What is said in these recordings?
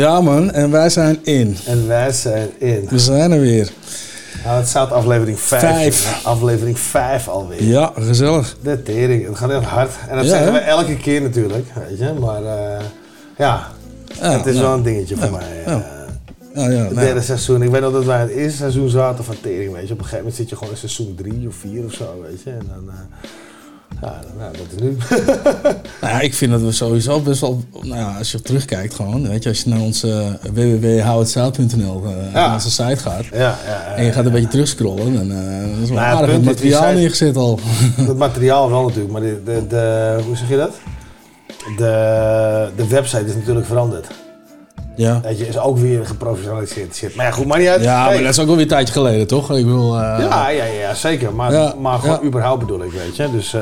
Ja man, en wij zijn in. En wij zijn in. We zijn er weer. Nou, het staat aflevering 5. Vijf. Aflevering 5 alweer. Ja, gezellig. De tering. Het gaat echt hard. En dat Ja, zeggen we elke keer natuurlijk. Weet je. Maar eh, ja, Ja, het is wel een dingetje voor mij. eh. Ja, ja, Het nou, derde seizoen. Ik weet nog dat wij het eerste seizoen zaten van tering. Weet je. Op een gegeven moment zit je gewoon in seizoen 3 of 4 of zo. Weet je. En dan... eh, ja, nou, dat is nu. nou ja, ik vind dat we sowieso best wel, nou ja, als je terugkijkt gewoon, weet je, als je naar onze www.houhetzout.nl eh, Ja. naar onze site gaat ja, ja, ja, en je gaat een beetje terugscrollen, dan eh is wel Nou het aardig die materiaal site- neergezet al. Het materiaal wel natuurlijk, maar de, de, de, hoe zeg je dat? De, de website is natuurlijk veranderd. Ja. Weet je, is ook weer geprofessionaliseerd shit. Maar ja, goed, maar niet uit. ja, maar dat is ook wel weer een tijdje geleden, toch? Ik bedoel, eh, Ja, ja, ja, zeker. Maar, Ja, maar gewoon ja. überhaupt bedoel ik, weet je. Dus, eh,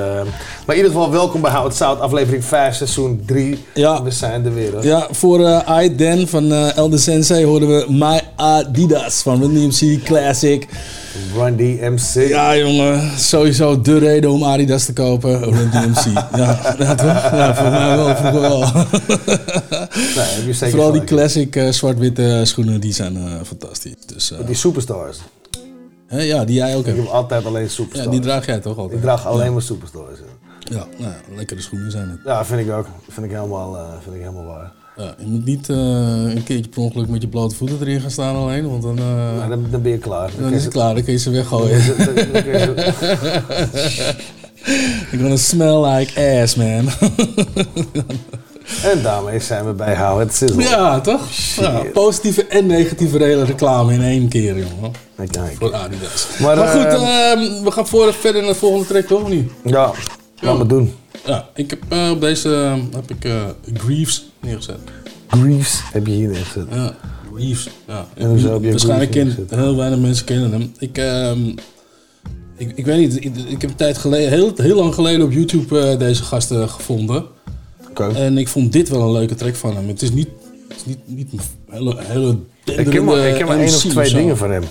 maar in ieder geval welkom bij Hout Zout, aflevering 5, seizoen 3. Ja. We zijn weer. hoor. Ja, voor eh I Dan van eh Elder Sensei hoorden we My Adidas van Run DMC Classic. Run DMC. Ja, jongen, sowieso de reden om Adidas te kopen. Run DMC. ja, ja, toch? Ja, voor mij wel. Voor mij wel. Nee, Vooral die classic eh, zwart-witte schoenen, die zijn eh, fantastisch. Dus, eh, Die superstars. hè, ja, die jij ook Ik hebt. heb altijd alleen Ja, superstars. die draag jij toch altijd? ik draag alleen maar superstars. ja. Ja, nou ja, lekkere schoenen zijn het. Ja, vind ik ook. Vind ik helemaal, vind ik helemaal waar. Ja, je moet niet eh, een keertje per ongeluk met je blote voeten erin gaan staan alleen, want dan, eh, Nou, dan, dan ben je klaar. dan is het klaar. Dan kun je ze weggooien. Dan- dan- zo- You're gonna smell like ass, man. En daarmee zijn we bij Hou het Sizzle. ja, toch? Ja, positieve en negatieve re- reclame in één keer, jongen. Kijk, kijk. Voor Adidas. Maar, Maar, goed, eh, ehm, we gaan voor, verder naar de volgende track, toch? Of niet? Ja, laat me doen. Ja, ik heb, eh, op deze eh, heb ik Greaves neergezet. Greaves heb je hier neergezet. Ja, Greaves. Ja. En hoezo heb je Waarschijnlijk ken, heel weinig mensen kennen hem. Ik, ehm, ik, ik weet niet, ik, ik heb een tijd geleden, heel, heel lang geleden op YouTube eh, deze gasten gevonden. Oké. En ik vond dit wel een leuke track van hem. Het is niet, het is niet, niet een hele, hele Ik ken maar, ik ken maar één of twee dingen van hem.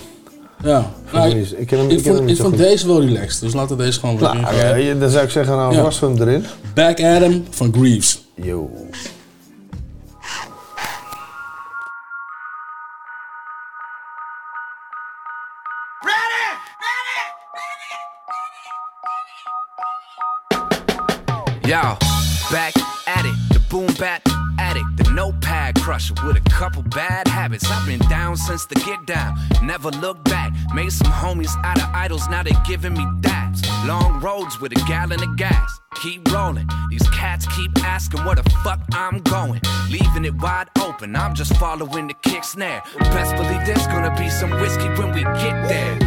Ja, nou. Ik hem- ik, ik vond, deze wel relaxed, dus laten we deze gewoon Nou, ja, je- dan zou ik zeggen, nou, Ja. was hem erin. Back Adam van Greaves. Yo. Yo, back at it, the boom bap addict, the notepad crusher with a couple bad habits. I've been down since the get down, never look back. Made some homies out of idols, now they giving me daps. Long roads with a gallon of gas. Keep rolling, these cats keep asking where the fuck I'm going. Leaving it wide open, I'm just following the kick snare. Best believe there's gonna be some whiskey when we get there.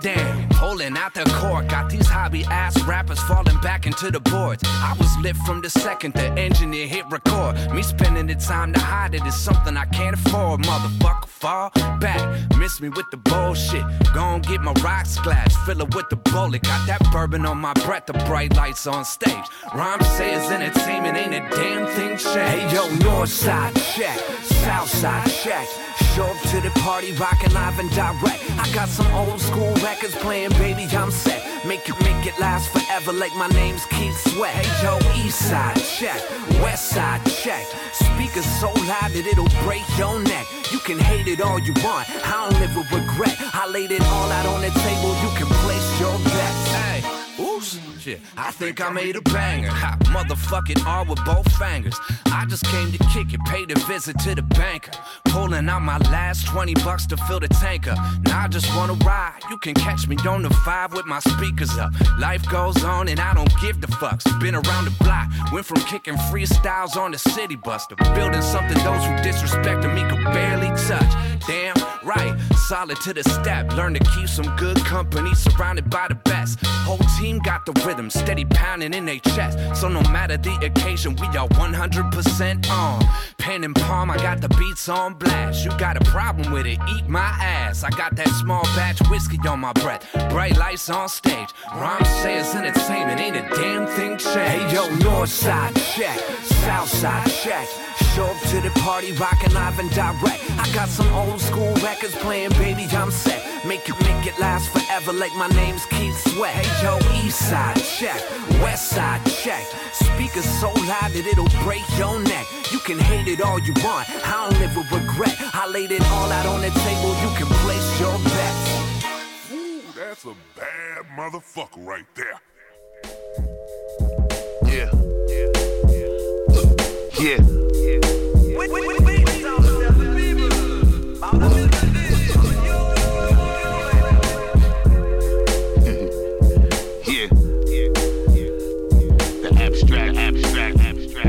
Damn, pulling out the cork. got these hobby ass rappers falling back into the boards. I was lit from the second the engineer hit record. Me spending the time to hide it is something I can't afford. Motherfucker, fall back, miss me with the bullshit. Gon' get my rocks glass, fill it with the bullet. Got that bourbon on my breath, the bright lights on stage. Rhymesayers entertainment ain't a damn thing changed. Hey yo, north side check, south side check. Show up to the party, rockin' live and direct. I got some old school records playing, baby, I'm set. Make it, make it last forever, like my name's Keith Sweat. Hey, yo, East Side, check. West Side, check. Speakers so loud that it'll break your neck. You can hate it all you want, I don't live with regret. I laid it all out on the table, you can place your bets. Hey. Shit. I think I made a banger. Ha, motherfucking R with both fingers. I just came to kick it, paid a visit to the banker. Pulling out my last 20 bucks to fill the tanker. Now I just wanna ride. You can catch me on the five with my speakers up. Life goes on and I don't give the fucks. Been around the block, went from kicking freestyles on the city bus to building something those who disrespected me could barely touch. Damn right, solid to the step. Learn to keep some good company surrounded by the best. Whole team got the rhythm, steady pounding in their chest. So no matter the occasion, we are 100% on. Pen and palm, I got the beats on blast. You got a problem with it, eat my ass. I got that small batch whiskey on my breath. Bright lights on stage. Rhyme sayers entertainment, ain't a damn thing changed. Hey yo, north side check, south side check. Show up to the party, rockin' live and direct. I got some old school records playing, baby, I'm set. Make it, make it last forever, like my name's Keith Sweat. Hey yo, east side check, west side check. Speakers so loud that it'll break your neck. You can hate it all you want, I don't live with regret. I laid it all out on the table, you can place your bets. Ooh, that's a bad motherfucker right there. Yeah. Yeah. Yeah.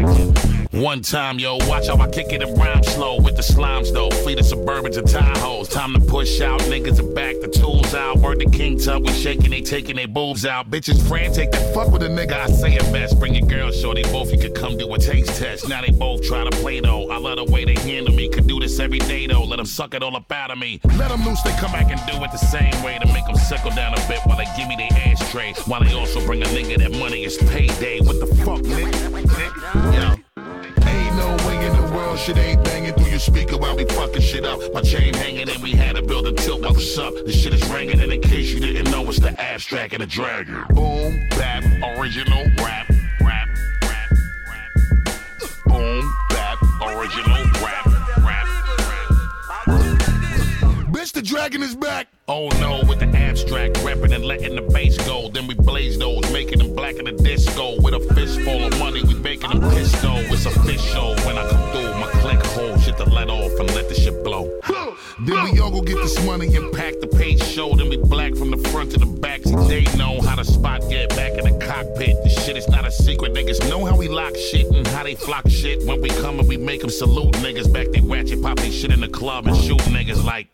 Abstract. One time, yo, watch how I kick it and rhyme slow with the slimes, though. Fleet of Suburbans and Tahoes. Time to push out, niggas are back, the tools out. Word to King Tut, we shaking, they taking their boobs out. Bitches frantic, they fuck with a nigga, I say it best. Bring your girl, shorty, both you could come do a taste test. Now they both try to play, though. I love the way they handle me. Could do this every day, though. Let them suck it all up out of me. Let them loose, they come back and do it the same way to make them sickle down a bit while they give me their ashtray. While they also bring a nigga that money is payday. What the fuck, nigga? nigga? World shit ain't banging through your speaker while we fucking shit up. My chain hanging and we had to build a tilt. What's up? This shit is ringing, and in case you didn't know, it's the abstract and the dragon. Boom, bap, original rap, rap, rap. Boom, original rap, rap, rap. Bitch, the dragon is back. Oh no, with the abstract reppin' and letting the bass go. Then we blaze those, making them black in the disco. With a fistful of money, we making them pistol. It's official when I come through. To let off and let the shit blow. Then we all go get this money and Pack the page show, then we black from the front to the back. See, they know how to spot get back in the cockpit. This shit is not a secret. Niggas know how we lock shit and how they flock shit. When we come and we make them salute niggas back. They ratchet pop they shit in the club and shoot niggas like.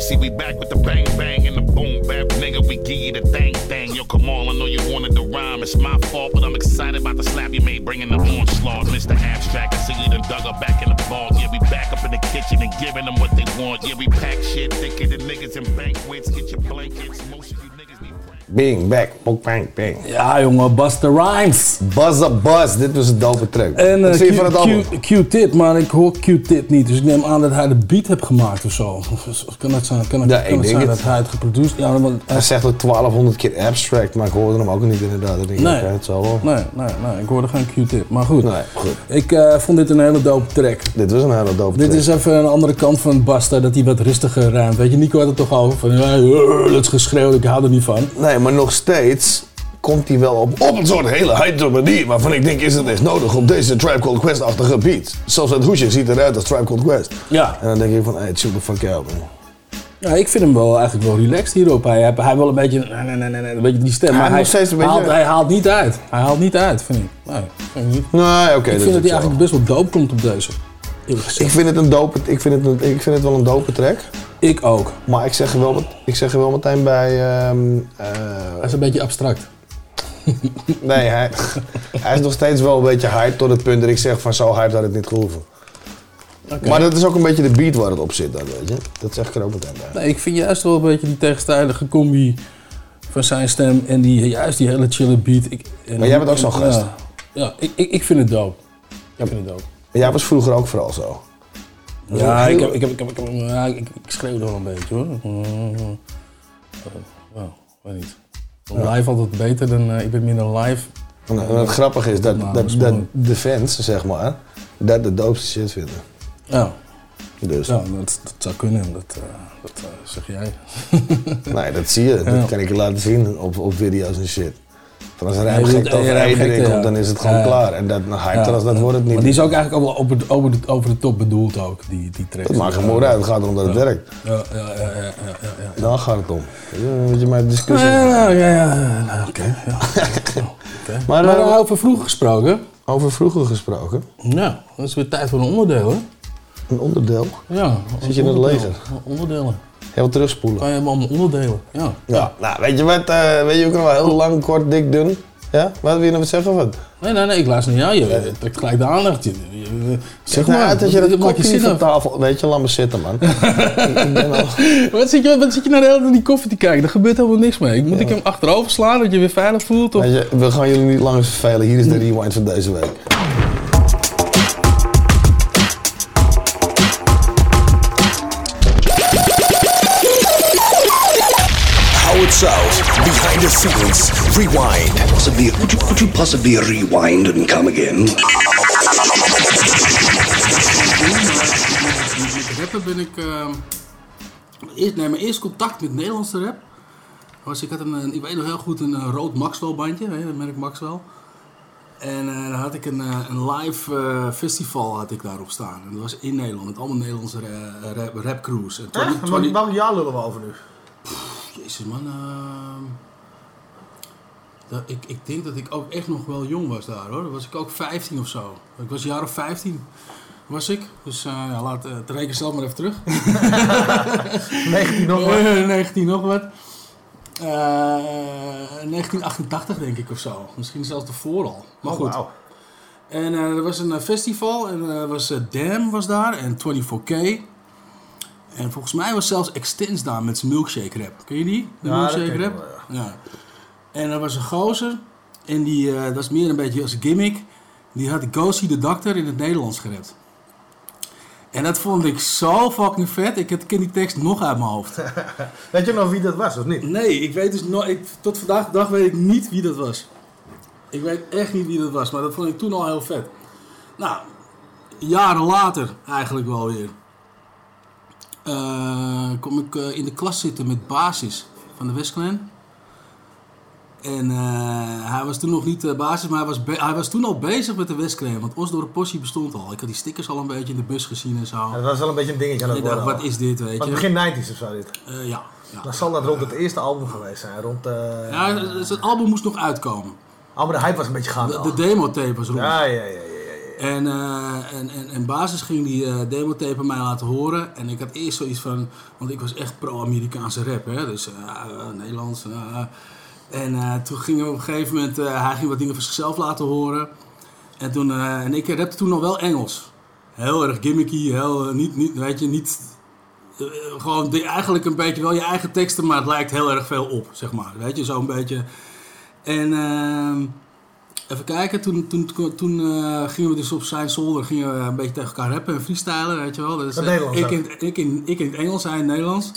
See, we back with the bang bang and the boom bap, nigga. We give you the thang thang. Yo, come on, I know you wanted the rhyme. It's my fault, but I'm excited about the slap you made, bringing the onslaught. Mr. Abstract, I see you done dug her back in the vault. Yeah, we back up in the kitchen and giving them what they want. Yeah, we pack shit thinking the niggas in banquets. Get your blankets. Most of you. Bing, back, pok, bang, bang. Ja, jongen, Buster Rhymes. Buzz up buzz, dit was een dope track. En Wat eh, je van het album? Q-Tip, maar ik hoor Q-Tip niet. Dus ik neem aan dat hij de beat heeft gemaakt of zo. Of, of kan het zijn, kan het, Ja, kan het zijn het. dat hij het geproduceerd Ja, want Hij zegt ook 1200 keer abstract, maar ik hoorde hem ook niet inderdaad. Denk, Nee. het zal wel. Nee, nee, nee, ik hoorde geen Q-tip. Maar goed, Nee, goed. ik eh, vond dit een hele dope track. Dit was een hele dope Dit track. is even een andere kant van Basta, dat hij wat rustiger ruimt. Weet je, Nico had het toch over van, ja, eh, dat is geschreeuwd, ik hou er niet van. Nee, maar nog steeds komt hij wel op, op een soort hele hype manier. Waarvan ik denk, is het echt nodig op deze Tribe Called Quest-achtige beat? Zelfs het hoesje ziet eruit als Tribe Called Quest. Ja. En dan denk ik van, hey, chill the fuck out, man. Ja, ik vind hem wel eigenlijk wel relaxed hierop. Hij, hij, hij wel een beetje, nee, nee, nee, nee, een beetje die stem, Hij maar hij, steeds een beetje- haalt, hij haalt niet uit. Hij haalt niet uit, vind ik. Nee. Nee, oké. ik vind dat hij eigenlijk best wel dope komt op deze. Ik vind het een dope, ik vind het, een- ik vind het wel een dope track. Ik ook. Maar ik zeg er wel, ik zeg er wel meteen bij, ehm, eh, Hij is een beetje abstract. nee, hij, hij is nog steeds wel een beetje hype tot het punt dat ik zeg van zo hype had het niet gehoeven. Maar dat is ook een beetje de beat waar het op zit dan, weet je. Dat zeg ik er ook meteen bij. Nee, ik vind juist wel een beetje die tegenstrijdige combi van zijn stem en die, juist die hele chille beat. Ik, en- Maar jij bent ook zo'n gast. Ja, ja ik, ik, ik vind het dope. Ik vind het dope. Maar jij was vroeger ook vooral zo. Ja, ik, heb, ik, heb, ik, heb, ik, heb, ja, ik, wel een beetje hoor. Well, weet niet. Live altijd beter dan, uh, ik ben minder live. En het grappige is dat, Nou, dat, dat de fans, zeg maar, dat de doopste shit vinden. Ja, Dus, ja dat, dat zou kunnen, dat, uh, dat uh, zeg jij. nee, dat zie je. Ja. Dat kan ik je laten zien op, op video's en shit. Als er een gek over eh, komt, dan is het gewoon klaar. En dat, nou, hype als dat wordt het niet. Maar die is ook eigenlijk over, de- over, de, over de top bedoeld ook, die, die track. Dat maakt geen moer uit, het gaat erom dat het werkt. Ja, ja, ja, ja, ja. Daar gaat het om. Weet je, mijn discussie. Ja, ja, ja, ja. Nou, Oké. Maar, Maar, eh, uh, over vroeger gesproken. Over vroeger gesproken, Ja, dat is weer tijd voor een onderdeel, hè? een onderdeel. Ja. Zit je in het leger? Onderdelen. Heel terugspoelen. Kan je hem allemaal onderdelen? Ja. Ja, nou, weet je wat, eh, weet je ook nog wel heel lang, kort, dik, dun? Ja? Wat wil je nou wat zeggen of wat? Nee, nee, nee, ik luister naar jou. Je trekt gelijk de aandacht. Je, je- je- Zeg nou uit dat je dat kopje zin niet van af. tafel... Weet je, laat me zitten, man. ik ben al... Wat zit, je, wat zit je naar de hele tijd die koffie te kijken? Er gebeurt helemaal niks mee. Moet ik hem achterover slaan dat je weer veilig voelt? Of? Weet je, we gaan jullie niet langer vervelen. Hier is de rewind van deze week. The scenes. Rewind. Possibly, could you, could you possibly rewind and come again? Met rappen ben ik... ehm, eerst, nee, mijn eerste contact met Nederlandse rap... Was, ik, had een, een- ik weet nog heel goed een, eh, rood Maxwell bandje, je, dat merk Maxwell. En eh, dan had ik een, eh, een live festival had ik daarop staan. En dat was in Nederland, met allemaal Nederlandse rap, rap crews. En Echt? 20 Welk jaar lullen we over nu? Jezus man, ehm, dat, ik, ik denk dat ik ook echt nog wel jong was daar hoor. Dan was ik ook 15 of zo. Ik was een jaar of 15 was ik. Dus eh, ja, laat uh, het reken zelf maar even terug. 19 nog wat? Eh, 19 nog wat. Eh, 1988 denk ik of zo. Misschien zelfs ervoor al. Maar Oh, goed. En eh, er was een eh, festival en er was eh, Dam was daar en 24K. En volgens mij was zelfs Extens daar met zijn milkshake rap. Ken je die? De Ja, milkshake rap? wel, ja. En er was een gozer en die, eh, dat is meer een beetje als gimmick. Die had Go See the Doctor in het Nederlands gerept. En dat vond ik zo fucking vet. Ik ken die tekst nog uit mijn hoofd. Weet je nog wie dat was of niet? Nee, ik weet dus nog. Ik, tot vandaag de dag weet ik niet wie dat was. Ik weet echt niet wie dat was, maar dat vond ik toen al heel vet. Nou, jaren later eigenlijk wel weer. eh, kom ik eh, in de klas zitten met basis van de Westclan. En eh, hij was toen nog niet de basis, maar hij was, hij was toen al bezig met de Westclan. Want Osdorp Possie bestond al. Ik had die stickers al een beetje in de bus gezien en zo. Ja, dat was wel een beetje een dingetje aan het worden. wat is dit, weet je? begin 90s of zo dit. Eh, ja. ja. Dan zal dat rond het eerste album geweest zijn. Rond, eh Ja, het album moest nog uitkomen. Oh, maar de hype was een beetje gaande De, al. de demotape was rond. Ja, ja, ja, ja, ja. En, eh, en, en, en basis ging die eh demotape mij laten horen. En ik had eerst zoiets van... Want ik was echt pro-Amerikaanse rap, hè. Dus eh, eh, Nederlands. Eh, en eh, toen ging hij op een gegeven moment... eh, hij ging wat dingen van zichzelf laten horen. En, toen, eh, en ik rapte toen nog wel Engels. Heel erg gimmicky. Heel, eh, niet, niet, weet je, niet... eh, gewoon de- eigenlijk een beetje wel je eigen teksten, maar het lijkt heel erg veel op, zeg maar. Weet je, zo'n beetje... En... ehm, Even kijken, toen, toen, toen, eh, gingen we dus op zijn zolder gingen we een beetje tegen elkaar rappen en freestylen, weet je wel. Dus, eh, ik, in, ik, in, ik in het Engels, hij in het Nederlands.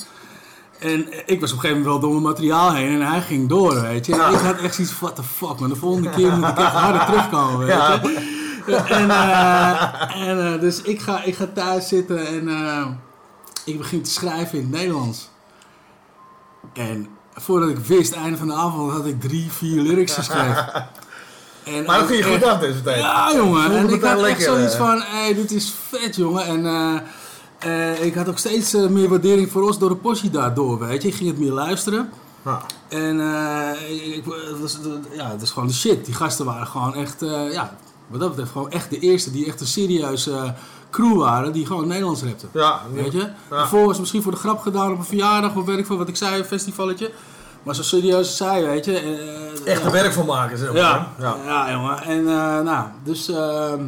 En ik was op een gegeven moment wel door mijn materiaal heen en hij ging door, weet je. En ik had echt zoiets van, what the fuck man, de volgende keer moet ik echt harder terugkomen, weet je. En, eh, en eh, dus ik ga, ik ga thuis zitten en eh, ik begin te schrijven in het Nederlands. En voordat ik wist, einde van de avond, had ik drie, vier lyrics geschreven. En, Maar dat ging je goed af deze tijd. Ja, jongen. En ik had echt lekker, zoiets van, hé, dit is vet, jongen. En eh, ik had ook steeds eh, meer waardering voor ons door de possie daardoor, weet je. Ik ging het meer luisteren. Ja. En eh, ik, ik- het, was, ja, het is gewoon de shit. Die gasten waren gewoon echt, ja, wat dat betreft, gewoon echt de eerste die echt een serieuze crew waren die gewoon Nederlands rapten. Ja, Weet je? Ja. Daarvoor was het misschien voor de grap gedaan op een verjaardag of ik veel wat ik zei, een festivalletje. Maar zo serieus als zij, weet je. Echt er werk van maken, zeg maar. Ja, Ja. ja. jongen. En nou, dus ehm,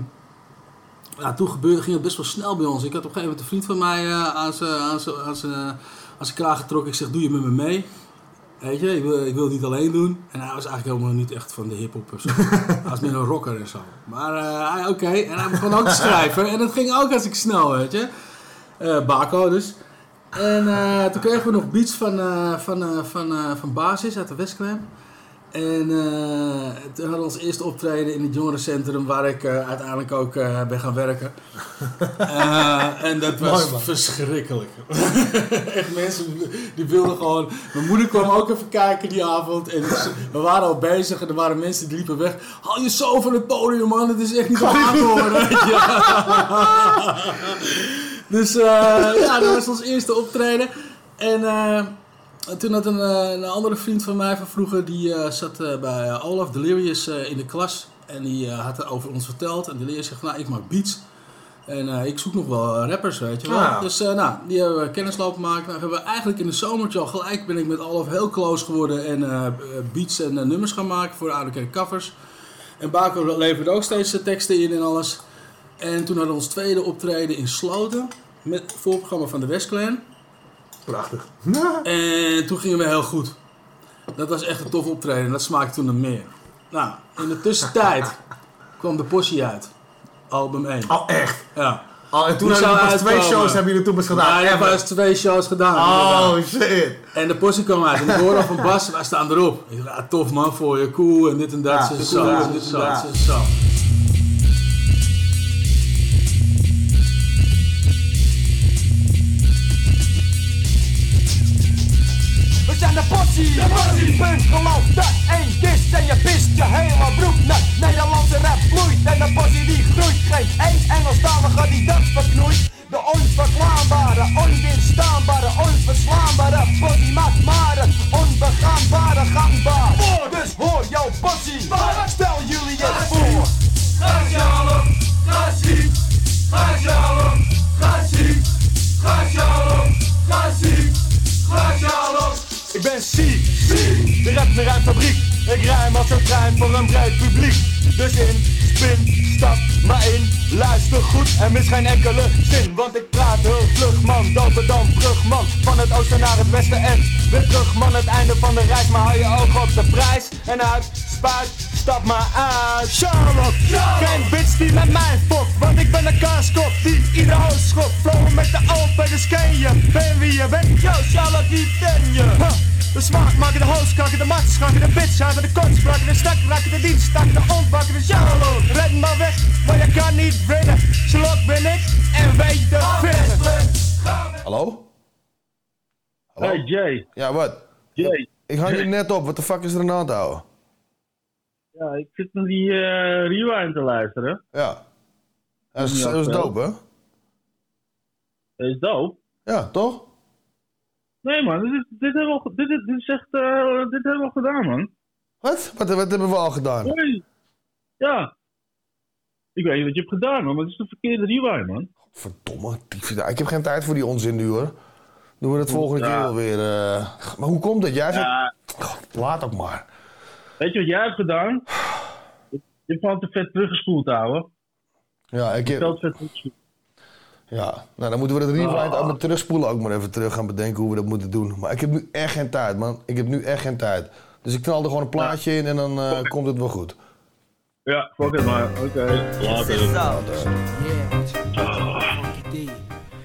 ja, toen gebeurde, ging het best wel snel bij ons. Ik had op een gegeven moment een vriend van mij eh, aan zijn aan kraag getrokken. Ik zeg, doe je met me mee? Weet je, ik wil, ik wil het niet alleen doen. En hij was eigenlijk helemaal niet echt van de hip-hop of zo. hij was meer een rocker en zo. Maar eh, oké, en hij begon ook te schrijven. En dat ging ook als ik snel, weet je. Eh Baco dus. En toen kregen we nog beats van, van, van, van Basis uit de Westclan. En eh, toen hadden we ons eerste optreden in het jongerencentrum waar ik eh, uiteindelijk ook eh, ben gaan werken. En dat was Mooi, verschrikkelijk. Echt mensen die wilden gewoon... Mijn moeder kwam ook even kijken die avond. En we waren al bezig en er waren mensen die liepen weg. Haal je zo van het podium man, het is echt niet aan te horen. Dus ja, dat was ons eerste optreden. En eh, toen had een, eh, een andere vriend van mij van vroeger, die eh, zat eh, bij Olaf Delirious in de klas. En die had er over ons verteld. En Delirious zegt, nou ik maak beats. En ik zoek nog wel rappers, weet je wel. Ja. Dus nou, die hebben we kennis lopen maken. Nou, hebben we eigenlijk in de zomertje al gelijk ben ik met Olaf heel close geworden. En beats en nummers gaan maken voor de oude kerk covers. En Baco leverde ook steeds de teksten in en alles. En toen hadden we ons tweede optreden in Sloten. Met het voorprogramma van de Westclan. Prachtig. En toen gingen we heel goed. Dat was echt een tof optreden. Dat smaakte toen een meer. Nou, in de tussentijd kwam de Possie uit. Album 1. Oh, echt? Ja. Oh, en toen hebben pas twee shows hebben jullie toen pas gedaan. Ja, ik Ever. heb pas twee shows gedaan. Oh, inderdaad. shit. En de Possie kwam uit. En ik hoorde al van Bas, wij staan erop. Ik dacht, ah, tof man voor je, cool en dit en dat. Ja, zo, cool, zo, en dit en dat, zo, passie. De passie. Puntgelauf, dat één kist en je pist je hele broek nat. Nederlandse rap vloeit en de passie die groeit. Geen één Engelstalige die dat verknoeit. De onverklaarbare, onweerstaanbare, onverslaanbare passie maakt maar onvergaanbare, onbegaanbare gangbaar Dus hoor jouw passie, maar stel jullie het voor Ga shalom, ga ziek, ga shalom, ga ga shalom, ga ga ik ben ziek, de rap weer uit fabriek. Ik rijm als een trein voor een breed publiek. Dus in, stap maar in. Luister goed en mis geen enkele zin. Want ik praat heel vlug man, Dopendam, brug man. Van het oosten naar het westen en weer terug man. Het einde van de reis, maar hou je ogen op de prijs. En uit, spuit, stap maar uit. Charlotte, geen bitch die met mij fokt. Want ik ben een kaaskop die ieder hoofd schopt. Flowen met de open, dus ken je. Ben wie je bent, yo Charlotte, die ken je. De smaak maken de host, kraken de mat, schaken de bitch, haken de kont, spraken de stak, raken de dienst, staken de ontbakken de Charlotte. Red maar weg, maar je kan niet winnen. Charlotte ben ik en weet de vinden. Hallo? Hallo? Hey Jay. Ja, wat? Jay. Ik hang je net op. Wat de fuck is er aan de hand, ouwe? Ja, ik zit naar die eh rewind te luisteren. Ja. Dat is, dat is wel. dope, hè? Dat is dope. Ja, toch? Nee man, dit, is, dit, hebben we, al- dit, dit, dit is echt, eh, dit hebben we al gedaan man. Wat? Wat, wat hebben we al gedaan? Hoi. Ja. Ik weet niet wat je hebt gedaan man, maar het is de verkeerde rewind man. Verdomme. dief- Ik heb geen tijd voor die onzin nu, hoor. Doen we dat volgende Ja. keer wel weer. eh. Maar hoe komt dat? Jij zegt... Ja, Laat ook maar. weet je wat jij hebt gedaan? Je hebt gewoon te vet teruggespoeld ouwe. Ja, ik heb... te vet teruggespoeld. Ja, nou dan moeten we dat rewind ook met terugspoelen ook maar even terug gaan bedenken hoe we dat moeten doen. Maar ik heb nu echt geen tijd, man. Ik heb nu echt geen tijd. Dus ik knal er gewoon een plaatje in en dan eh, komt het wel goed. Ja, fuck het maar. Oké, later.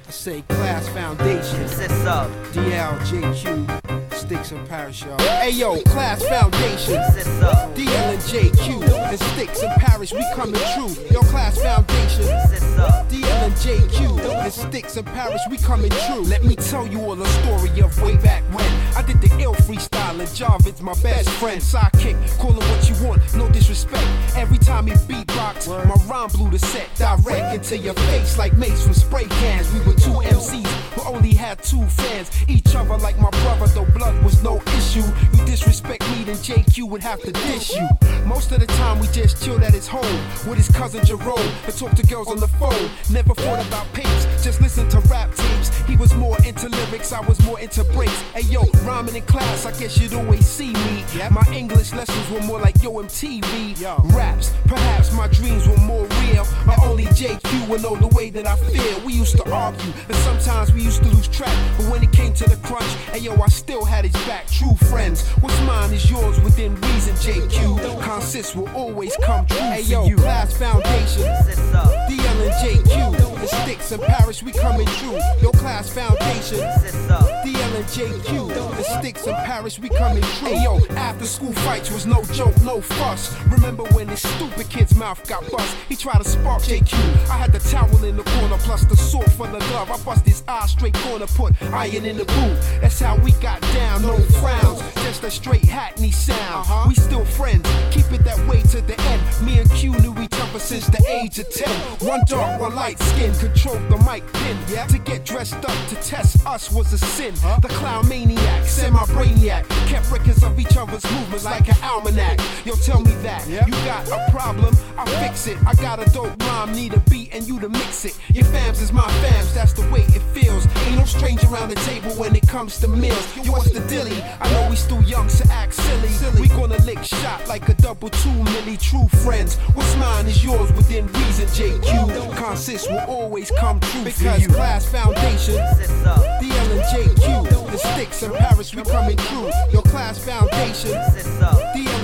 I say class foundation. Sits up. DLJQ. Sticks and Parish, y'all. Hey yo, class foundation. Sits up. DL and JQ. And Sticks and Parish, we coming true. Yo, class foundation. Sits up. DL and JQ. And Sticks and Parish, we coming true. Let me tell you all the story of way back when. I did the ill freestyle and Jarvid's my best friend. Sidekick, call him what you want, no disrespect. Every time he beatbox, my rhyme blew the set direct into your face like mace from spray cans. We were two MCs only had two fans. Each other like my brother, though blood was no issue. You disrespect me, then JQ would have to dish you. Most of the time we just chilled at his home with his cousin Jerome and talked to girls on the phone. Never thought about papes, just listen to rap tapes. He was more into lyrics, I was more into breaks. Hey yo, rhyming in class, I guess you'd always see me. My English lessons were more like yo MTV. Raps, perhaps my dreams were more real. But only JQ would know the way that I feel. We used to argue, and sometimes we used to lose track. But when it came to the crunch, hey yo, I still had his back. True friends, what's mine is yours within reason, JQ. Consists will always come true. Hey yo, class foundation. DL and JQ. The sticks in Paris, we coming true. Your class foundation. DL and JQ. The sticks in Paris, we coming true. Hey yo, after school fights was no joke, no fuss. Remember when this stupid kid's mouth got bust? He tried to spark JQ. I had the towel in the corner, plus the sword for the glove. I bust his eye straight corner, put iron in the boot. That's how we got down, no frowns. Just a straight hackney sound. Uh-huh. We still friends, keep it that way to the end. Me and Q knew each other since the age of 10. One dark, one light skin, control the mic pin. To get dressed up to test us was a sin. The clown maniac, semi brainiac, kept records of each other's movements like an almanac. Yo, tell me that you got a problem, I'll fix it. I got a dope rhyme, need a beat and you to mix it. Your fams is my fams, that's the way it feels. Ain't no stranger around the table when it comes to meals. Yo, what's the dilly? I know we still young, so act silly. We gonna lick shot like a double two milli. True friends, what's mine is yours within reason. JQ, consist will always come true because class foundation. DL uh, and JQ, the sticks in Paris, we coming true. Your class foundation.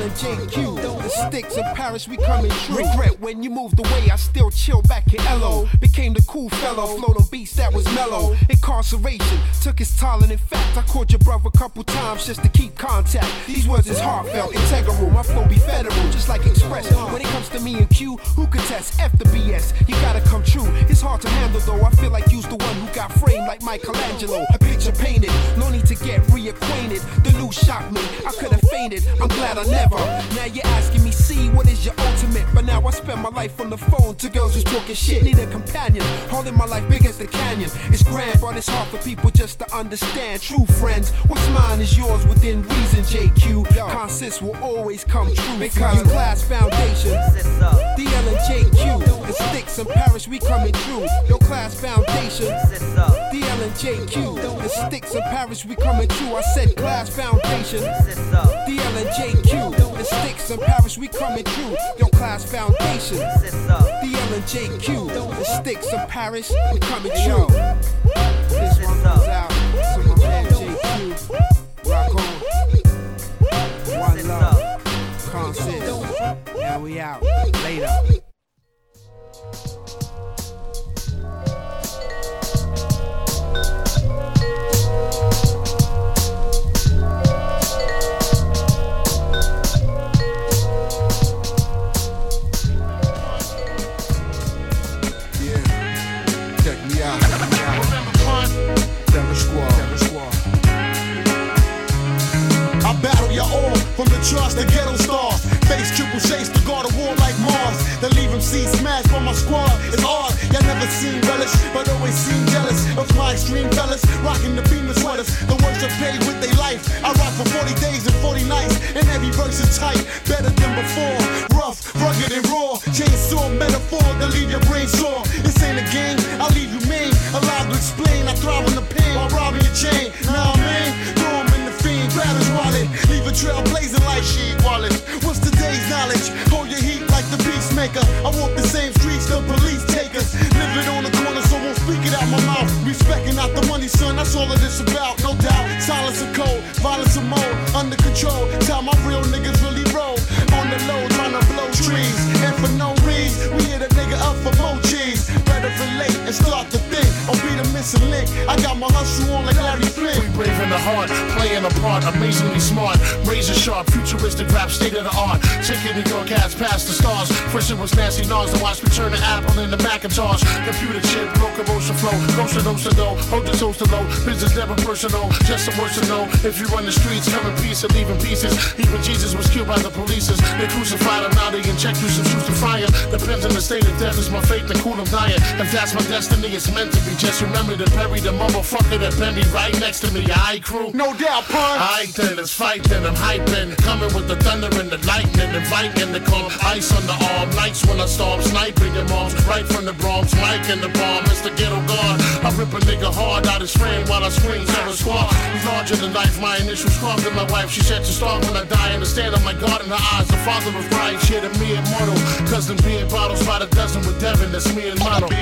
And JQ, the sticks in Paris, we coming true. Regret when you moved away, I still chill back in LO. Became the cool fellow, float on beats that was mellow. Incarceration took its toll, and in fact, I called your brother a couple times just to keep contact. These words is heartfelt, integral. My flow be federal, just like Express. When it comes to me and Q, who could test F the BS? You gotta come true. It's hard to handle though. I feel like you's the one who got framed like Michelangelo. A picture painted, no need to get reacquainted. The news shocked me. I could have fainted. I'm glad I never. Now you're asking me, see what is your ultimate? But now I spend my life on the phone to girls who's talking shit. Need a companion, holding my life big as the canyon. It's grand, but it's hard for people just to understand. True friends, what's mine is yours within reason. JQ, consist will always come true because class foundation. DL and JQ, the sticks in Paris, we coming true. Your class foundation. DL and JQ, the sticks in Paris, we coming true. I said class foundation. DL and JQ, the sticks in Paris, we coming true. Your class foundation. The L and JQ. the sticks in Paris, we coming true. This one goes out to my man JQ. Rock on. One love. Consist. Now we out. Later. From the ghetto stars. Face triple chase to guard a war like Mars. Then leave him see smashed from my squad. It's hard, y'all never seen relish, but always seem jealous of my extreme fellas. Rocking the beamer sweaters, the worst are paid with their life. I rock for 40 days and 40 nights, and every verse is tight, better than before. Rough, rugged, and raw. Chainsaw metaphor to leave your brain sore. This ain't a game, I'll leave you mean. Allowed to explain, I thrive on the pain while robbing your chain. Now I'm in, a trail blazing like sheet wallet. What's today's knowledge? Hold your heat like the peacemaker. I walk the same streets the police take us. Living on the corner, so won't speak it out my mouth. Respecting out the money, son, that's all of this about, no doubt. Silence and cold, violence and mode, under control. Tell my real niggas really roll. On the low, trying to blow trees. And for no reason, we hit a nigga up for more Relate and start to think, or be the missing link. I got my hustle on like Larry Flynt. We brave in the heart, playing a part, amazingly smart, razor sharp, futuristic rap, state of the art. Taking New York hats past the stars. It was Nancy Nas, then watch me turn the apple into Macintosh. Computer chip, locomotion flow, to nose to go, hold the toast to low. Business never personal, just some words to know. If you run the streets, come in peace and leave in pieces. Even Jesus was killed by the police. They crucified him, now they inject you some shoes to fire. Depends on the state of death, is my fate to cool them dying. If that's my destiny, it's meant to be. Just remember to bury the motherfucker that been me right next to me. I crew. No doubt, pun. I then, let's fight then. I'm hyping, coming with the thunder and the lightning, inviting the calm. Ice on the arm, lights when I storm, sniping your moms right from the Bronx. Mike in the bomb, Mr. ghetto guard. I rip a nigga hard out his frame while I scream. Terror squad, larger than life. My initial scarf to my wife. She said to start when I die. Understand on my God in her eyes. The father of right, Shit, me immortal. Cousin being bottles by the dozen with Devin. That's me and Mono.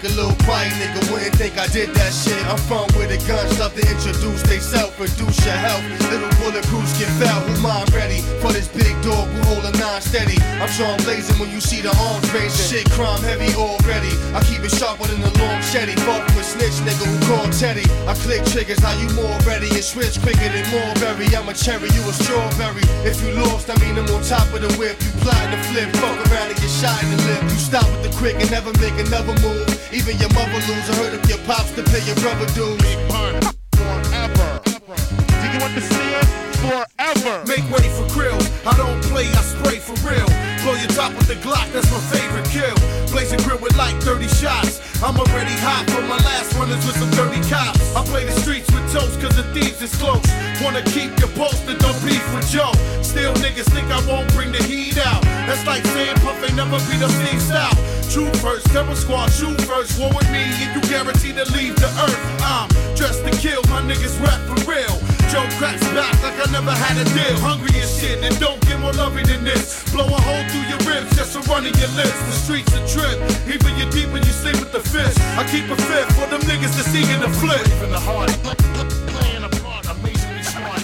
Playing a. Pun, fight, nigga wouldn't think I did that shit. I'm from where the guns love to introduce they self, reduce your health. Little bulletproofs get felt, who mind ready for this big dog who hold a nine steady. I'm Sean blazing when you see the arms raising. Shit, crime heavy already. I keep it sharper than the long shetty. Fuck with snitch nigga who called Teddy. I click triggers, now you more ready and switch quicker than Mulberry. I'm a cherry, you a strawberry. If you lost, I mean I'm on top of the whip. You plotting to flip, fuck around and get shot in the lip. You stop with the quick and never make another move. Even your mother lose. a heard of your pops to pay your brother dues. Forever. Do you understand? Forever. Make way for grills. I don't play, I spray for real. Blow your top with the Glock, that's my favorite kill. Blaze a grill with like 30 shots. I'm already hot, but my last one is with some dirty cops. I play the streets with toast, cause the thieves is close. Wanna keep your posted, don't beef with Joe. Still niggas think I won't bring the heat out. That's like saying Puff ain't never beat a Steve Stoute. Shoot first, terror squad, shoot first. War with me, and you guarantee to leave the earth. I'm dressed to kill, my niggas rap for real. Joe Crack's back like I never had a deal. Hungry as shit, and don't get more loving than this. Blow a hole through your ribs just to run in your lips. The streets a trip, even you deep when you sleep with the fish. I keep a fifth for them niggas to see in the flip. In the heart. Playing a part, amazingly smart.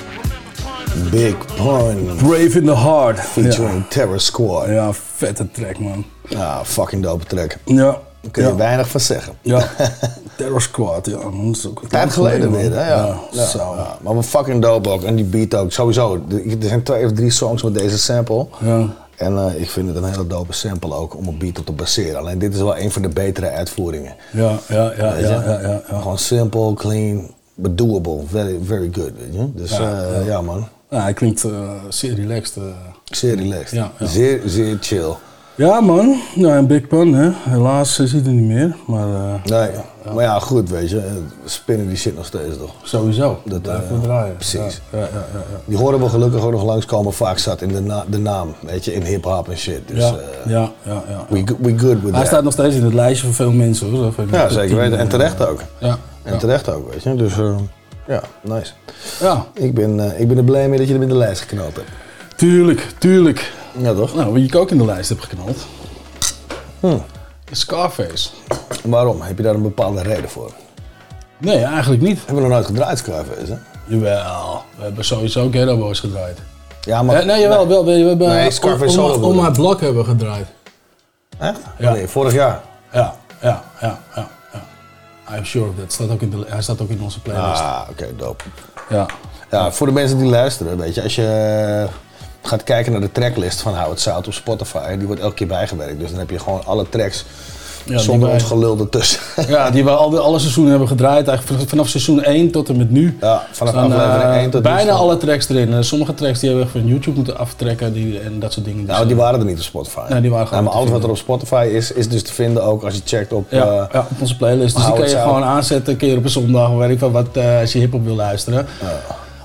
Big Pun. Brave in the Heart. Featuring Terror Squad. Ja, vette track, man. Ja, fucking dope track. Ja. Daar kun je Ja. weinig van zeggen. Ja. Terror Squad, ja. Dat is ook een Tijd geleden weer, hè? Ja. Ja, Ja, zo. ja. Maar wat fucking dope ook. En die beat ook. Sowieso. Er zijn twee of drie songs met deze sample. Ja. En eh, ik vind het een hele dope sample ook om een beat op te baseren. Alleen dit is wel een van de betere uitvoeringen. Ja, ja, ja, Weet ja, ja, ja, ja. Gewoon simple, clean, but doable. Very, very good, weet je. Dus Ja, ja man. Ja, hij klinkt eh, zeer relaxed. eh. Zeer relaxed. Ja. Zeer, zeer chill. Ja, man. Ja, een Big Pun, hè. Helaas is hij er niet meer. Maar eh, Nee, maar ja, goed, weet je. Spinnen die shit nog steeds toch. sowieso. Dat, Blijven eh, draaien. Precies. Ja, ja, ja, ja, ja. Die horen we gelukkig ook nog langskomen. Vaak zat in de, na- de naam, weet je, in hip-hop en shit. Dus ja, eh, ja, ja, ja. we, go- we good with Hij that. staat nog steeds in het lijstje van veel mensen, hoor. Ja, zeker 10, weten. En terecht ook. Ja. En terecht ook, weet je. Dus ja, nice. Ja, Ik ben, ik ben er blij mee dat je hem in de lijst geknald hebt. Tuurlijk, tuurlijk. Ja, toch? Nou, wie ik ook in de lijst heb geknald. Hm. Scarface. Waarom? Heb je daar een bepaalde reden voor? Nee, eigenlijk niet. Hebben we nog nooit gedraaid, Scarface, hè? Jawel, we hebben sowieso Ghetto Boys gedraaid. Ja, maar... Eh, nee, jawel, wel, we, hebben Nee, om, Scarface om, om, mijn blok hebben gedraaid. Echt? Ja. Nee, vorig jaar. Ja, ja, ja, ja. ja. I'm sure of that. Staat ook in de, hij staat ook in onze playlist. Ah, oké, dope. Ja. Ja, voor de mensen die luisteren, weet je, als je gaat kijken naar de tracklist van Hou het Zout op Spotify, die wordt elke keer bijgewerkt. Dus dan heb je gewoon alle tracks die zonder ons gelul ertussen. Ja, die we al alle seizoenen hebben gedraaid. Eigenlijk vanaf- seizoen 1 tot en met nu. Ja, vanaf staan, aflevering eh, 1 tot nu Bijna staan- alle tracks erin. Eh, sommige tracks die hebben we van YouTube moeten aftrekken die, en dat soort dingen. Dus, Nou, die eh, waren er niet op Spotify. Nee, die waren gewoon Ja, maar alles wat er op Spotify is, is dus te vinden ook als je checkt op... Ja, eh, ja, op onze playlist. Dus die kan je gewoon aanzetten een keer op een zondag. Of weet ik wat, eh, als je hip-hop wil luisteren.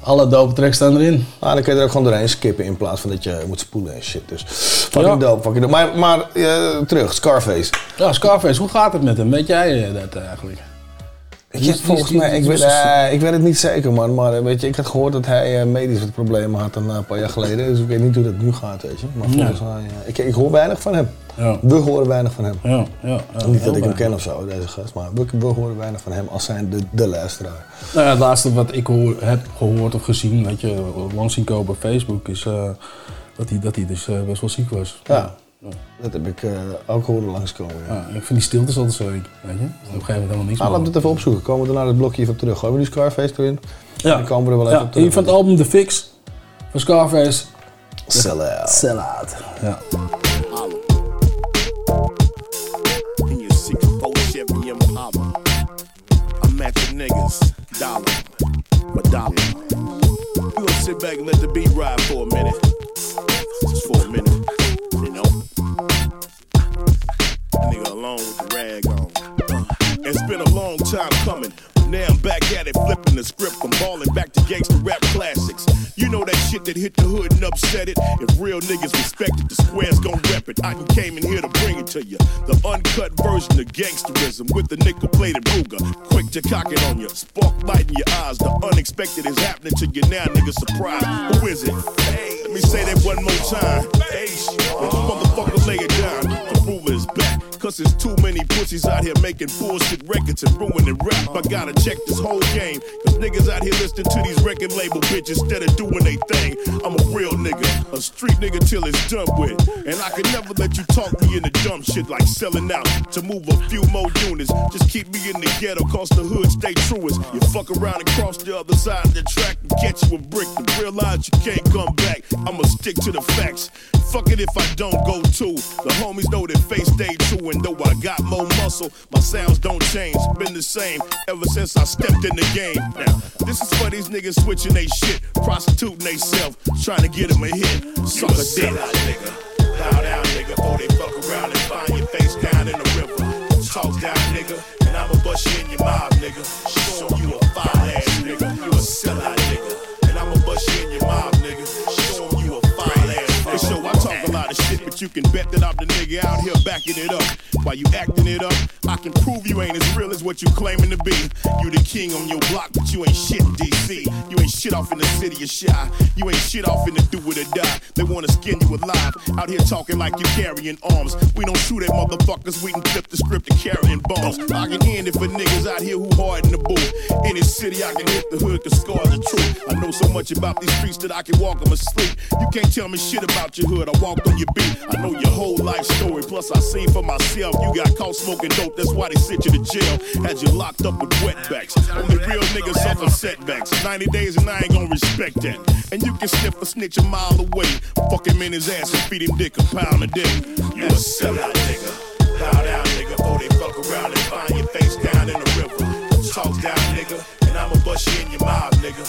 Alle dope tracks staan erin. Nou, dan kun je er ook gewoon doorheen skippen in plaats van dat je moet spoelen en shit. Dus fucking Ja. dope, fucking dope. Maar, maar eh, terug, Scarface. Ja, Scarface, hoe gaat het met hem? Weet jij eh, dat eigenlijk? Ik, volgens mij, ik, weet, eh, ik weet het niet zeker man, maar eh, weet je, ik had gehoord dat hij eh, medisch wat problemen had een eh, paar jaar geleden. Dus ik weet niet hoe dat nu gaat, weet je. Maar volgens mij, eh, ik, ik hoor weinig van hem. Ja. We horen weinig van hem. Ja, ja, niet dat ik hem ken of zo, deze gast, maar we, we horen weinig van hem als zijn de, de luisteraar. Nou ja, het laatste wat ik hoor, heb gehoord of gezien, weet je, langs zien komen op Facebook, is eh, dat, hij, dat hij dus eh, best wel ziek was. Ja, dat heb ik eh, ook horen langskomen. Ja. Ja, ik vind die stiltes altijd zo, weet je. Op een gegeven moment helemaal niks Nou, laten we het even opzoeken. Komen we er naar het blokje even op terug. Gooien we nu Scarface erin? Ja. Dan komen we er wel even Ja, op terug. van het album The Fix van Scarface. Sell out. Sell out. Ja. Niggas, dollar for dollar. We gonna sit back and let the beat ride for a minute. Just for a minute, you know. That nigga alone with the rag on. Uh, It's been a long time coming. Now I'm back at it, flipping the script. I'm balling back to gangster rap classics. You know that shit that hit the hood and upset it. If real niggas respect it, the squares gon' rep it. I came in here to bring it to you. The uncut version of gangsterism with the nickel plated Ruger. Quick to cock it on you. Spark light in your eyes. The unexpected is happening to you now, nigga. Surprise. Who is it? Hey, let me say that one more time. Hey, when the motherfucker lay it down, Cause there's too many pussies out here making bullshit records and ruining rap. I gotta check this whole game. Cause niggas out here listening to these record label bitches instead of doing they thing. I'm a real nigga, a street nigga till it's done with. And I can never let you talk me into dumb shit like selling out to move a few more units. Just keep me in the ghetto, cause the hood stay truest. You fuck around and cross the other side of the track and catch you a brick to realize you can't come back. I'ma stick to the facts. Fuck it if I don't go too. The homies know that face stay true, and though I got more muscle, my sounds don't change. Been the same ever since I stepped in the game. Now, this is for these niggas switching they shit, prostituting they self, trying to get them a hit. Suck a dick. nigga. Bow down, nigga, before they fuck around and find your face down in the river. Talk down, nigga, and I'ma bust you in your mob, nigga. Show you a fine ass nigga. You a sellout, nigga, and I'ma bust you in shit, but you can bet that I'm the nigga out here backing it up. While you acting it up, I can prove you ain't as real as what you claiming to be. You the king on your block, but you ain't shit DC. You ain't shit off in the city of Shy. You ain't shit off in the do it or die. They wanna skin you alive. Out here talking like you carrying arms. We don't shoot at motherfuckers, we can flip the script and carrying bombs. I can end it for niggas out here who hard in the booth. Any city I can hit the hood, cause scar the truth. I know so much about these streets that I can walk them asleep. You can't tell me shit about your hood. I walked on your beat. I know your whole life story. Plus, I seen for myself. You got caught smoking dope. That's why they sent you to jail. Had you locked up with wetbacks. Only real niggas suffer setbacks. 90 days and I ain't gonna respect that. And you can sniff a snitch a mile away. Fuck him in his ass and feed him dick a pound a day. You a sellout nigga. Bow down nigga. Before they fuck around and find your face down in the river. Talk down nigga. And I'ma bust you in your mob nigga.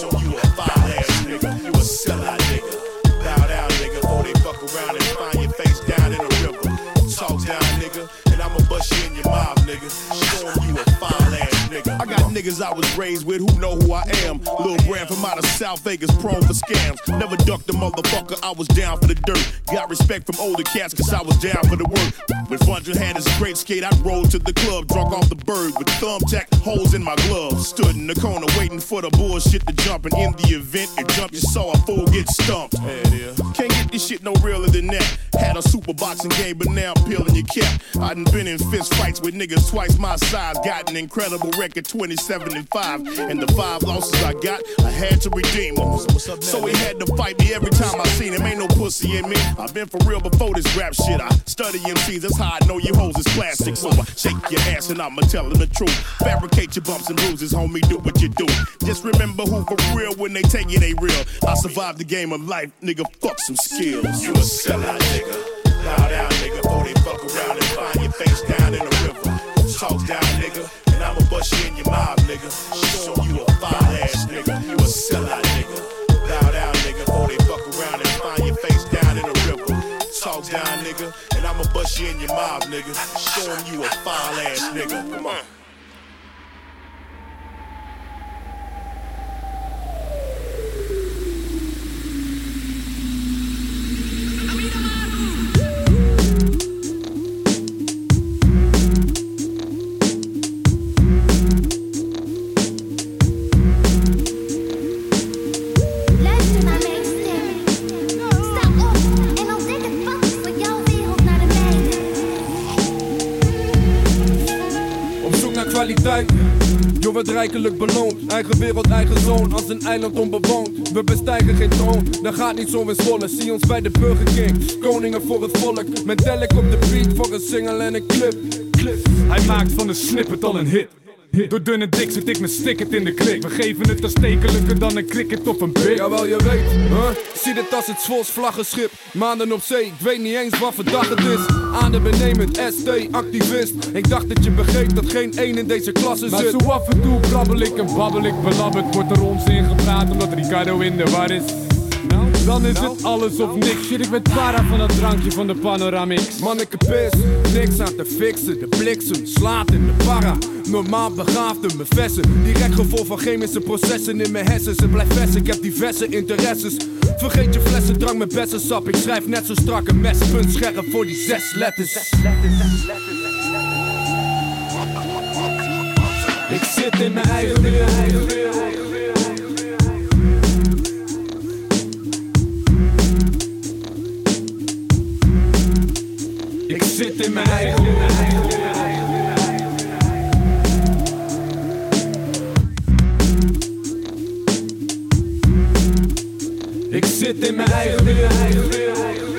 Show you a fine ass nigga. You a sellout nigga. Nigga. Niggas I was raised with who know who I am. Lil Brad from out of South Acres, prone for scams. Never ducked a motherfucker, I was down for the dirt. Got respect from older cats, cause I was down for the work. When Fundra had his great skate, I rolled to the club, drunk off the bird with thumbtack holes in my gloves. Stood in the corner waiting for the bullshit to jump, and in the event it jumped, you saw a fool get stumped. Can't get this shit no realer than that. Had a super boxing game, but now I'm peeling your cap. I done been in fist fights with niggas twice my size. Got an incredible record, 27 and 5. And the five losses I got, I had to redeem them. So he had to fight me every time I seen him. Ain't no pussy in me. I've been for real before this rap shit. I study MCs, that's how I know you hoes is plastic. So I shake your ass and I'ma tell them the truth. Fabricate your bumps and bruises, homie, do what you do. Just remember who for real when they take you, they real. I survived the game of life, nigga, fuck some skills. You a sellout, nigga. Bow down, nigga, before they fuck around and find your face down in the river. Talk down, nigga, and I'ma bust you in your mob, nigga. Show you a fine ass nigga. You a sellout, nigga. Bow down, nigga, before they fuck around and find your face down in the river. Talk down, nigga, and I'ma bust you in your mob, nigga. Showing you a fine ass nigga. Come on. Kwaliteit. Je wordt rijkelijk beloond. Eigen wereld, eigen zoon. Als een eiland onbewoond. We bestijgen geen troon. Dat gaat niet zo in Zwolle. Zie ons bij de Burger King. Koningen voor het volk. Met Delk op de beat voor een single en een clip. clip. Hij maakt van een snippet al een hit. Door dunne dik zit ik met sticket in de klik. We geven het aanstekelijker dan een cricket of een pik. Jawel, je weet, huh? Zie dit als het Zwols vlaggenschip. Maanden op zee, ik weet niet eens wat voor dag het is. Adembenemend, ST, activist. Ik dacht dat je begreep dat geen één in deze klasse Maar zit. zo af en toe brabbel ik en babbel ik belabberd. Wordt er onzin gepraat omdat Ricardo in de war is. Dan is het alles of niks. Shit, ik ben para van dat drankje van de Panoramix. Manneke pis, niks aan te fixen. De bliksem slaat in de para. Normaal begaafd in mijn vessen. Direct gevolg van chemische processen in mijn hersens. Het blijft vers, ik heb diverse interesses. Vergeet je flessen drank met bessensap. Ik schrijf net zo strak een mespunt scherp voor die zes letters. Ik zit in mijn eigen. zit in mijn eigen Ik zit in mijn eigen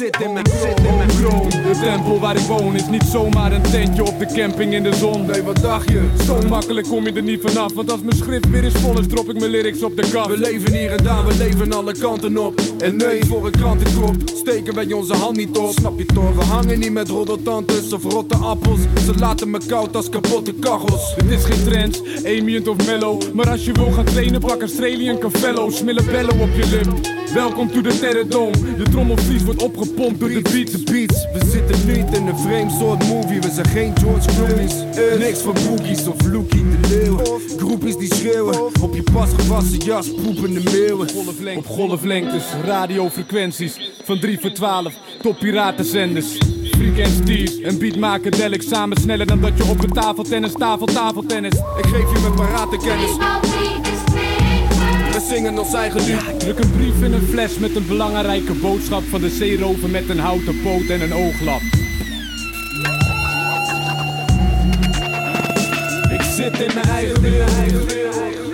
zit in mijn, zit in mijn kroon. De tempel waar ik woon is niet zomaar een tentje op de camping in de zon. Nee, wat dacht je? Zo makkelijk kom je er niet vanaf. Want als mijn schrift weer is vol is, drop ik mijn lyrics op de kaf. We leven hier en daar, we leven alle kanten op. En nee, voor een krantenkop steken wij onze hand niet op. Snap je toch? We hangen niet met roddeltantes of rotte appels. Ze laten me koud als kapotte kachels. Het is geen trend, ambient of mellow. Maar als je wil gaan trainen, pak Australian Cavello. Smille bello op je lip. Welkom to the Terradome. Je trommelvlies wordt opgepompt door de beats. De beats, we zitten niet in een vreemd soort movie. We zijn geen George Clooney's. Niks van boogies of Lookie de Leeuw. Groepjes die schreeuwen op je pas gewassen jas, poepende meeuwen. Op golflengtes, radiofrequenties. Van 3 voor 12, top piratenzenders. Freak en Steve en beatmakerdelic samen sneller dan dat je op een tafeltennis, tafel, tafeltennis. Ik geef je mijn parate kennis. We zingen ons eigen lied. Druk een brief in een fles met een belangrijke boodschap van de zeerover met een houten poot en een ooglap. Ik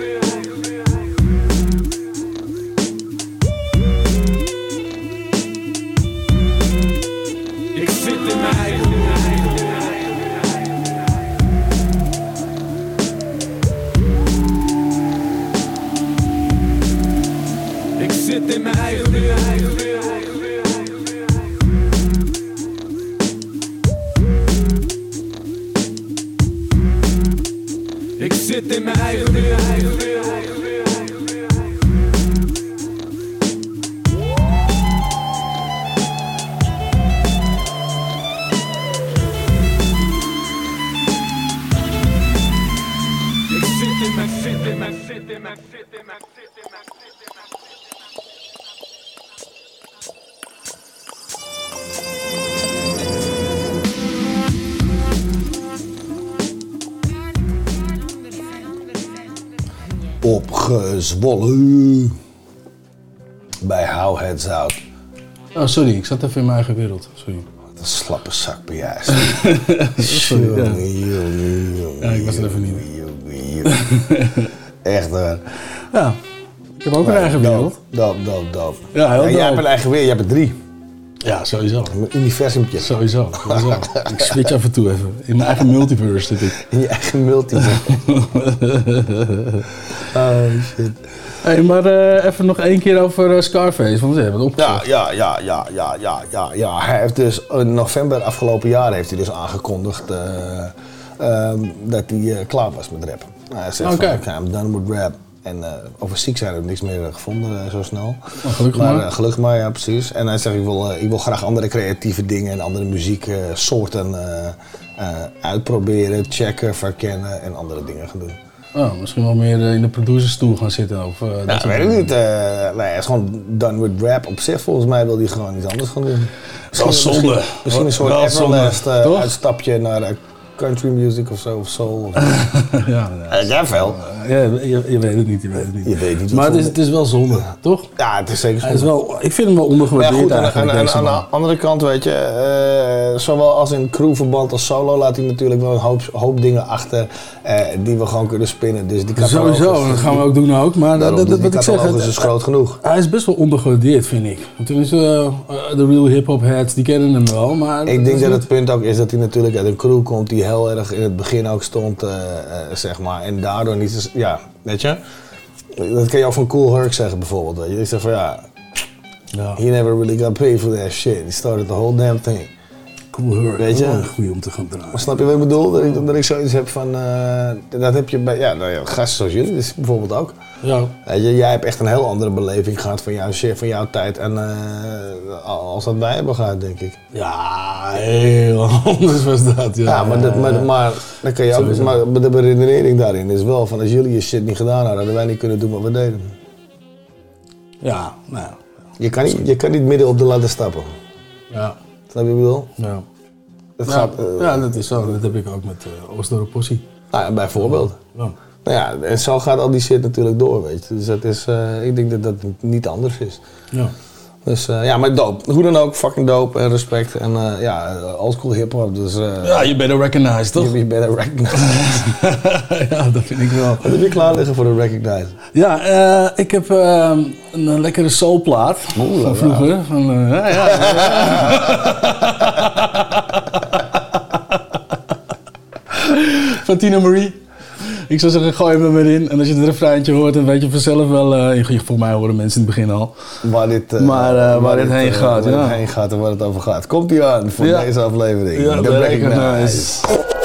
Opgezwollen. Bij How Heads Out. Oh, sorry, ik zat even in mijn eigen wereld. Sorry. Wat een slappe zak ben jij. Sorry, ja. Ja, ik was er even niet. Echt waar. Ja, ik heb ook een eigen wereld. Dope, dope, dope. Ja, heel jij dope. hebt een eigen wereld, jij hebt er drie. Ja, sowieso. Een universumpje. Sowieso, sowieso. ik switch af en toe even. In mijn eigen multiverse zit ik. In je eigen multiverse. oh shit. Hey, maar eh, even nog één keer over eh, Scarface, want we hebben het Ja, opgezocht. ja, ja, ja, ja, ja, ja, ja. Hij heeft dus in november afgelopen jaar heeft hij dus aangekondigd eh, ehm, dat hij klaar was met rappen. Hij zegt Oké. van, oké, I'm done with rap. En eh, over ziek zijn we niks meer gevonden eh, zo snel. Oh, gelukkig maar. maar. eh, gelukkig maar, ja precies. En hij zegt, ik wil, eh, ik wil graag andere creatieve dingen en andere muzieksoorten eh, eh, uitproberen, checken, verkennen en andere dingen gaan doen. Oh, misschien wel meer eh, in de producerstoel gaan zitten. Of, eh, dat weet ik niet. eh, nee, hij is gewoon done with rap op zich. Volgens mij wil hij gewoon iets anders gaan doen. Wel zonde. Misschien, misschien een soort Everlast eh, uitstapje naar eh, country music of zo, of soul. Of ja, ja. Eh, wel. Ja, je, je weet het niet, je weet het niet. Je weet niet. maar het is, zonde- het is wel zonde, toch? Ja, het is zeker Hij is zonde. wel, ik vind hem wel ja, ondergewaardeerd goed, aan, eigenlijk, aan- deze aan de andere kant, weet je, eh, zowel als in crewverband als solo laat hij natuurlijk wel een hoop, hoop dingen achter eh, die we gewoon kunnen spinnen. Dus die Sowieso, dat gaan we ook doen ook. Maar dat, dat, wat ik zeg, het- is groot genoeg. hij is best wel ondergewaardeerd, vind ik. Tenminste, eh, eh, de real hip-hop heads, die kennen hem wel. Maar Ik denk dat het punt ook is dat hij natuurlijk uit een crew komt die heel erg in het begin ook stond, eh, eh, zeg maar. En daardoor niet, ja, weet je. Dat kan je ook van Cool Herc zeggen bijvoorbeeld. Weet je. Zegt van ja, Ja. he never really got paid for that shit. He started the whole damn thing. Cool Herc, Weet je? wel een om te gaan draaien. Maar snap je wat ik bedoel? Dat ik, dat ik zoiets heb van, eh, dat heb je bij, ja, nou ja, gasten zoals jullie dus bijvoorbeeld ook. Ja. Weet je, jij hebt echt een heel andere beleving gehad van jouw shit, van jouw tijd. En eh, als dat wij hebben gehad, denk ik. Ja, heel anders was dat. Ja, Ja, maar, dat, maar, maar, dan kan je ook, Sowieso. maar de beredenering daarin is wel van als jullie je shit niet gedaan hadden, hadden wij niet kunnen doen wat we deden. Ja, nou ja. Je kan niet, je kan niet midden op de ladder stappen. Ja. Snap je wat ik bedoel? Ja. Het gaat, eh, ja, dat is zo. Dat heb ik ook met uh, Oostdorp Possie. nou ja, bijvoorbeeld. Ja. Nou ja, en zo gaat al die shit natuurlijk door, weet je. Dus dat is, eh, ik denk dat dat niet anders is. Ja. Dus eh, ja, maar dope. Hoe dan ook, fucking dope en respect. En uh, ja, eh, oldschool hip-hop. Dus, ja, je better recognize, toch? Je better recognize. ja, dat vind ik wel. Wat heb je klaar liggen voor de recognize? Ja, ik heb ehm, een lekkere soulplaat Oeh, van vroeger. Van, ja. van Tina Marie ik zou zeggen, gooi hem er maar in. En als je het refreintje hoort, dan weet je vanzelf wel... Eh, uh, volgens mij horen mensen in het begin al. Waar dit, eh, maar, eh, waar, dit heen gaat. Ja. heen gaat en waar het over gaat. Komt ie aan voor deze aflevering. Ja, de, de nice.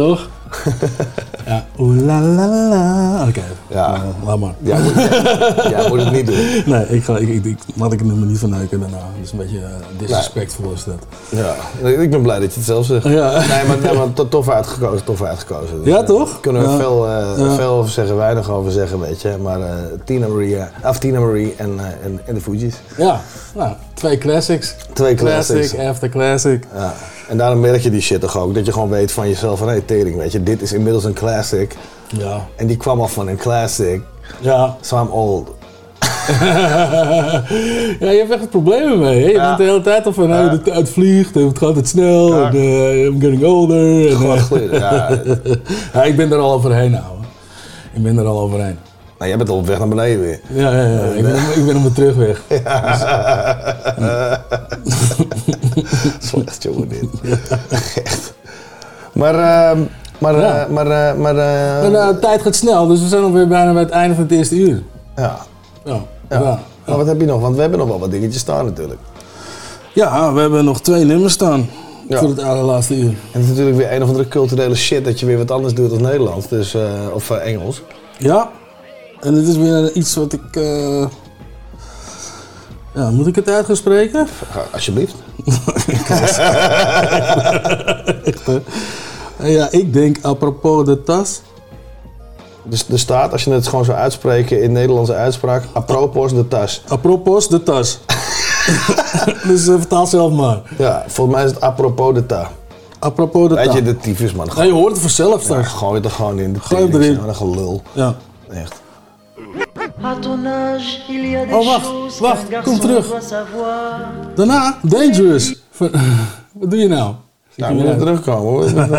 Toch? ja, oeh la la la. Oké, Ja. eh, laat maar. Ja, moet, ja, ja, moet het niet doen. Nee, ik, ga, ik, ik, ik laat ik het nummer niet verneuken daarna. Dat is een beetje eh, disrespectful is dat. Ja, ik ben blij dat je het zelf zegt. Ja. Nee, maar, nee, maar to- tof uitgekozen, tof uitgekozen. Ja, eh, toch? Kunnen we Ja. veel, Ja. veel over zeggen, weinig over zeggen, weet je. Maar eh, Tina Marie, of Tina Marie en, en, en de Fugees. Ja, nou, twee classics. Twee classics. Classic after classic. Ja. En daarom merk je die shit toch ook. Dat je gewoon weet van jezelf van, hé, tering, weet je. Dit is inmiddels een classic. Ja. En die kwam al van een classic. Ja. So I'm old. ja, je hebt echt problemen mee. Hè? Je bent de hele tijd al van, nou, de tijd vliegt en het gaat het snel. En, eh, I'm getting older. En, eh, ja. ja, ik ben er al overheen, ouwe. Ik ben er al overheen. Nou, jij bent al op weg naar beneden weer. Ja, ja, ja. Ik, ben, ik ben op mijn terugweg. Slecht jongen dit. Echt. Maar, ehm, maar, Ja. eh, maar, eh, maar, En, eh, de tijd gaat snel, dus we zijn alweer bijna bij het einde van het eerste uur. ja. Ja. Ja. Ja. Maar wat heb je nog? Want we hebben nog wel wat dingetjes staan natuurlijk. Ja, we hebben nog twee nummers staan Ja. voor het allerlaatste uur. En het is natuurlijk weer een of andere culturele shit dat je weer wat anders doet dan Nederlands. Dus, of Engels. Ja, en het is weer iets wat ik. Ja, moet ik het uit gaan spreken? Ga- Alsjeblieft. Echt, hè? Ja, ik denk apropos de tas. Dus er staat, als je het gewoon zou uitspreken in Nederlandse uitspraak, apropos de tas. Apropos de tas. dus eh, vertaal zelf maar. Ja, volgens mij is het apropos de ta. Apropos de Weet tas. je, de tyfus man. Ja, je hoort het vanzelf Ja, straks. gooi het er gewoon in. De Gooi erin. Wat een gelul. Ja. Echt. À ton âge, il y a des Oh, wacht, wacht, kom terug. Daarna, Dangerous. Wat doe je nou? Nou, we moeten terugkomen hoor.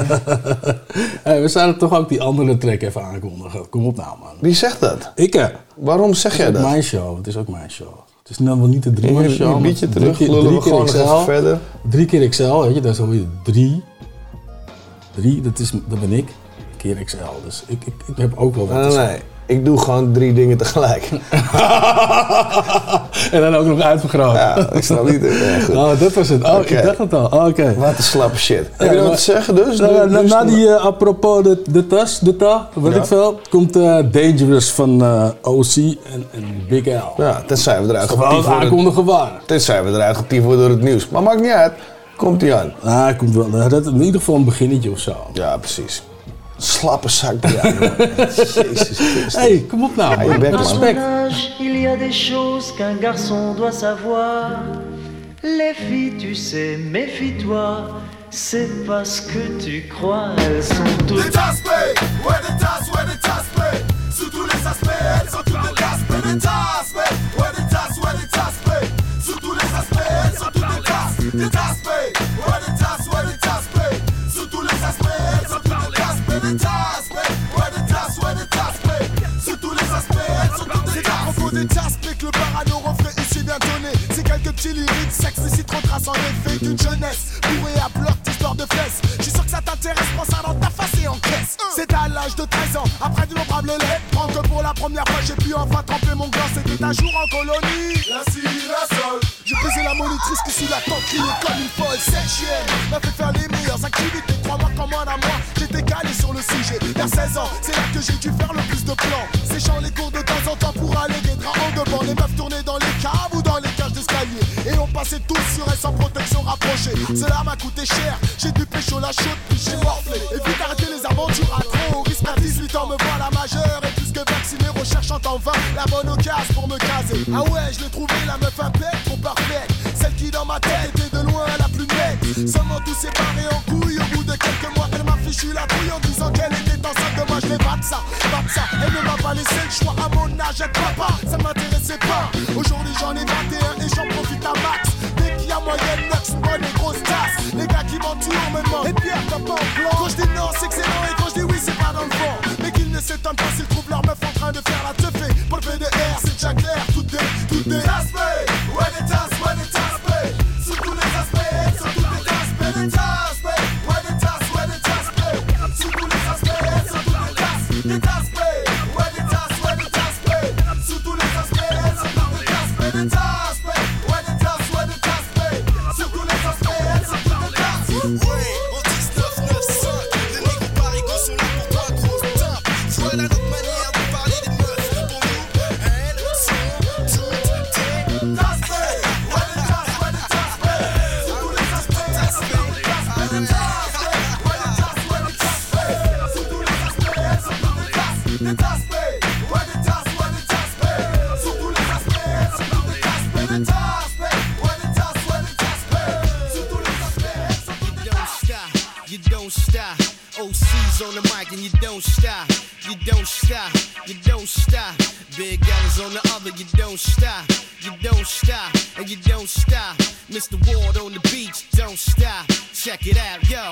Hey, we zouden toch ook die andere track even aankondigen. Kom op nou, man. Wie zegt dat? Ik hè. Waarom zeg Het jij is ook dat? mijn show. Het is ook mijn show. Het is nou wel niet de drie man een show. beetje terug, drie drie keer XL. verder. Drie keer XL, weet je, dat is alweer drie. Drie, dat, is, dat ben ik. Keer XL. Dus ik, ik, ik heb ook wel wat Nee, te nee, nee. Ik doe gewoon drie dingen tegelijk. en dan ook nog uitvergroot. Ja, ik snap niet. Ja, goed. Oh, dat was het. Oh, ik dacht het al. Oh, Oké. Wat een slappe shit. Heb je Ja, nog wat te zeggen dus? Nou, na, na is- die, eh, apropos de, de tas, de ta, weet Ja. ik veel, komt eh, Dangerous van eh, OC en, en Big L. Ja, tenzij we eruit getiefd worden. aankondigen waar. Tenzij we eruit getiefd worden door het nieuws. Maar maakt niet uit. Komt ie aan. Ah, hij komt wel. Dat is in ieder geval een beginnetje of zo. Ja, precies. Slappe zak. Jezus hey, kom op nou. Respect. âge, il y a des choses qu'un garçon doit savoir. Les filles, tu sais, méfie-toi. C'est parce que tu crois, elles sont toutes. Les tasses play, ouais les tasses, ouais les tasses play. Sous tous les aspects, elles sont toutes des tasses play. Les tasses play, ouais les tasses, ouais les tasses play. Sous tous les aspects, elles sont toutes des tasses. Les tasses play, ouais les déteste, mais que le parano refrain ici bien donné. C'est quelques petits lyriques sexy, trop trace en effet d'une jeunesse bourrée à bloc d'histoire de fesses. Je suis sûr que ça t'intéresse, prends ça dans ta face et en caisse. C'était à l'âge de 13 ans, après d'innombrables lettres. Prends que pour la première fois, j'ai pu enfin tremper mon gland. C'était un jour en colonie. La sol. J'ai pesé la monitrice qui sous la tente criait comme une folle. Cette chienne m'a fait faire les meilleures activités. Crois-moi qu'en moins d'un mois, j'étais calé sur le sujet. Vers 16 ans, c'est là que j'ai dû faire le plus de plans. Séchant les cours de temps en temps pour aller des draps en devant. Les meufs tournaient dans les caves ou dans les Et on passait tous sur elle sans protection rapprochée. Cela m'a coûté cher. J'ai dû pécho la chaude, puis j'ai morflé. Et vite arrêter les aventures à trop. Risque à 18 ans, me voilà majeur. Et plus que vacciné, recherchant en vain la bonne occasion pour me caser. Ah ouais, je l'ai trouvé, la meuf impec, trop parfaite. Celle qui dans ma tête était de loin la plus nette. Seulement tous séparés en couilles. Au bout de quelques mois, elle fichu la bouille en disant qu'elle était enceinte de moi. Je vais battre ça, battre ça. Elle ne m'a pas laissé le choix à mon âge, être papa. Ça m'intéressait pas. Aujourd'hui, j'en ai 21 et j'en profite à max. Dès qu'il y a moyenne, une bonne et grosse tasse. Les gars qui m'entourent me demandent Et Pierre, t'as pas en Quand je dis non, c'est non. Et quand je dis oui, c'est pas dans le fond. Mais qu'ils ne s'étonnent pas s'ils trouvent leur meuf en train de faire la teufée. Pour le PDR, c'est déjà clair. Toutes des, toutes des aspects. Ouais, des tasses, ouais, des aspects. Sous tous les aspects, sur tous les aspects. Aspects. Les tasses. On the mic and you don't stop. You don't stop. You don't stop. Big L's on the other. You don't stop. You don't stop. And you don't stop. Mr. Ward on the beach. Don't stop. Check it out, yo.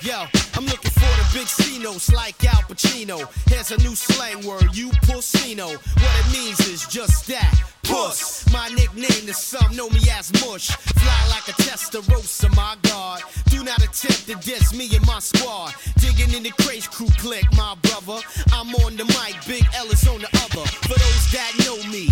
Yo, I'm looking for the big C-notes like Al Pacino. Here's a new slang word, you pussino. What it means is just that, puss. My nickname is some know me as Mush. Fly like a Testarossa, my God. Do not attempt to diss me and my squad. Digging in the Crates crew click, my brother. I'm on the mic, Big L is on the other. For those that know me,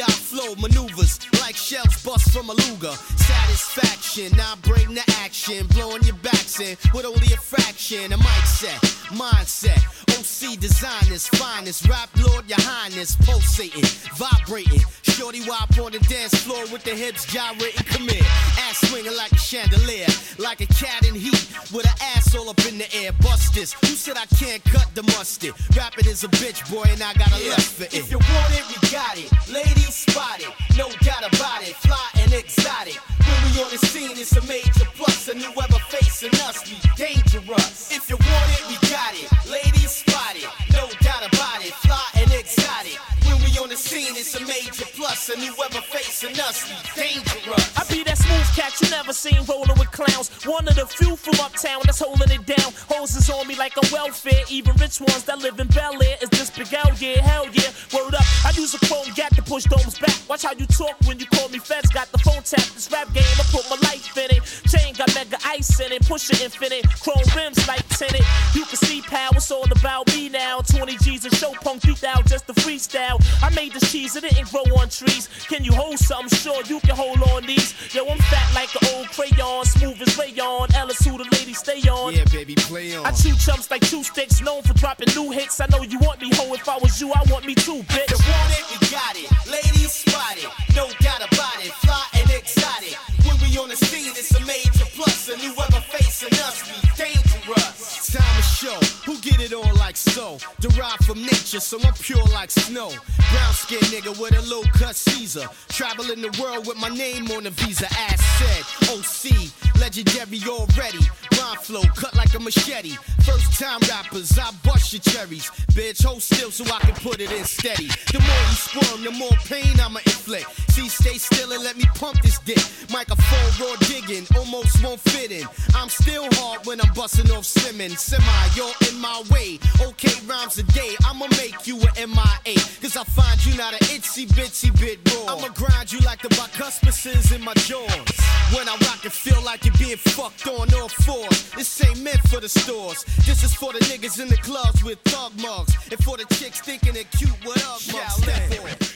I flow maneuvers like shells bust from a Luger. Satisfaction, I bring the action, blowing your backs in with only a fraction. A mic set, mindset, OC designers, finest, rap lord, your highness, pulsating, vibrating. Shorty wop on the dance floor with the hips gyrating, come here. Ass swinging like a chandelier, like a cat in heat with an ass all up in the air. Bust this. Who said I can't cut the mustard? Rapping is a bitch, boy, and I got a lust for it. If you want it, we got it. Ladies spot it, no doubt about it. Fly and exotic. When we on the scene, it's a major plus. And whoever facing us, we dangerous. If you want it, we got it. Ladies scene, it's a major plus. And whoever facing us, we dangerous. I be that smooth cat you never seen rolling with clowns. One of the few from uptown that's holding it down. Hoses on me like a welfare. Even rich ones that live in Bel Air is this big out, yeah, hell yeah. Word up, I use a chrome gat to push domes back. Watch how you talk when you call me feds. Got the phone tap, this rap game, I put my life in it. Mega ice in it, push it infinite. Chrome rims like tinted. You can see power, it's all about me now. 20 G's a show punk beat out just a freestyle. I made this cheese, it didn't grow on trees. Can you hold something? Sure, you can hold on these. Yo, I'm fat like an old crayon, smooth as rayon. Ellis, who the ladies stay on. Yeah, baby, play on. I chew chumps like two sticks, known for dropping new hits. I know you want me, ho. If I was you, I want me too, bitch. You want it, we got it. Get it on like so. Derived from nature, so I'm pure like snow. Brown skin nigga with a low cut Caesar. Traveling the world with my name on the visa. Ass said, OC, legendary already. Rhyme flow cut like a machete. First time rappers, I bust your cherries. Bitch, hold still so I can put it in steady. The more you squirm, the more pain I'ma inflict. See, stay still and let me pump this dick. Microphone raw digging, almost won't fit in. I'm still hard when I'm busting off slimming. Semi, you're in my way. Okay, rhymes a day, I'ma make you an MIA. Cause I find you not an itsy bitsy bit raw. I'ma grind you like the bicuspices in my jaws. When I rock it, feel like you're being fucked on all fours. This ain't meant for the stores. This is for the niggas in the clubs with thug mugs. And for the chicks thinking they're cute with Ugg mugs. Step on. Niggas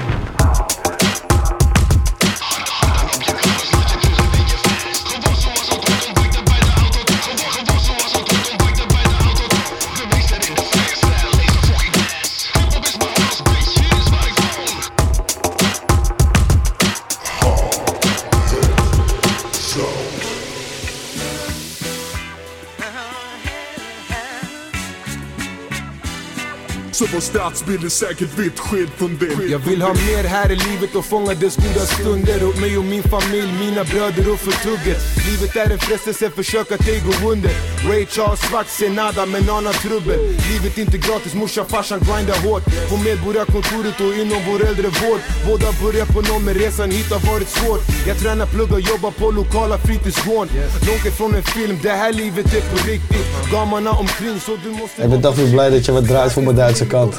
Så vår stadsbild är säkert vitt skild från din Jag vill ha mer här i livet och fånga dess goda stunder. Åt mig och min familj, mina bröder och för tugget Livet är en frestelse, försök att ej gå under. Ray Charles svart, ser nada men anar trubbel. Livet inte gratis, morsan farsan grindar hårt. På Medborgarkontoret och inom vår äldrevård Båda börjar på noll men resan hit har varit svårt Jag tränar, pluggar, jobbar på lokala fritidsgården. Långt ifrån en film, det här livet är på riktigt. Gamarna omkring så du måste ben toch weer blij dat je wat draait voor mijn Duitse kant.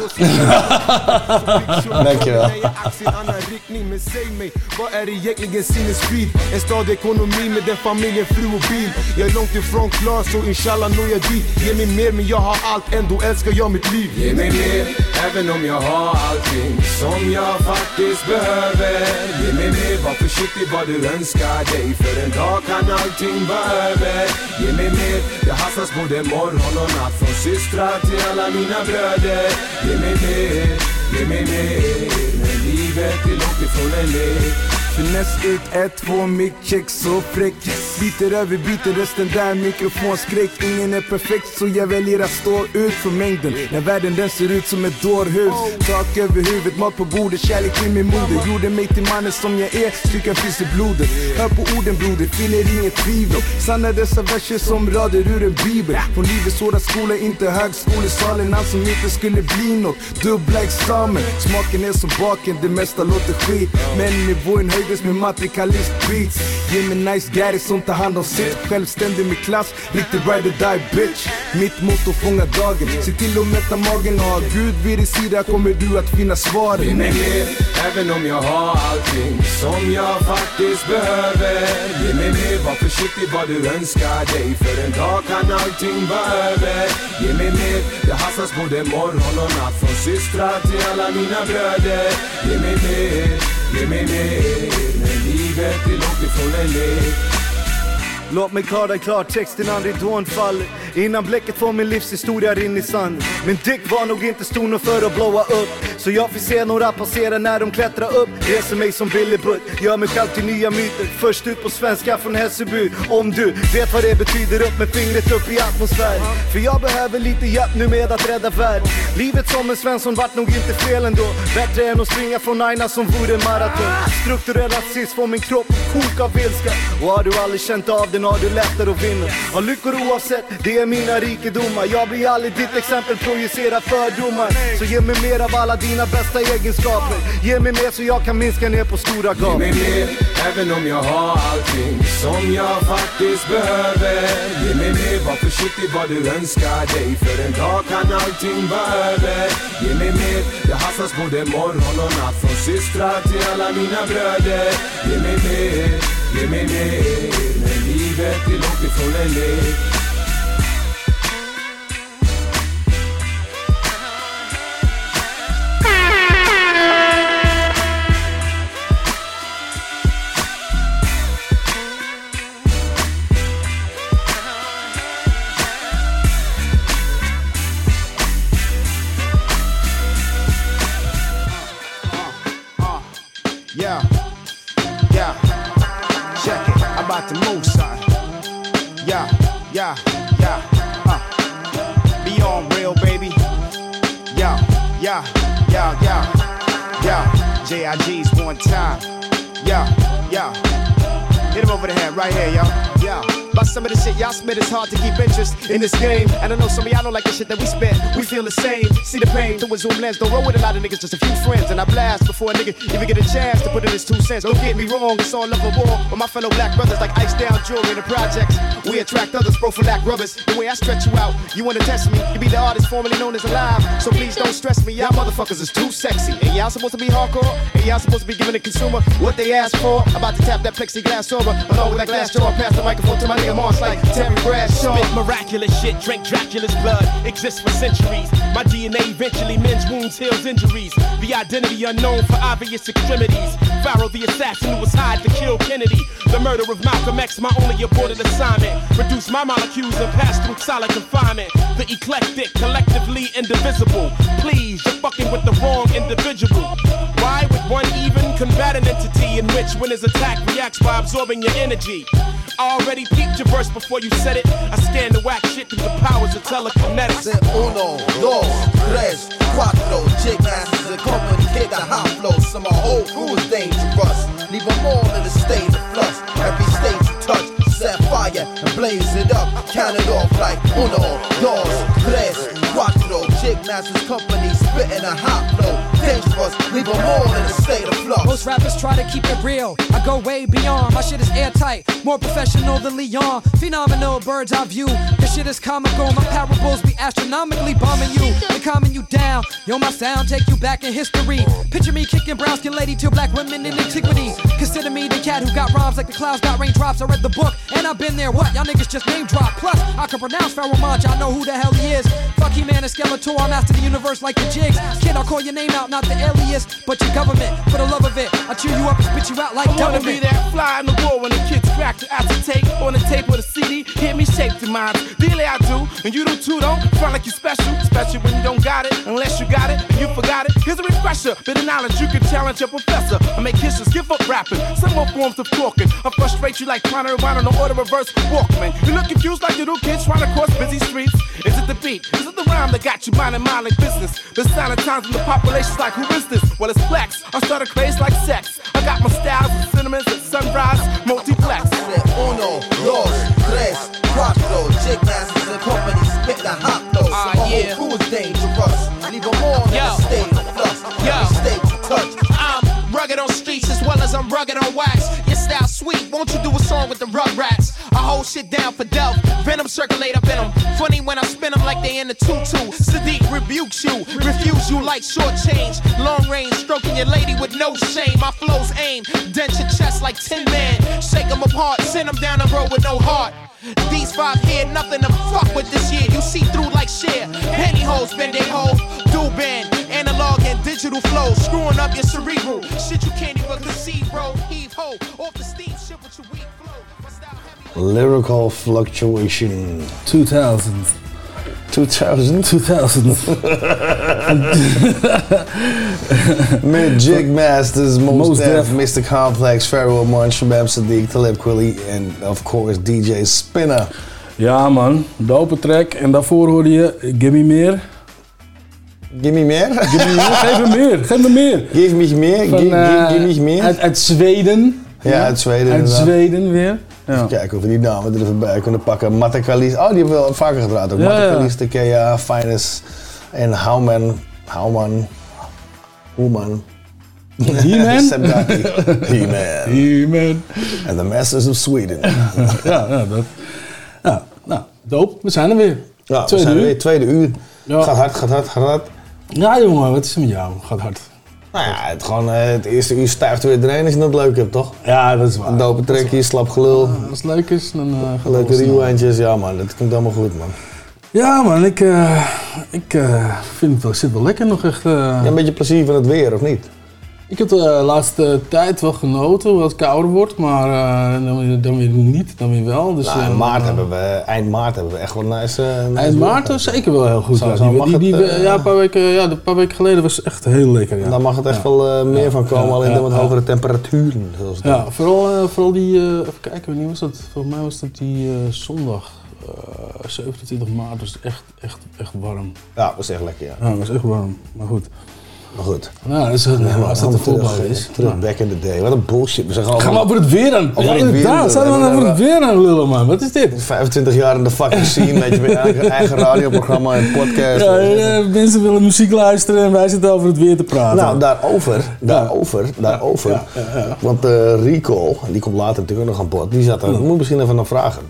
Dankjewel. men vad är egentligen sinnesfrid? En ekonomi med den familjen, fru och bil Jag är långt ifrån klar så inshallah når jag dit Ge mig mer men jag har allt, ändå älskar jag mitt liv Ge mig mer, även om jag har allting som jag faktiskt behöver Ge mig mer, var försiktig vad du önskar dig För en dag kan allting vara över Ge mig mer, det hassas både morgon och natt Från systrar till alla mina bröder Ge mig mer, ge mig mer Men livet Finess ut, ett, två, mick check, så fräck. Biter över biter resten där, mikrofonskräck. Ingen är perfekt så jag väljer att stå ut för mängden. När världen den ser ut som ett dårhus. Tak över huvudet, mat på bordet, kärlek till min moder. Gjorde mig till mannen som jag är, styrkan finns i blodet. Hör på orden broder, finner inget tvivel. Sanna dessa verser som rader ur en bibel. Från livets hårda skola, inte högskolesalen. Han som inte skulle bli något, dubbla examen. Smaken är som baken, det mesta låter skit. Men nivån höjdes med matrikalist beats. Ge mig nice gaddy som tar hand om sitt Självständig med klass, riktig ride or die bitch. Mitt motto fånga dagen, se till att mätta magen och ha Gud vid din sida kommer du att finna svaren. Ge mig mer, även om jag har allting som jag faktiskt behöver. Ge mig mer, var försiktig vad du önskar dig. För en dag kan allting vara över. Ge mig mer, det hasslas både morgon och natt. Från systrar till alla mina bröder. Ge mig mer, ge mig mer Men livet är långt Låt mig klara dig klartext innan ridån faller Innan bläcket får min livshistoria rinna i sanden Min dick var nog inte stor nog för att blåa upp. Så jag fick se några passera när de klättrar upp. Reser mig som Billy Butt, gör mig själv till nya myter. Först ut på svenska från Hässelby. Om du vet vad det betyder, upp med fingret upp i atmosfären För jag behöver lite hjälp nu med att rädda världen Livet som en Svensson vart nog inte fel ändå. Bättre än att springa från Aina som vore en maraton. Strukturell rasism får min kropp att koka av ilska. Och har du aldrig känt av det den har du lättare att vinna. Har lyckor oavsett, det är mina rikedomar. Jag blir aldrig ditt exempel, projicera fördomar. Så ge mig mer av alla dina bästa egenskaper. Ge mig mer så jag kan minska ner på stora gap. Ge mig mer, även om jag har allting som jag faktiskt behöver. Ge mig mer, var försiktig vad du önskar dig. För en dag kan allting vara över. Ge mig mer, det hasslas både morgon och natt. Från systrar till alla mina bröder. Ge mig mer, ge mig mer. Men livet är långt ifrån en yeah, yeah, yeah. JIG's one time. Yeah, yeah. Hit him over the head right here, yo. Yeah. About some of the shit y'all spit. It's hard to keep interest in this game. And I know some of y'all don't like the shit that we spit. We feel the same. See the pain through a zoom lens. Don't roll with a lot of niggas, just a few friends. And I blast before a nigga even get a chance to put in his two cents. Don't get me wrong, it's all love war. But my fellow black brothers like ice down jewelry in the projects. We attract others, bro, for lack rubbers. The way I stretch you out, you wanna test me. You be the artist formerly known as alive. So please don't stress me. Y'all motherfuckers is too sexy. And y'all supposed to be hardcore. And y'all supposed to be giving the consumer what they ask for. About to tap that plexiglass over. Along with that glass jaw, pass the microphone to my nigga Mars like Terry Bradshaw. Spit miraculous shit, drink Dracula's blood, exists for centuries. My DNA eventually mends wounds, heals injuries. The identity unknown for obvious extremities. Pharoahe the assassin who was hired to kill Kennedy. The murder of Malcolm X, my only aborted assignment. Reduce my molecules and pass through solid confinement. The eclectic, collectively indivisible. Please, you're fucking with the wrong individual. Why would one even combat an entity in which when his attack reacts by absorbing your energy? Already your verse before you said it. I scanned the whack shit through the powers of telekinetics. Uno, dos, tres, cuatro. Masters and company kick the hot flow. So my whole crew is dangerous. Leave them all in a state of flux. Every stage you touch, set fire and blaze it up. Count it off like uno, dos, tres, cuatro. Masters company spitting a hot flow. Dangerous, in a state of flux. Most rappers try to keep it real. I go way beyond. My shit is airtight, more professional than Leon. Phenomenal bird's eye view. This shit is comical. My parables be astronomically bombing you and calming you down. Yo, my sound take you back in history. Picture me kicking brown skin lady to black women in antiquity. Consider me the cat who got rhymes like the clouds got raindrops. I read the book and I've been there. What y'all niggas just name drop? Plus, I can pronounce Pharoahe Monch. I know who the hell he is. Fuck he man and Skeletor. I master the universe like the jigs. Kid, I'll call your name out, not the alias, but your government. For the love of it, I chew you up and spit you out like I wanna government. be that fly in the wall when the kids crack the acetate on the tape with the CD. Hear me shake the mind. Really I do, and you do too. Don't front like you special, especially when you don't got it. Unless you got it and you forgot it. Here's a refresher, bit of knowledge you can challenge your professor. I make histories, give up rapping. Some more forms of talking. I frustrate you like trying to rewind on the order reverse Walkman. You look confused like little kids trying to cross busy streets. Is it the beat? Is it the rhyme that got you minding mind like business? The silent times when the population's like, who is this? Well, it's flex. I start a craze like sex. I got my styles and sentiments at sunrise, multiplex. Uno, dos, tres, cuatro. Jigmastas and company spit the hot flow. So Ah, yeah. crew is dangerous. Leave them all state of flux. Every state you touch. Rugged on streets as well as I'm rugged on wax. Your style sweet, won't you do a song with the Rugrats? I hold shit down for Delph. Venom circulate up in them. Funny when I spin them like they in the tutu. Sahdeeq rebukes you, refuse you like short change. Long range, stroking your lady with no shame. My flows aim, dent your chest like Tin Man. Shake them apart, send them down the road with no heart. These five here, nothing to fuck with this year. You see through like share. Pantyhose, bend they hole. Dual band, analog and digital flows. Screwing up your cerebral. Shit you can't even conceive, bro. Heave ho. Off the steam shit with your weak Lyrical Fluctuation. 2000. 2000? 2000. Met Jig Masters, Most, Mos Def. Mr. Complex, Pharaoh Munch, Shabab Sadiq, Talib Kweli en of course DJ Spinner. Ja man, dope track. En daarvoor hoorde je Gimme Meer. Gimme meer? Gimme meer? Geef me meer, geef me meer. Give me meer, Van, give, eh, me meer. Uit, uit Zweden. Ja, uit Zweden Uit inderdaad. Zweden weer. Ja. Even kijken of we die namen er even bij kunnen pakken. Matakalis. Oh, die hebben we wel vaker gedraaid ook. Ja, ja. Matakalis, Tekea, Finest en Houman. Houman. Hoeman. He-Man? He-Man. He-Man. En The Masters of Sweden. ja, ja, dat. Ja, nou, dope. We zijn er weer. Ja, we Tweede zijn uur. weer. Tweede uur. Ja. Gaat hard, gaat hard, gaat hard. Ja jongen, wat is er met jou? Gaat hard. Nou ja, het, gewoon, eh, het eerste uur stijgt weer erin als je dat leuk hebt, toch? Ja, dat is waar. Een dope trekje, slap gelul. Als het leuk is, dan uh, gaat Leuke rewindjes. Ja man, dat komt allemaal goed man. Ja man, ik, eh, ik vind het wel, zit wel lekker nog echt. Ja, een beetje plezier van het weer, of niet? Ik heb de laatste tijd wel genoten, hoewel het kouder wordt, maar eh, dan, weer, dan weer niet, dan weer wel. Dus, nou, eh, maart hebben we, eind maart hebben we echt wel nice... eh, nice Eind maart was zeker wel heel goed. Zo- ja. zo Die- die- die- het, eh, ja, een paar weken, ja, een paar weken geleden was het echt heel lekker. Ja. Daar mag het echt Ja. wel eh, meer van komen, alleen dan wat hogere temperaturen. Zoals Ja, vooral, eh, vooral die, eh, even kijken, wanneer was dat? Volgens mij was dat die eh, zondag, eh, 27 maart, was het echt, echt, echt warm. Ja, dat was echt lekker, ja. Ja, was echt warm, maar goed. Maar goed. Nou, dat is, Nee, maar als dat de voetbal is. Terug, back in the day. Wat een bullshit. We zeggen Gaan we over het weer aan. Over Ja, het weer inderdaad. Zijn we dan over het weer aan lullen, man? Wat is dit? 25 jaar in de fucking scene, weet je, met je eigen, eigen radioprogramma en podcast. Ja, eh, mensen willen muziek luisteren en wij zitten over het weer te praten. Nou, daarover, daarover, daarover. Want eh Rico, die komt later natuurlijk ook nog aan bod, die zat er, ik moet misschien even naar vragen.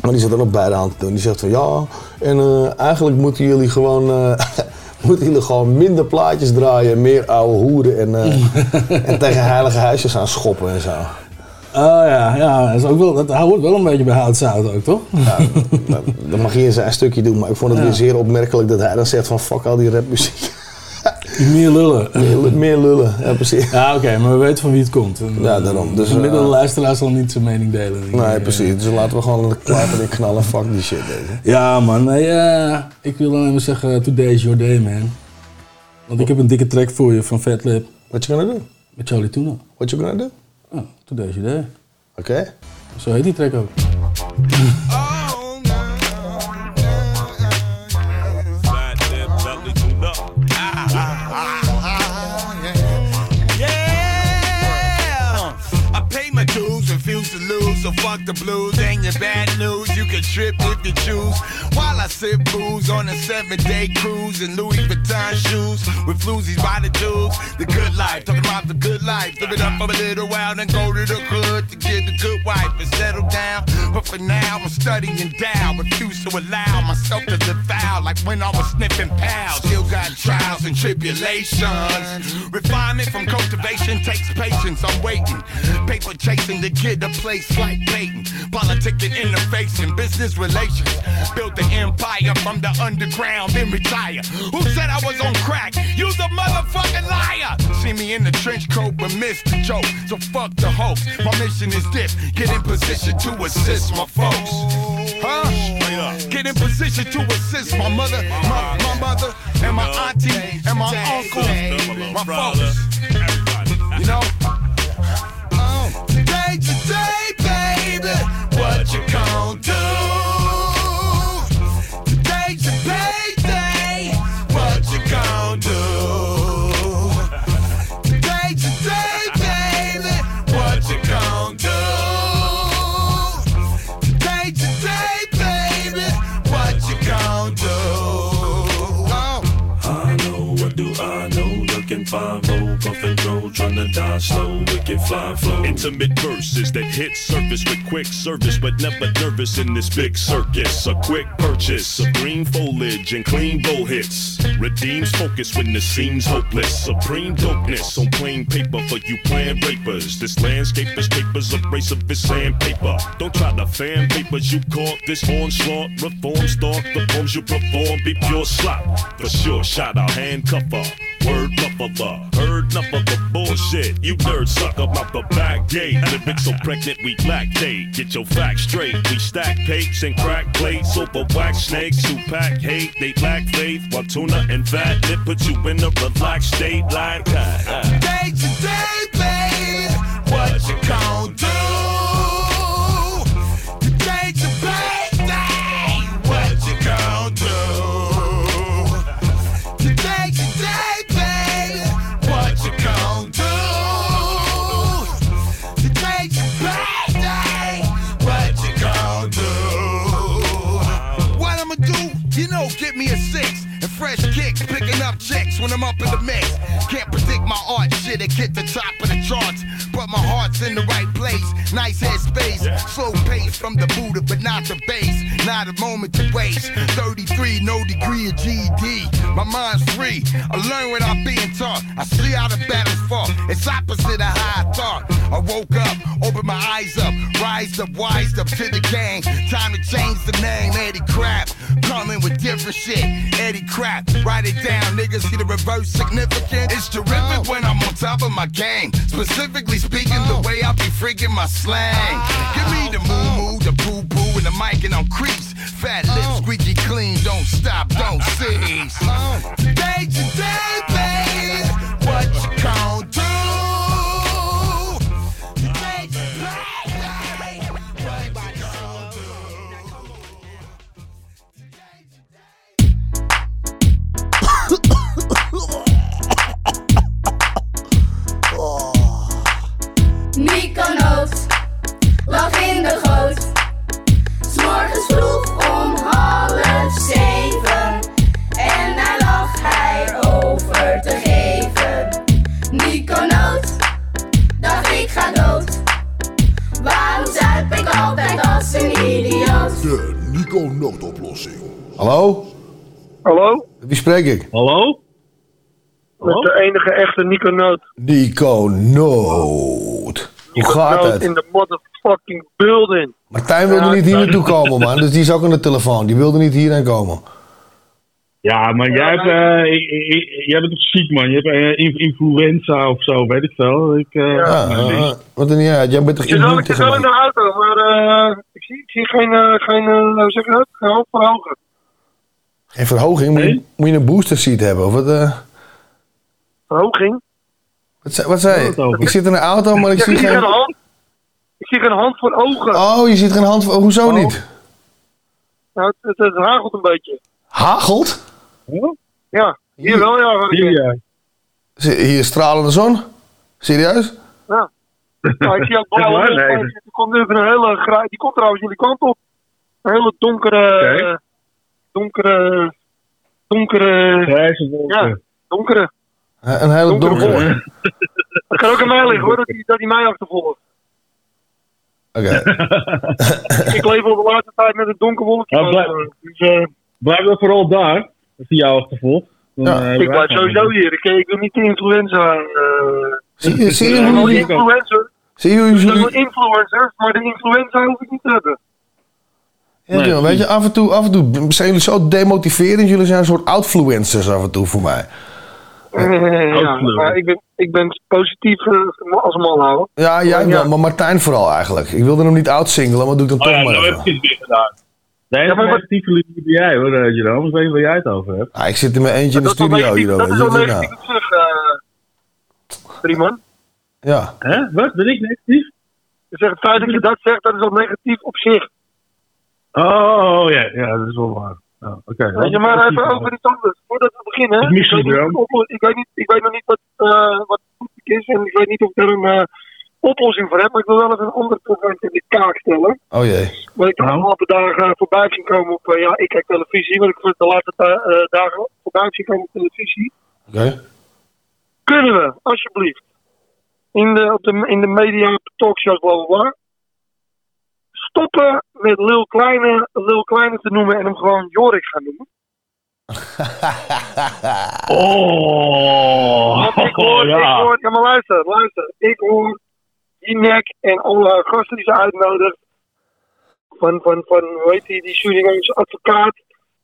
Maar die zat er nog bij de hand te doen. Die zegt van ja, en eh, eigenlijk moeten jullie gewoon, eh, moeten jullie gewoon minder plaatjes draaien, meer oude hoeren en, eh, en tegen heilige huisjes aan schoppen en zo. Oh ja, ja dat, is ook wel, dat hoort wel een beetje bij houtzout ook, toch? Ja, dat, dat mag hij in zijn stukje doen, maar ik vond het Ja. weer zeer opmerkelijk dat hij dan zegt van fuck al die rapmuziek. Meer lullen. Meer, meer lullen, ja precies. Ja, oké, maar we weten van wie het komt. En, Ja, daarom. Dus, de gemiddelde eh, luisteraar zal niet zijn mening delen. Nee, precies. Dus laten we gewoon de in knallen. Fuck die shit, deze. Ja, man. Nee, eh, ik wil dan even zeggen, today is your day, man. Want ik heb een dikke track voor je van Fat Lip. What you gonna do? Met Charlie Tuna. What you gonna do? Oh, today is your day. Oké. Zo heet die track ook. so fuck the blues. Ain't your bad news, you can trip if you choose. While I sip booze on a seven day cruise in Louis Vuitton shoes with floozies by the tubes. The good life, talking about the good life. Live it up for a little while, then go to the hood to get a good wife and settle down. But for now, I'm studying down, refuse to allow myself to devour like when I was sniffing pals. Still got trials and tribulations. Refinement from cultivation takes patience. I'm waiting, paper chasing to get a place like Peyton. Politicking, interfacing, business relations. Built the empire from the underground, then retire. Who said I was on crack? You the motherfucking liar. See me in the trench coat, but missed the joke. So fuck the hoax. My mission is this: get in position to assist my folks. Huh? Get in position to assist my mother, my, my mother, and my auntie, and my uncle, my folks. You know? Hit surface with quick service, but never nervous in this big circus. A quick purchase of green foliage and clean bow hits. Redeems focus when the seems hopeless. Supreme dopeness on plain paper for you plan rapers. This landscape is papers, a brace of this sandpaper. Don't try to fan papers, you caught this onslaught. Reform stalk, the poems you perform be pure slop. For sure, shout out handcuffer. Heard enough of the bullshit. You nerd suck up out the back gate. Living so pregnant, we lactate. Get your facts straight. We stack cakes and crack plates over wax snakes who pack hate. They lack faith while tuna and Fatlip put you in a relaxed state like that. Day to day, baby, what you gon' chicks when I'm up in the mix. Can't predict my art shit and get the top of the charts, but my heart's in the right place. Nice head space, slow pace from the Buddha, but not the bass. Not a moment to waste. 33, no degree of GED. My mind's free. I learn without being taught. I see how the battle's fought. It's opposite of how I thought. I woke up, opened my eyes up, rise up, wise up to the game. Time to change the name, Eddie Crap. Coming with different shit, Eddie Crap. Write it down, niggas see the reverse significant. It's terrific oh. when I'm on top of my game. Specifically speaking, the way I be freaking my slang. Give me the moo moo, the poo poo, and the mic, and I'm creeps. Fat lips, squeaky clean, don't stop, don't cease. Day to day, baby, what you gon' in de goot. S'morgens vroeg om half zeven. En daar lag hij over te geven. Nico Noot, dacht ik ga dood. Waarom zuip ik altijd als een idioot? De Nico Noot oplossing. Hallo? Hallo? Wie spreek ik? Hallo? Met de enige echte Nico Noot. Nico Noot. Hoe gaat het? in de modder motherfucking building. Martijn wilde Ja, niet hier ja. naartoe komen, man. Dus die is ook aan de telefoon. Die wilde niet hierheen komen. Ja, maar jij, hebt, eh, ik- ik- jij bent toch ziek, man? Je hebt in- influenza of zo, weet ik veel. Ik, eh, Ja, wat niet uit. Jij bent toch immuun ik zit wel in de auto, maar ik, zie, ik zie geen, geen hoe zeg je dat? Geen verhogen. Geen verhoging? Moet je, moet je een booster seat hebben? Of wat, Verhoging? wat, zei- wat zei je? Ik zit in een auto, maar ik Ja, zie geen geen... Ik zie geen hand voor ogen. Oh, je ziet geen hand... van- Hoezo niet? Nou, het, het, het hagelt een beetje. Hagelt? Ja, hier wel, ja. Ben. Zie- Hier stralende zon? Serieus? Ja. Nou, ik zie ook blauwe. Nee. Er komt even een hele gra- Die komt trouwens jullie kant op. Een hele donkere... Donkere... Donkere... Grijze wolken. Ja, donkere. Eh, Een hele Donkere donkere... wolk. Dat kan ook aan mij liggen hoor, dat hij dat die mij achtervolgt. Oké. ik leef al de laatste tijd met een donker wolkje. Nou, blijf- Dus, eh, Blijf dan vooral daar, als hij jou achtervolgt. Dan, eh, ik blijf sowieso hier. Ik, ik wil niet de influenza. eh Zie je, zie je hoe jullie... influencer. Zie je hoe Ik influencer, maar de influenza hoef ik niet te hebben. Ja, weet je, af en, toe, af en toe zijn jullie zo demotiverend. Jullie zijn een soort outfluencers af en toe voor mij. Eh, ja, maar ik ben, ik ben positief eh, als man houden. Ja, jij Ja. wel, maar Martijn vooral eigenlijk. Ik wilde hem niet outsingelen, maar doe ik dan Oh toch ja, maar nou even. heb je het weer gedaan. Nee, Ja, maar wat- ben jij hoor, eh, Jerome. Ik weet niet waar jij het over hebt. Ah, ik zit in mijn eentje in de studio negatief- hier. Dat is wel wat nou? negatief terug, eh Drieman. Ja. Hè? Wat? Ben ik negatief? Je zegt het feit dat je dat zegt, dat is al negatief op zich. Oh ja, ja, dat is wel waar. Weet je, maar even over iets anders. Voordat we beginnen. Ik weet niet ik, weet niet, ik weet nog niet wat, eh wat is. En ik weet niet of ik er een eh, oplossing voor heb. Maar ik wil wel even een ander probleem in de kaak stellen. Oh jee. Wat ik de afgelopen dagen voorbij zien komen op... eh, ja, ik kijk televisie. Wat ik voor de laatste eh, dagen voorbij zien komen op televisie. Oké. Kunnen we, alsjeblieft, in de, op de, in de media, talkshows, bla bla bla, stoppen met Lil Kleine, Lil Kleine te noemen en hem gewoon Jorik gaan noemen? Oh, Want ik hoor, ja. ik hoor, ja maar luister, luister. Ik hoor Jinek en alle gasten die ze uitnodigt. Van, van, van hoe heet die, die Surinaamse advocaat.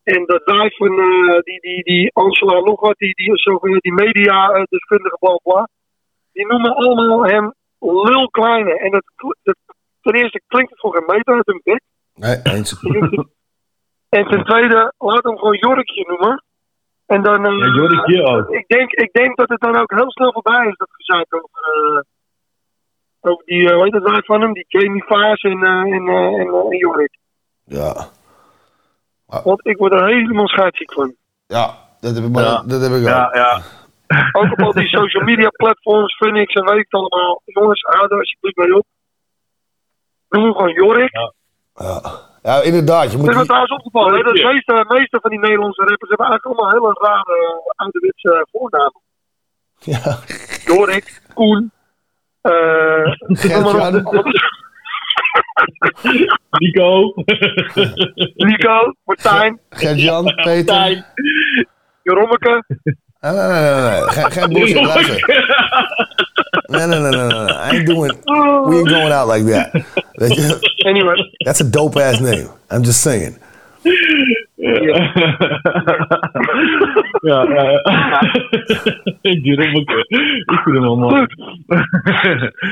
En dat van eh, die, die, die Angela nog wat, die, die, zo, die media-deskundige, bla bla. Die noemen allemaal hem Lil Kleine. En dat, dat, ten eerste klinkt het voor geen meter uit hun bek. Nee, eens. En ten tweede, laat hem gewoon Jorkje noemen. En dan... Ja, Jorkje ook. Ik denk, ik denk dat het dan ook heel snel voorbij is, dat gezeik over... eh, over die, eh, hoe heet het wijf van hem? Die Jamie Vaas en, eh, en, en, en Jorik. Ja. Want ik word er helemaal scheidsziek van. Ja, dat heb ik, maar, Ja. dat heb ik ook. Ja, ja. Ook op al die social media platforms, Phoenix en weet ik het allemaal. Jongens, hou er alsjeblieft mee op. Noem gewoon Jorik. Ja, inderdaad. Je Het moet is me trouwens opgevallen. hè, De meeste, meeste van die Nederlandse rappers hebben eigenlijk allemaal hele rare eh, ouderwetse voornamen. Ja. Jorik, Koen, eh op. Nico. Nico, Martijn, Gert-Jan, Peter. Jerommeke. Nee, nee, nee, nee, nee. Geen, geen bullshit, luister. Nee, nee, nee, nee, nee. I ain't doing... We ain't going out like that. Weet je? Anyway. That's a dope-ass name. I'm just saying. Ja, ja, ja. Jerome, ik ik vind hem wel mooi.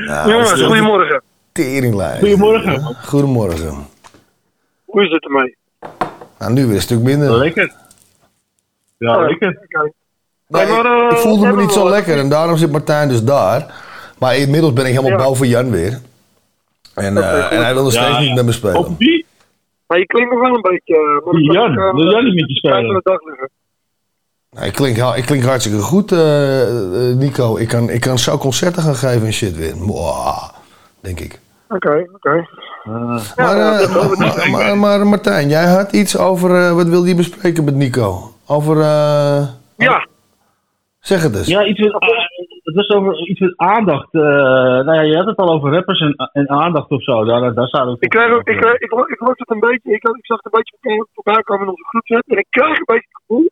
Nou, Jongens, goedemorgen. Teringlijn. Goedemorgen. Goedemorgen. Hoe is het ermee? Nou, nu weer een stuk minder. Lekker. Ja, Oh, lekker. Nee, maar, eh, ik voelde me niet zo lekker en daarom zit Martijn dus daar. Maar inmiddels ben ik helemaal Ja. boven Jan weer. En, eh, en hij wil nog steeds Ja, niet met me spelen. Wie? Maar je klinkt nog wel een beetje... eh, maar Jan, ik, eh, wil Jan niet met je spelen? Nou, ik, klink, ik klink hartstikke goed, eh, eh, Nico. Ik kan, ik kan zo concerten gaan geven en shit weer. Mwah, denk ik. Oké, oké. Maar, eh, maar, maar, maar Martijn, jij had iets over... eh, wat wilde je bespreken met Nico? Over... eh, Ja. Zeg het eens. Ja, iets met, ah, het was over iets met aandacht. eh, nou ja, je had het al over rappers en, en aandacht of zo. Daar, daar zou het Ik, kreeg ook, ik, kreeg, ik, ik, het een beetje, ik, ik zag het een beetje voorbij- komen in onze groepchat. En ik krijg een beetje het gevoel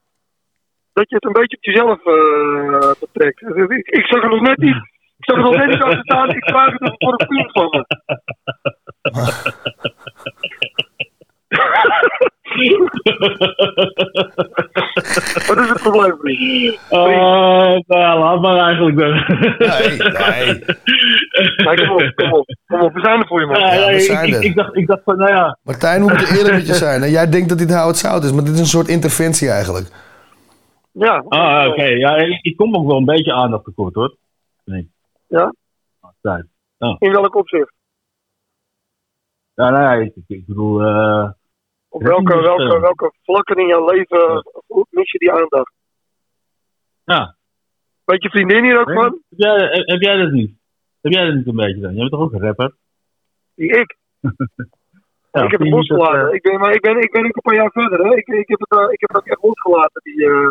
dat je het een beetje op jezelf eh, betrekt. Ik, ik zag er nog net niet, ik zag er nog net niet achter staan. Ik vraag het voor een vriend van me. Wat is het probleem? Eh, nou, laat maar eigenlijk dan. Nee, nee. Nee, kom op, kom op. Kom op, we zijn er voor je, man. Ja, ja, we ik, zijn ik, er. ik dacht, ik dacht van, nou ja. Martijn, we moeten eerlijk met je zijn. hè. Jij denkt dat dit hout zout is, maar dit is een soort interventie eigenlijk. Ja. Ah, oké. Ja, ik, kom ook wel een beetje aandacht tekort hoor. Nee. Ja? Ja. In welk opzicht? Ja, nou ja, ik, ik, ik bedoel. eh Op welke, welke, eh, welke vlakken in jouw leven mis je die aandacht? Ja. Weet je vriendin hier ook Heb van? jij, heb, heb jij dat niet? Heb jij dat niet een beetje dan? Jij bent toch ook een rapper? Die ik. Ja, ik heb het losgelaten. eh, ik, ben, maar ik, ben, ik ben ook een paar jaar verder. Hè. Ik, ik, heb het, eh, ik heb het ook echt losgelaten, die, eh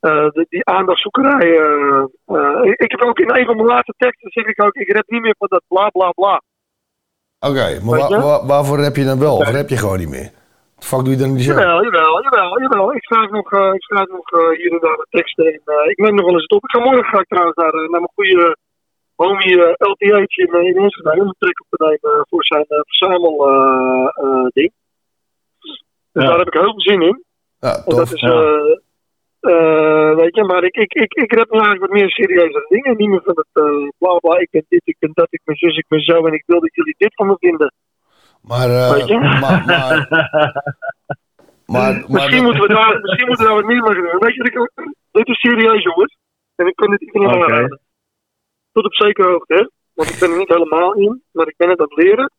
eh, die, die aandachtzoekerij. eh, eh. ik, ik heb ook in een van mijn laatste teksten zeg ik ook, ik rap niet meer van dat bla bla bla. Oké, maar waarvoor heb je dan wel? Of heb je gewoon niet meer? Wat fuck doe je dan niet zo? Jawel, jawel, jawel, jawel. Ik schrijf nog, eh, ik schrijf nog eh, hier en daar wat teksten. En, eh, ik neem nog wel eens het op. Ik ga morgen ga ik trouwens naar, eh, naar mijn goede homie uh, LTH in, in Enschede. Om een track op te nemen voor zijn uh, verzamel eh, eh, ding. Dus Ja. daar heb ik heel veel zin in. Ja, En dat is, Ja. eh, eh, weet je, maar ik, ik, ik, ik rap nu eigenlijk wat meer serieuze dingen. Niet meer van het eh, bla bla, ik ben dit, ik ben dat, ik ben zus, ik ben zo. En ik wil dat jullie dit van me vinden. Maar, eh, je? maar, maar, maar, maar, Misschien moeten we daar, misschien moeten we daar wat meer mee doen. Weet je, dit is serieus jongens. En ik kan het iedereen Oké. aanraden. Tot op zekere hoogte, hè. Want ik ben er niet helemaal in, maar ik ben het aan het leren.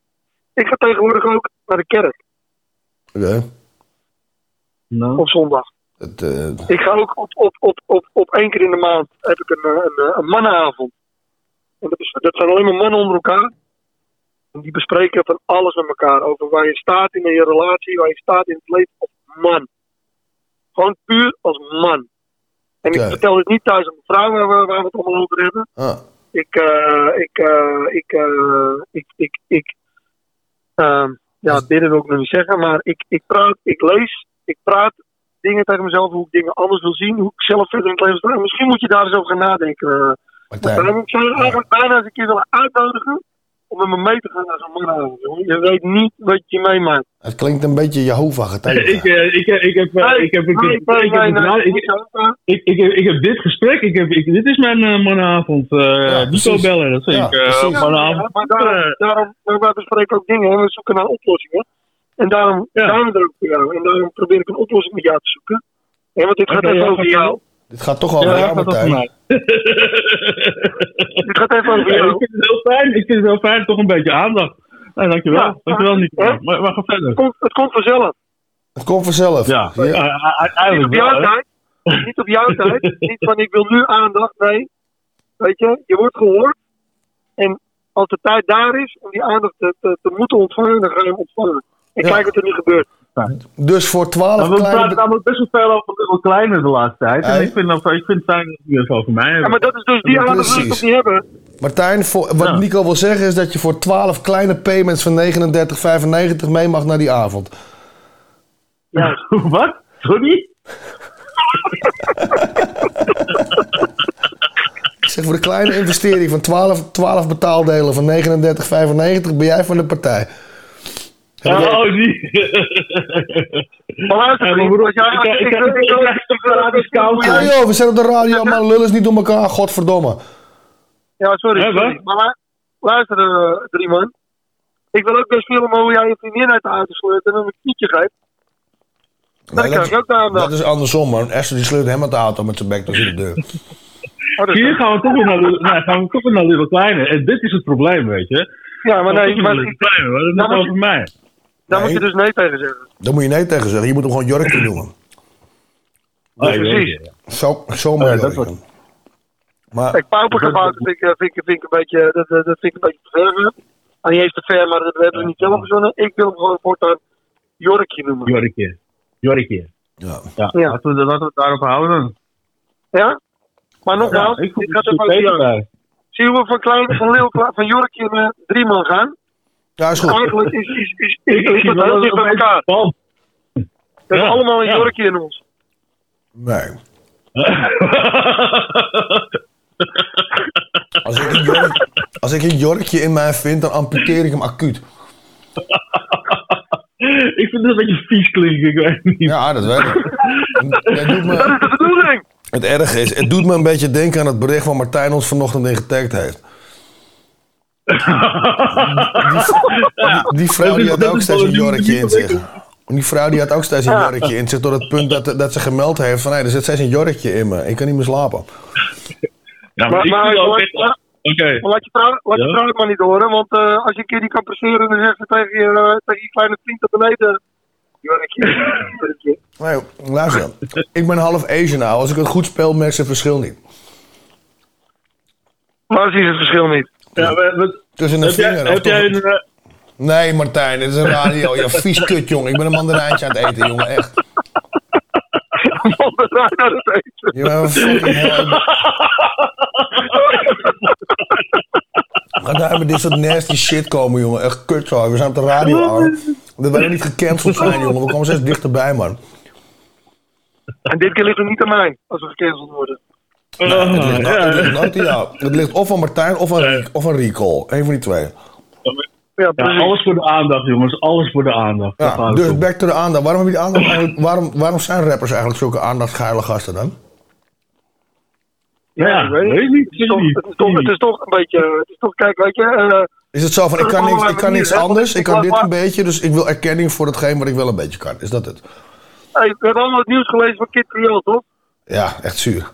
Ik ga tegenwoordig ook naar de kerk Oké. Nou. op zondag. Het, eh, Ik ga ook op, op, op, op, op één keer in de maand heb ik een, eh, een, een mannenavond. En dat, is, dat zijn alleen maar mannen onder elkaar. En die bespreken van alles met elkaar. Over waar je staat in je relatie, waar je staat in het leven als man. Gewoon puur als man. En ik vertel dit niet thuis aan mijn vrouw waar we, waar we het allemaal over hebben. ah, Ik, eh, ik, eh, ik, eh, ik, ik, ik, ehm, ja, bidden wil ik nog niet zeggen, maar ik, ik praat, ik lees, ik praat dingen tegen mezelf, hoe ik dingen anders wil zien, hoe ik zelf verder in het leven sta. En Misschien moet je daar eens over gaan nadenken. eh. Martijn. Ik zou je eigenlijk bijna eens een keer willen uitnodigen om met me mee te gaan naar zo'n mannenavond. Je weet niet wat je meemaakt. het klinkt een beetje Jehovah ik, getekend. eh, ik, eh, ik eh, ik heb, ik ik- dit gesprek, ik heb, ik, dit is mijn uh, mannenavond. eh Nico bellen, dat vind Ja, ik eh. Ja, maar daarom, daarom maar wij bespreken ook dingen en we zoeken naar oplossingen. En daarom Ja. zijn we er ook voor jou. En daarom probeer ik een oplossing met jou te zoeken. En want dit gaat even ja, over gaat jou. Dit gaat toch over Ja, jou, Martijn. mij. Dit gaat even over jou. ik vind het heel fijn, ik vind het heel fijn, toch een beetje aandacht. Nee, dankjewel, Ja, dankjewel hè? Maar, maar ga verder. Het komt, het komt vanzelf. Het komt vanzelf. Ja, Ja. ja. u- Niet op jouw tijd. Niet op jouw tijd. Niet van ik wil nu aandacht. Nee. Weet je, je wordt gehoord. En als de tijd daar is om die aandacht te, te, te moeten ontvangen, dan ga je hem ontvangen. En Ja. kijk wat er nu gebeurt. Dus voor Maar 12 we praten kleine... namelijk best wel veel over Little Kleine de laatste tijd. En ik vind, dat, ik vind het fijn dat jullie het over mij Ja, maar dat is dus die ik precies. toch niet hebben. Martijn, voor, wat Ja. Nico wil zeggen is dat je voor 12 kleine payments van 39,95 mee mag naar die avond. Ja. Wat? Sorry? Ik zeg voor de kleine investering van 12, 12 betaaldelen van 39,95 ben jij van de partij. Oh, die. Maar Ja joh, we zijn op de radio, maar lul is niet door elkaar, godverdomme. Ja, sorry. Maar luister, eh, drie man. Ik wil ook best filmen hoe jij je vriendin uit de auto sleurt en hem een knietje geeft. Nou, dat, is, dat eh. is andersom, man. Esther die sleurt hem uit de auto met zijn bek door de deur. Oh, Hier gaan we toch weer naar, nou, gaan we toch weer naar Little Kleine. En dit is het probleem, weet je. Ja, maar nee, maar, het probleem, dat is nou, over mij daar moet Nee. je dus nee tegen zeggen. Daar moet je nee tegen zeggen. Je moet hem gewoon Jorkje noemen. Ik precies. Zo, zo maar Ja, dat Jorkje. Maar Kijk, paupergebouwd vind ik, eh, vind, ik, vind, ik een beetje, dat, dat vind ik een beetje te ver. Ah, niet eens te ver, maar dat hebben we niet zelf verzonnen. Ik wil hem gewoon voortaan Jorkje noemen. Jorikje. Jorikje. ja. Ja, Ja. Laten, we, laten we het daarop houden. Ja? Maar nogmaals, Ja, ik dit het even. Zie je hoe we van, klein, van, Leeuw, van Jorkje naar drie man gaan? Ja, is goed. Eigenlijk is, is, is, heel dicht bij elkaar. We hebben allemaal een ja. Jorkje in ons. Nee. Als ik, een jork, als ik een jorkje in mij vind, dan amputeer ik hem acuut. ik vind het een beetje vies klinken, ik weet niet. Ja, dat weet ik. Het doet me, Dat is de bedoeling! Het erge is, het doet me een beetje denken aan het bericht waar Martijn ons vanochtend in getagd heeft. Die, die vrouw die had ook steeds een jorkje in zich. Die vrouw die had ook steeds een jorkje in zich door het punt dat, dat ze gemeld heeft van hé, er zit steeds een jorkje in me. Ik kan niet meer slapen. Ja, Maar, laat, maar je vrouw, laat je Ja? vrouw het maar niet horen, want eh, als je een keer niet kan presteren, dan zegt ze tegen je, eh, tegen je kleine vriend naar beneden. Nee, luister. Ik ben half Asian nou. Als ik het goed speel, merk ze het verschil niet. Maar zie je het verschil niet. Ja, we- we- Tussen een vinger heb jij een... eh, Nee, Martijn, dit is een radio. Ja, vies kut, jongen. Ik ben een mandarijntje aan het eten, jongen. Echt. Mandarijn aan het eten. Je bent een fucking. Ga daar met dit soort nasty shit komen, jongen. Echt kut zo. We zijn op de radio, ouwe. Dat wij niet gecanceld zijn, jongen. We komen steeds dichterbij, man. En dit keer ligt het niet aan mij, als we gecanceld worden. Het, ligt, het ligt nooit aan jou. Het ligt of aan Martijn of aan, Re- of aan Recall. Eén van die twee. Ja, alles voor de aandacht, jongens. Alles voor de aandacht. Ja, dus back to the aandacht. Waarom, heb je die aandacht eigenlijk, waarom, waarom zijn rappers eigenlijk zulke aandachtsgeile gasten dan? Ja, weet weet ik niet. Het is, toch, het, is toch, het is toch een beetje, het is toch, kijk, weet je, eh, Is het zo van, ik kan, niks, ik kan niks anders, ik kan dit een beetje, dus ik wil erkenning voor hetgeen wat ik wel een beetje kan. Is dat het? hey, we hebben allemaal het nieuws gelezen van Kid Creole, toch? Ja, echt zuur.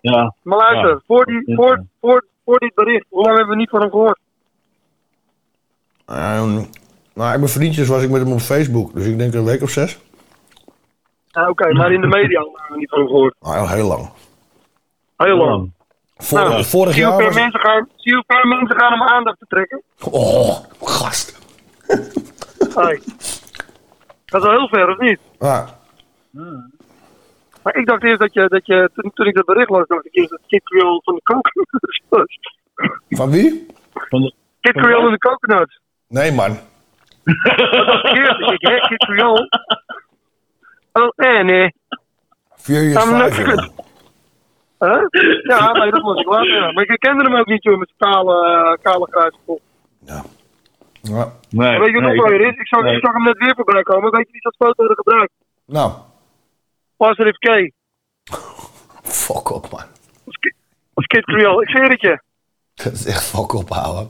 Ja. Maar luister, Ja. voor, die, voor, voor, voor dit bericht, hoe lang hebben we niet van hem gehoord? Ehm, nou, ik ben vriendjes, was ik met hem op Facebook, dus ik denk een week of zes. Ja, Oké, maar in de media hebben we niet van hem gehoord. Nou, heel, lang. Heel lang. Vorig, Nou, vorig zie jaar hoeveel was mensen gaan, zie hoeveel mensen gaan om aandacht te trekken? Oh, gast. Hey. Dat is al heel ver, of niet? Ja. Maar ik dacht eerst dat je, dat je toen, toen ik dat bericht las, dacht ik eerst dat Kid Creole van de coconuts was. Van wie? Van de, Kid Creole en de coconuts. Nee, man. Dat dacht ik eerst. Ik hè, Kid Creole? Oh, nee, nee. Furious I'm not 5, good. jongen. Huh? Ja, nee, dat was ik later. Ja. Maar ik kende hem ook niet, joh, met zijn kale, eh, kale grijze kop. Ja. nee, Weet je wat nee, nog wel weer is? Ik zag, nee. ik zag hem net weer voorbij komen. Weet je wie dat foto hadden gebruikt? Nou, Positive K. fuck op, man. Of Kid Creole. Ik zweer het je. Dat is echt fuck op, ouwe.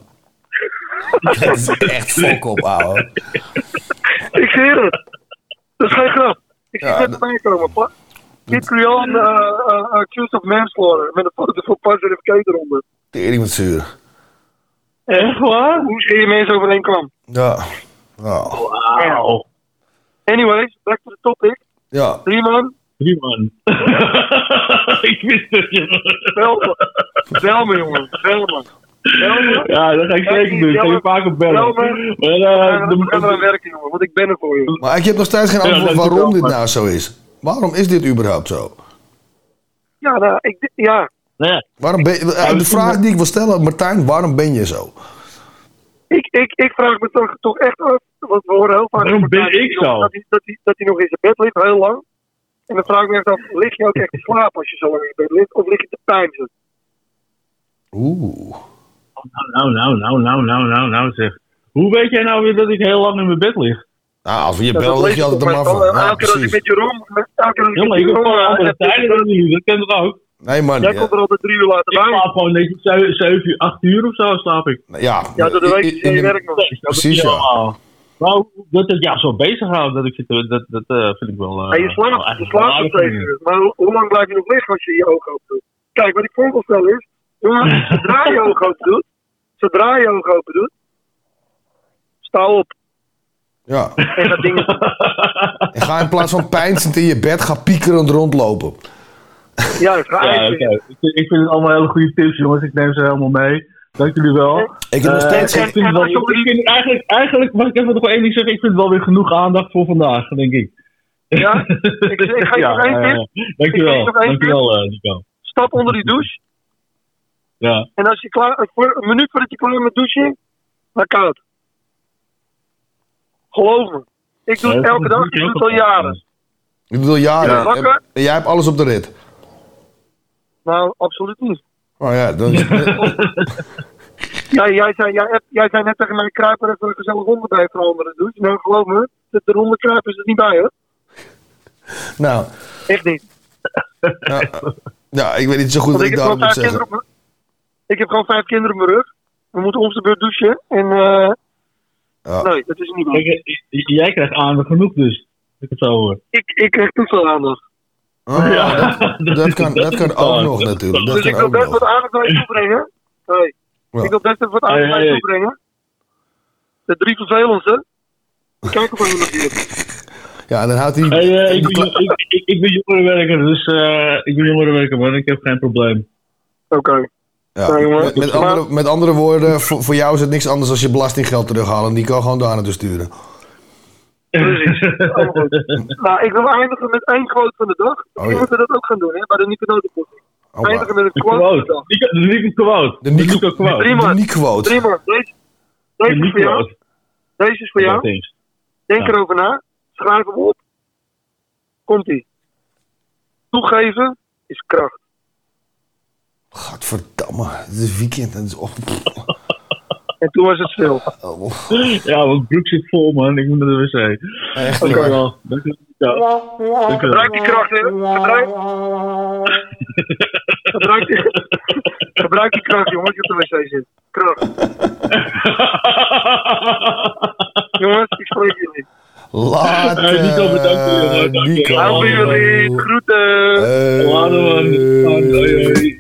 Dat is echt fuck op, ouwe. Ik zweer het. Dat is geen grap. Ik zie Ja, het net voorbij komen. Pa- Kid Creole uh, uh, accused of manslaughter. Met een foto van Positive K eronder. Tering met zuur. Echt waar? Hoe scheer je mensen overeen kwam. Ja. Wauw. Anyways, back to the topic. Ja. Drie man. Drie man. ik wist het, jongen. Bel me. Bel me, jongen. Bel me. Ja, dat ga ik zeker doen. Ik ga je vaker bellen. Bel me. Maar, eh, de- we gaan eraan werken, jongen. Want ik ben er voor je. Maar ik heb nog steeds geen antwoord waarom dit nou zo is. Waarom is dit überhaupt zo? Ja, nou, ik, ja. Waarom ben je, eh, de vraag die ik wil stellen, Martijn, waarom ben je zo? Ik, ik, ik vraag me toch, toch echt af, want we horen heel vaak... Waarom over ben ik dat hij- zo? Dat hij, dat, hij, dat hij nog in zijn bed ligt, heel lang. En dan vraag ik me af, lig je ook echt te slapen als je zo lang in je bed ligt? Of lig je te pijnzen? Oeh. Nou, nou, nou, nou, nou, nou, nou, zeg. Hoe weet jij nou weer dat ik heel lang in mijn bed lig? Nou, als we je bellen, dat lig je ik altijd er maar van. Elke keer als ik met Jeroen... met- Elke keer als ik met ik andere tijden dan dat ken toch ook? Nee, man. Jij komt er altijd drie uur later Ik bij. slaap gewoon netjes 7 uur, 8 uur of zo slaap ik. Ja, Ja, dat weet ik. in Je de- werkt nog. Precies, ja. Nou, dat het ja, zo bezig houdt, dat ik zit, dat, dat eh, vind ik wel... eh, En je wel slaapt, je slaapt nog uur. Maar hoe, hoe lang blijf je nog liggen als je je ogen open doet? Kijk, wat ik voor wil stellen is, zodra je je ogen open doet, zodra je je ogen open doet, sta op. Ja. En dat ding En ga in plaats van pijnzend in je bed, ga piekerend rondlopen. juist, ga Ja, oké. Ik, vind- ik vind het allemaal hele goede tips, jongens. Ik neem ze helemaal mee. Dank jullie wel. Ik heb nog Eh, steeds- ik vind het wel, ik vind eigenlijk, eigenlijk, mag ik even nog één ding zeggen? Ik vind het wel weer genoeg aandacht voor vandaag, denk ik. Ja? Ik, ik geef Ja, nog één tip. ja. Dankjewel, dankjewel eh, Nico. stap onder die douche. Ja. En als je klaar, voor, een minuut voordat je klaar bent met douchen, dan koud. Geloof me. Ik doe het Ja, elke dag, ik je doe het al jaren. Ik bedoel, jaren. Ja. Wakker? En, en jij hebt alles op de rit. Nou, absoluut niet. Oh ja, dan... Ja, jij, zei, jij, jij zei net tegen mij, kruip er even een gezellig ronde bij voor andere douche. Nou, geloof me, de, de ronde kruip is er niet bij, hoor. nou, Echt niet. ja, ja, ik weet niet zo goed Want wat ik ik heb, gewoon daarop moet vijf zeggen. kinderen op mijn- ik heb gewoon vijf kinderen op mijn rug. We moeten om de beurt douchen. En eh Ja. nee, dat is niet j- jij krijgt aandacht genoeg dus. Ik het zo hoor. Ik, ik krijg toestel aandacht. Oh, Ja. dat, dat kan, dat kan ook nog natuurlijk. Dat dus ik wil best wat aandacht naar je toe brengen. Ja. Ik wil best even wat aandacht Hey, brengen. De drie vervelendste. Of we natuurlijk. Ja, en dan houdt hij... Hey, eh, ik, ben, ik, ik, ik ben jongerenwerker, dus eh, ik ben jongerenwerker, man. Ik heb geen probleem. Oké. Ja, met, met, Maar- andere, met andere woorden, voor, voor jou is het niks anders als je belastinggeld terughalen. Die kan gewoon daar naartoe sturen. Precies. Nou, ik wil eindigen met één quote van de dag. Oh, We ja. moeten dat ook gaan doen, hè, bij de wauw. Eindigen met een quote de quote. Nico- De Nico quote. De Nico, Nico quote. De Nico-quote. Drie man. Deze, De deze is voor Nico jou. quote. Deze is voor jou. Denk Ja. erover na. Schrijf hem op. Komt-ie. Toegeven is kracht. Godverdamme, het is weekend. Het is op. En toen was het stil. Oh, Ja, want broek zit vol, man. Ik moet naar de wc. echt waar. je wel. Dank je wel. Dank je wel. Gebruik die kracht, hè. Gebruik, gebruik, die, gebruik die kracht, jongens, die op de wc zit. Kracht. jongens, ik spreek jullie. Later. Hey, Nico, bedankt voor je, je. Jullie. Groeten. Hey. Later, man. Hoi, hoi.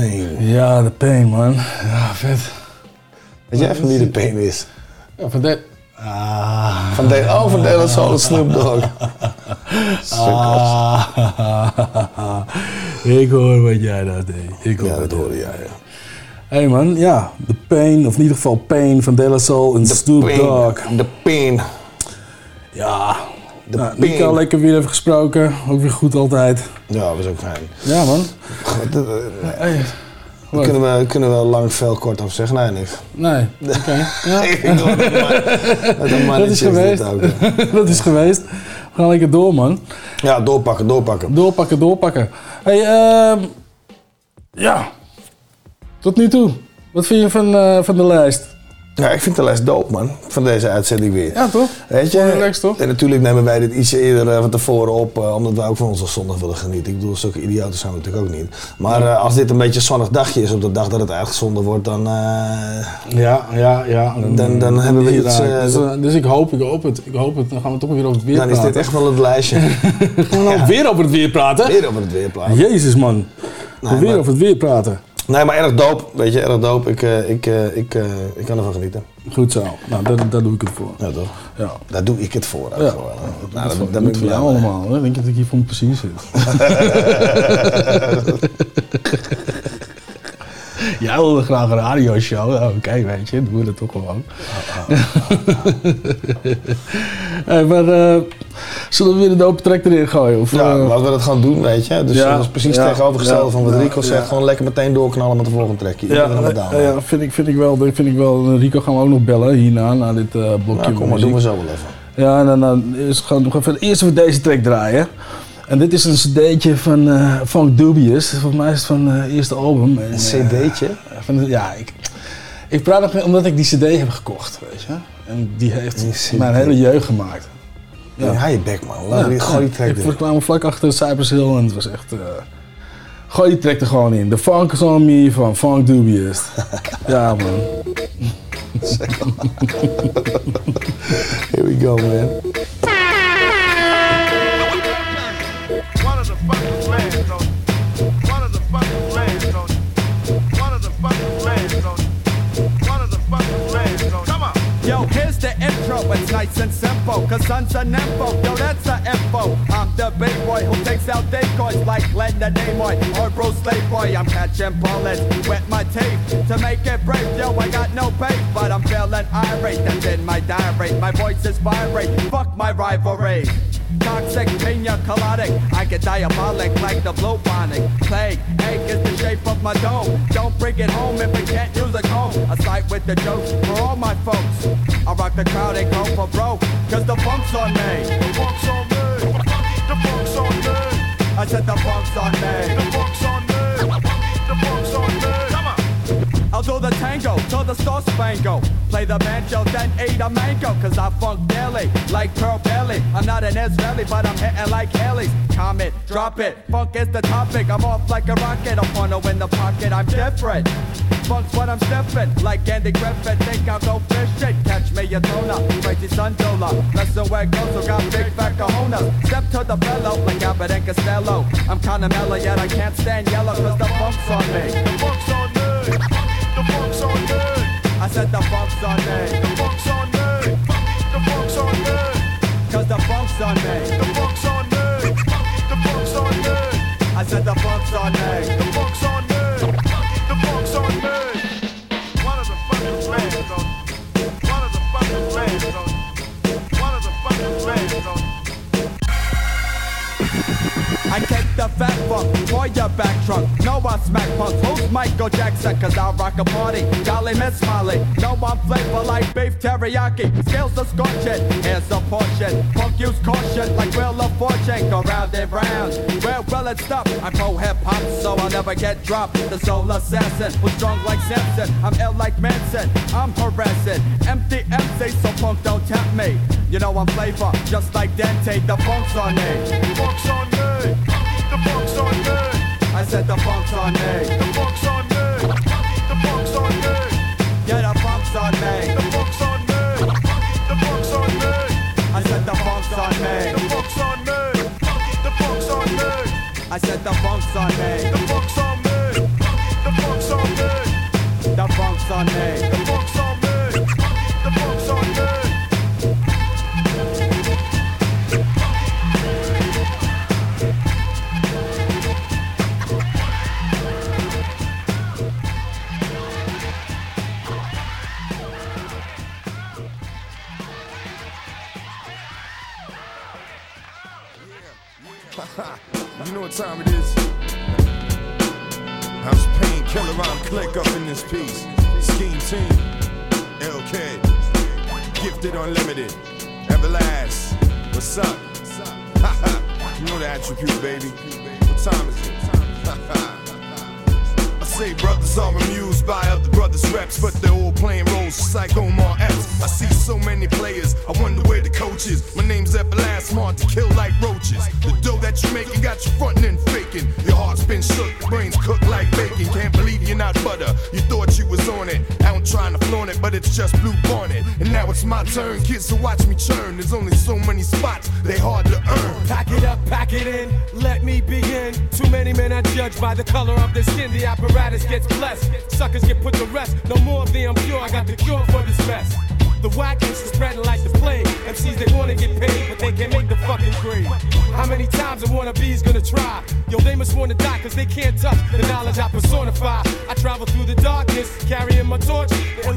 Pain. Ja, de pain, man. Ja, vet. Weet jij van wie de pain is? Ja, van de... Ah. Van de, oh, van de Soul Snoop Dogg. Ah. Ik hoor wat jij dat deed. Ik hoor Ja, wat dat jij hoorde jij, ja. Hey man, ja, de Pain, of in ieder geval Pain van De La Soul en Snoop pain, Dogg. De pain. Ja, De nou, pain. Nico lekker weer even gesproken, ook weer goed altijd. Ja, was ook fijn. Ja man. Dat, Hey, Daar wat? kunnen we, kunnen we lang veel kort over zeggen. Nee, niks. Nee, oké. Ja. Wel dat is geweest. ook, dat is geweest. We gaan lekker door man. Ja, doorpakken, doorpakken. Doorpakken, doorpakken. Hey, ehm ja. Tot nu toe. Wat vind je van, eh, van de lijst? Ja, ik vind de les doop, man. Van deze uitzending weer. Ja, toch? Weet je? Relaxed, toch? En natuurlijk nemen wij dit ietsje eerder eh, van tevoren op, eh, omdat wij ook van onze zondag willen genieten. Ik bedoel, zulke idioten zijn we natuurlijk ook niet. Maar eh, als dit een beetje een zonnig dagje is op de dag dat het uitgezonden wordt, dan... Ja, ja, ja. Dan- dan hebben we iets, dus, dus ik hoop, ik hoop het. Ik hoop het. Dan gaan we toch weer over het weer dan is praten. dit echt wel het lijstje. Gaan we nou weer over het weer praten? Weer over het weer praten. Jezus man. Nee, weer maar- over het weer praten. Nee, maar erg doop. Weet je, erg doop. Ik, eh, ik, eh, ik, eh, ik kan ervan genieten. Goed zo. Nou, daar, daar doe ik het voor. Ja, toch? Ja. Daar doe ik het voor. Ja. Dat Nou, moet daar, voor- daar moet voor jou allemaal. Hè? Denk je dat ik hier voor mijn plezier zit? Jij wilde graag een radioshow. Oh, Oké, weet je, doen we dat toch gewoon. hey, maar eh, zullen we weer de open trek erin gooien? Of, Ja, eh, laten we dat gewoon doen, weet je. Dus Ja, dat is precies ja, tegenovergestelde ja, van wat Rico zegt. Gewoon lekker meteen doorknallen met de volgende trekje. ja, Iedereen ja, vind, ik, vind, ik wel, vind ik wel. Rico gaan we ook nog bellen hierna, na dit eh blokje. Ja, kom maar, doen we zo wel even. Ja, en dan, dan is, gaan we nog even eerst even deze track draaien. En dit is een cd'tje van eh Funk Dubious. Volgens mij is het van het eerste album. En, Een eh, cd'tje? van de- ja, ik, ik praat nog omdat ik die cd heb gekocht, weet je. En die heeft Een mijn hele jeugd gemaakt. Ja, hij je bek, man. Laat gooi die track ik, kwamen vlak achter Cypress Hill en het was echt... eh, gooi die track er gewoon in. The Funk is on me van Funk Dubious. ja, man. Here we go, man. Nice and simple, cause son's an info, yo, that's a info. I'm the big boy who takes out decoys like Leonard Nimoy or Bruce Boy. I'm catching bullets with my teeth to make it brave. Yo, I got no faith, but I'm feeling irate. That's in my diary. My voice is vibrate. Fuck my rivalry. Toxic, pina coladic. I get diabolic like the bubonic plague. Egg is the shape of my dome. Don't bring it home if you can't use a comb. A sight with the jokes for all my folks. I rock the crowd and go for broke. Cause the funk's on me. The funk's on me. The funk's on me. I said the funk's on me. The funk's on me. I'll do the tango till the star spangle. Play the banjo, then eat a mango. Cause I funk daily, like Pearl Bailey. I'm not an Israeli, but I'm hitting like Haley's. Comment, drop it. Funk is the topic. I'm off like a rocket. A porno in the pocket, I'm different. Funk's what I'm stiffing. Like Andy Griffith, think I'll go fishing. Catch me a tuna, crazy sundola. Listen where it goes, so got big fat cojones. Step to the bellow, like Abbott and Costello. I'm kinda mellow, yet I can't stand yellow, cause the funk's on me. Funk's on said the funk's on me. The funk's on me. The funk's on me. Cause the funk's on me. The funk's on me. The funk's on me. I said the funk's on me. The funk's on me. The funk's on me. One of the fucking plans, don't? One of the fucking plans, don't? One of the fucking plans, don't you? I take the fat fuck for your back trunk. No, I smack punk. Who's Michael Jackson? Cause I rock a party. Golly, Miss Molly. No, I'm flavor like beef teriyaki. Scales are scorching. Here's a portion. Punk use caution like Wheel of Fortune. Go round and round. Where well, it's up. I'm pro hip hop, so I'll never get dropped. The soul assassin was strong like Samson. I'm ill like Manson. I'm harassing. Empty MC, so punk don't tempt me. You know I'm flavor, just like Dente. The funk's on me. Funk's on me. The funk's on me. I said the funk's on me. The funk's on me. The funk's on me. Yeah, the funk's on me. The funk's on me. The funk's on me. I said the funk's on me. The funk's on me. The funk's on me. I said the funk's on me. The funk's on me. The funk's on me. The funk's on me. Know what time it is? I House painkiller, I'm click up in this piece. Scheme team, LK, gifted unlimited, everlast. What's up? you know the attribute, baby. What time is it? I say brothers are amused by other brothers' reps, but they're all playing roles just like Omar Epps. I see so many players, I wonder where the coach is. My name's Everlast, smart to kill like roaches. The dough that you're making got you frontin' and faking. Your heart's been shook, brains cooked like bacon. Can't believe you're not butter. You thought you was on it. Out trying to flaunt it, but it's just blue bonnet. And now it's my turn, kids, so watch me churn. There's only so many spots, they hard to earn. Pack it up, pack it in, let me begin. Too many men are judged by the color of their skin. The apparatus gets blessed. Suckers get put to rest. No more of the impure, I got the cure for this mess. The whackness is spreading like the plague. MCs, they wanna get paid, but they can't make the fucking grade. How many times a wannabe's gonna try? Yo, they must wanna die, cause they can't touch the knowledge I personify. I travel through the darkness, carrying my torch,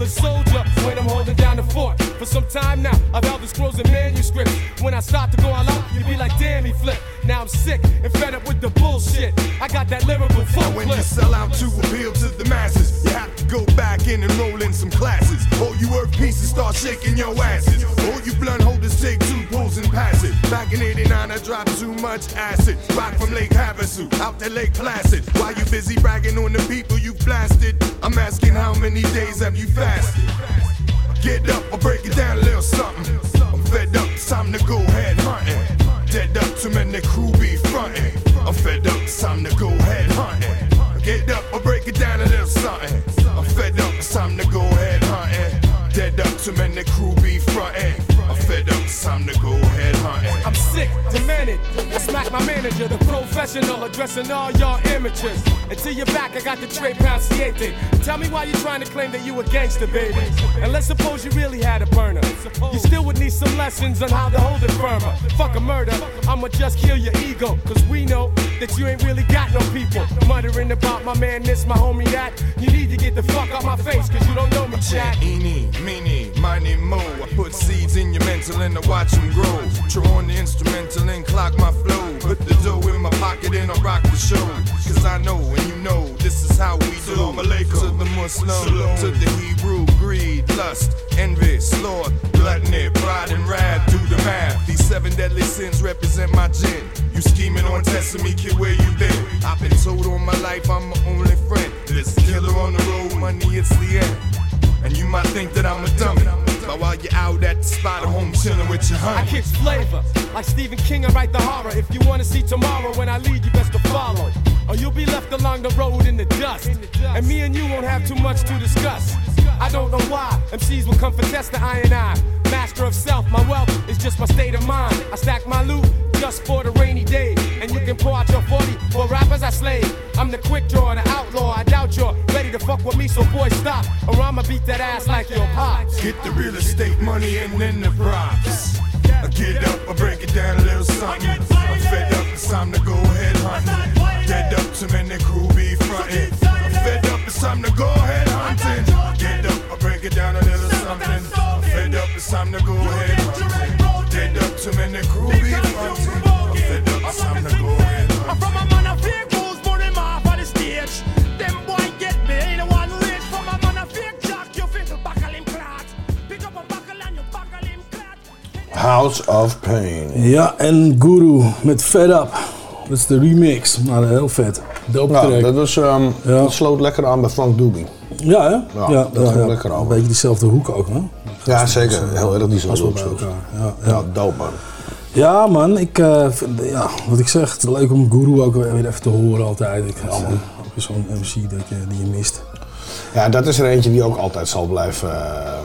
the soldier when I'm holding down the fort. For some time now, I've held the scrolls and manuscripts. When I start to go all out, you be like, damn, he flipped. Now I'm sick and fed up with the bullshit. I got that lyrical full When you sell out to appeal to the masses, you have to go back in and roll in some classes. All you earth pieces start shaking your asses. All you blunt holders take two pulls and pass it. Back in 89, I dropped too much acid. Rock from Lake Havasu out to Lake Placid. While you busy bragging on the people you blasted, I'm asking how many days have you fasted? Get up, I'll break it down a little something. I'm fed up, it's time to go head hunting. Dead up, too many crew be fronting. I'm fed up, it's time to go head hunting. Get up, I'll break it down a little something. I'm fed up, it's time to go head hunting. Dead up, too many crew be fronting. I'm it's time to go head hunting. I'm sick, demented. I smack my manager, the professional, addressing all y'all amateurs. Until you're back, I got the Trey Pound thing. Tell me why you're trying to claim that you a gangster, baby. And let's suppose you really had a burner. You still would need some lessons on how to hold it firmer. Fuck a murder, I'ma just kill your ego. Cause we know that you ain't really got no people. Muttering about my man this, my homie that. You need to get the fuck out my face, cause you don't know me, chat. Eeny, meeny, miny, mo. I put seeds in your mental and Watch them grow. Throw on the instrumental and clock my flow. Put the dough in my pocket and I rock the show. Cause I know and you know this is how we do. To the Muslim, to the Hebrew, greed, lust, envy, sloth, gluttony, pride, and wrath. Do the math. These seven deadly sins represent my gin. You scheming on testing me, kid, where you been? I've been told all my life I'm my only friend. This killer on the road, money, it's the end. And you might think that I'm a dummy. While you're out at the spot, I'm home chilling with your honey. I kicks flavor. Like Stephen King, I write the horror. If you wanna see tomorrow when I lead, you best to follow. Or you'll be left along the road in the dust. And me and you won't have too much to discuss. I don't know why MCs will come for test the I and I. Master of self, my wealth is just my state of mind. I stack my loot just for the rainy day. And you can pour out your 40 for rappers I slay. I'm the quick draw, the outlaw. I doubt you're ready to fuck with me, so boy, stop. Or I'ma beat that ass like your pops. Get the real estate money and then the props. I get up, I break it down a little something. I'm fed up, it's time to go ahead hunting. Dead up, too many crew be fronting. I'm fed up, it's time to go ahead hunting. Get up, I break it down a little something. I'm fed up, it's time to go ahead hunting. fed up too many groovy fronting. I'm fed up, time to go in. I'm from a man of fake rules, but him off on the stage. Them boy get me, ain't no one rich. From a man of fake jock, you feel buckle him clot. Pick up a buckle and you buckle him clot. House of Pain. Ja, en Guru met Fed Up. Dat is de remix, maar eh, heel vet. Dope ja, dat, was, um, ja. dat sloot lekker aan bij Frank Doobie. Ja, hè? Ja, ja dat ja, lekker aan. Een beetje diezelfde hoek ook, hè? Ja, zeker. Heel erg die Pas zo. Ja, ja. Ja, dope man. Ja, man, ik, eh, vind, ja, wat ik zeg, het is leuk om Guru ook weer even te horen altijd. Ik, ja, ook weer zo'n MC dat je, die je mist. Ja, dat is er eentje die ook altijd zal blijven eh,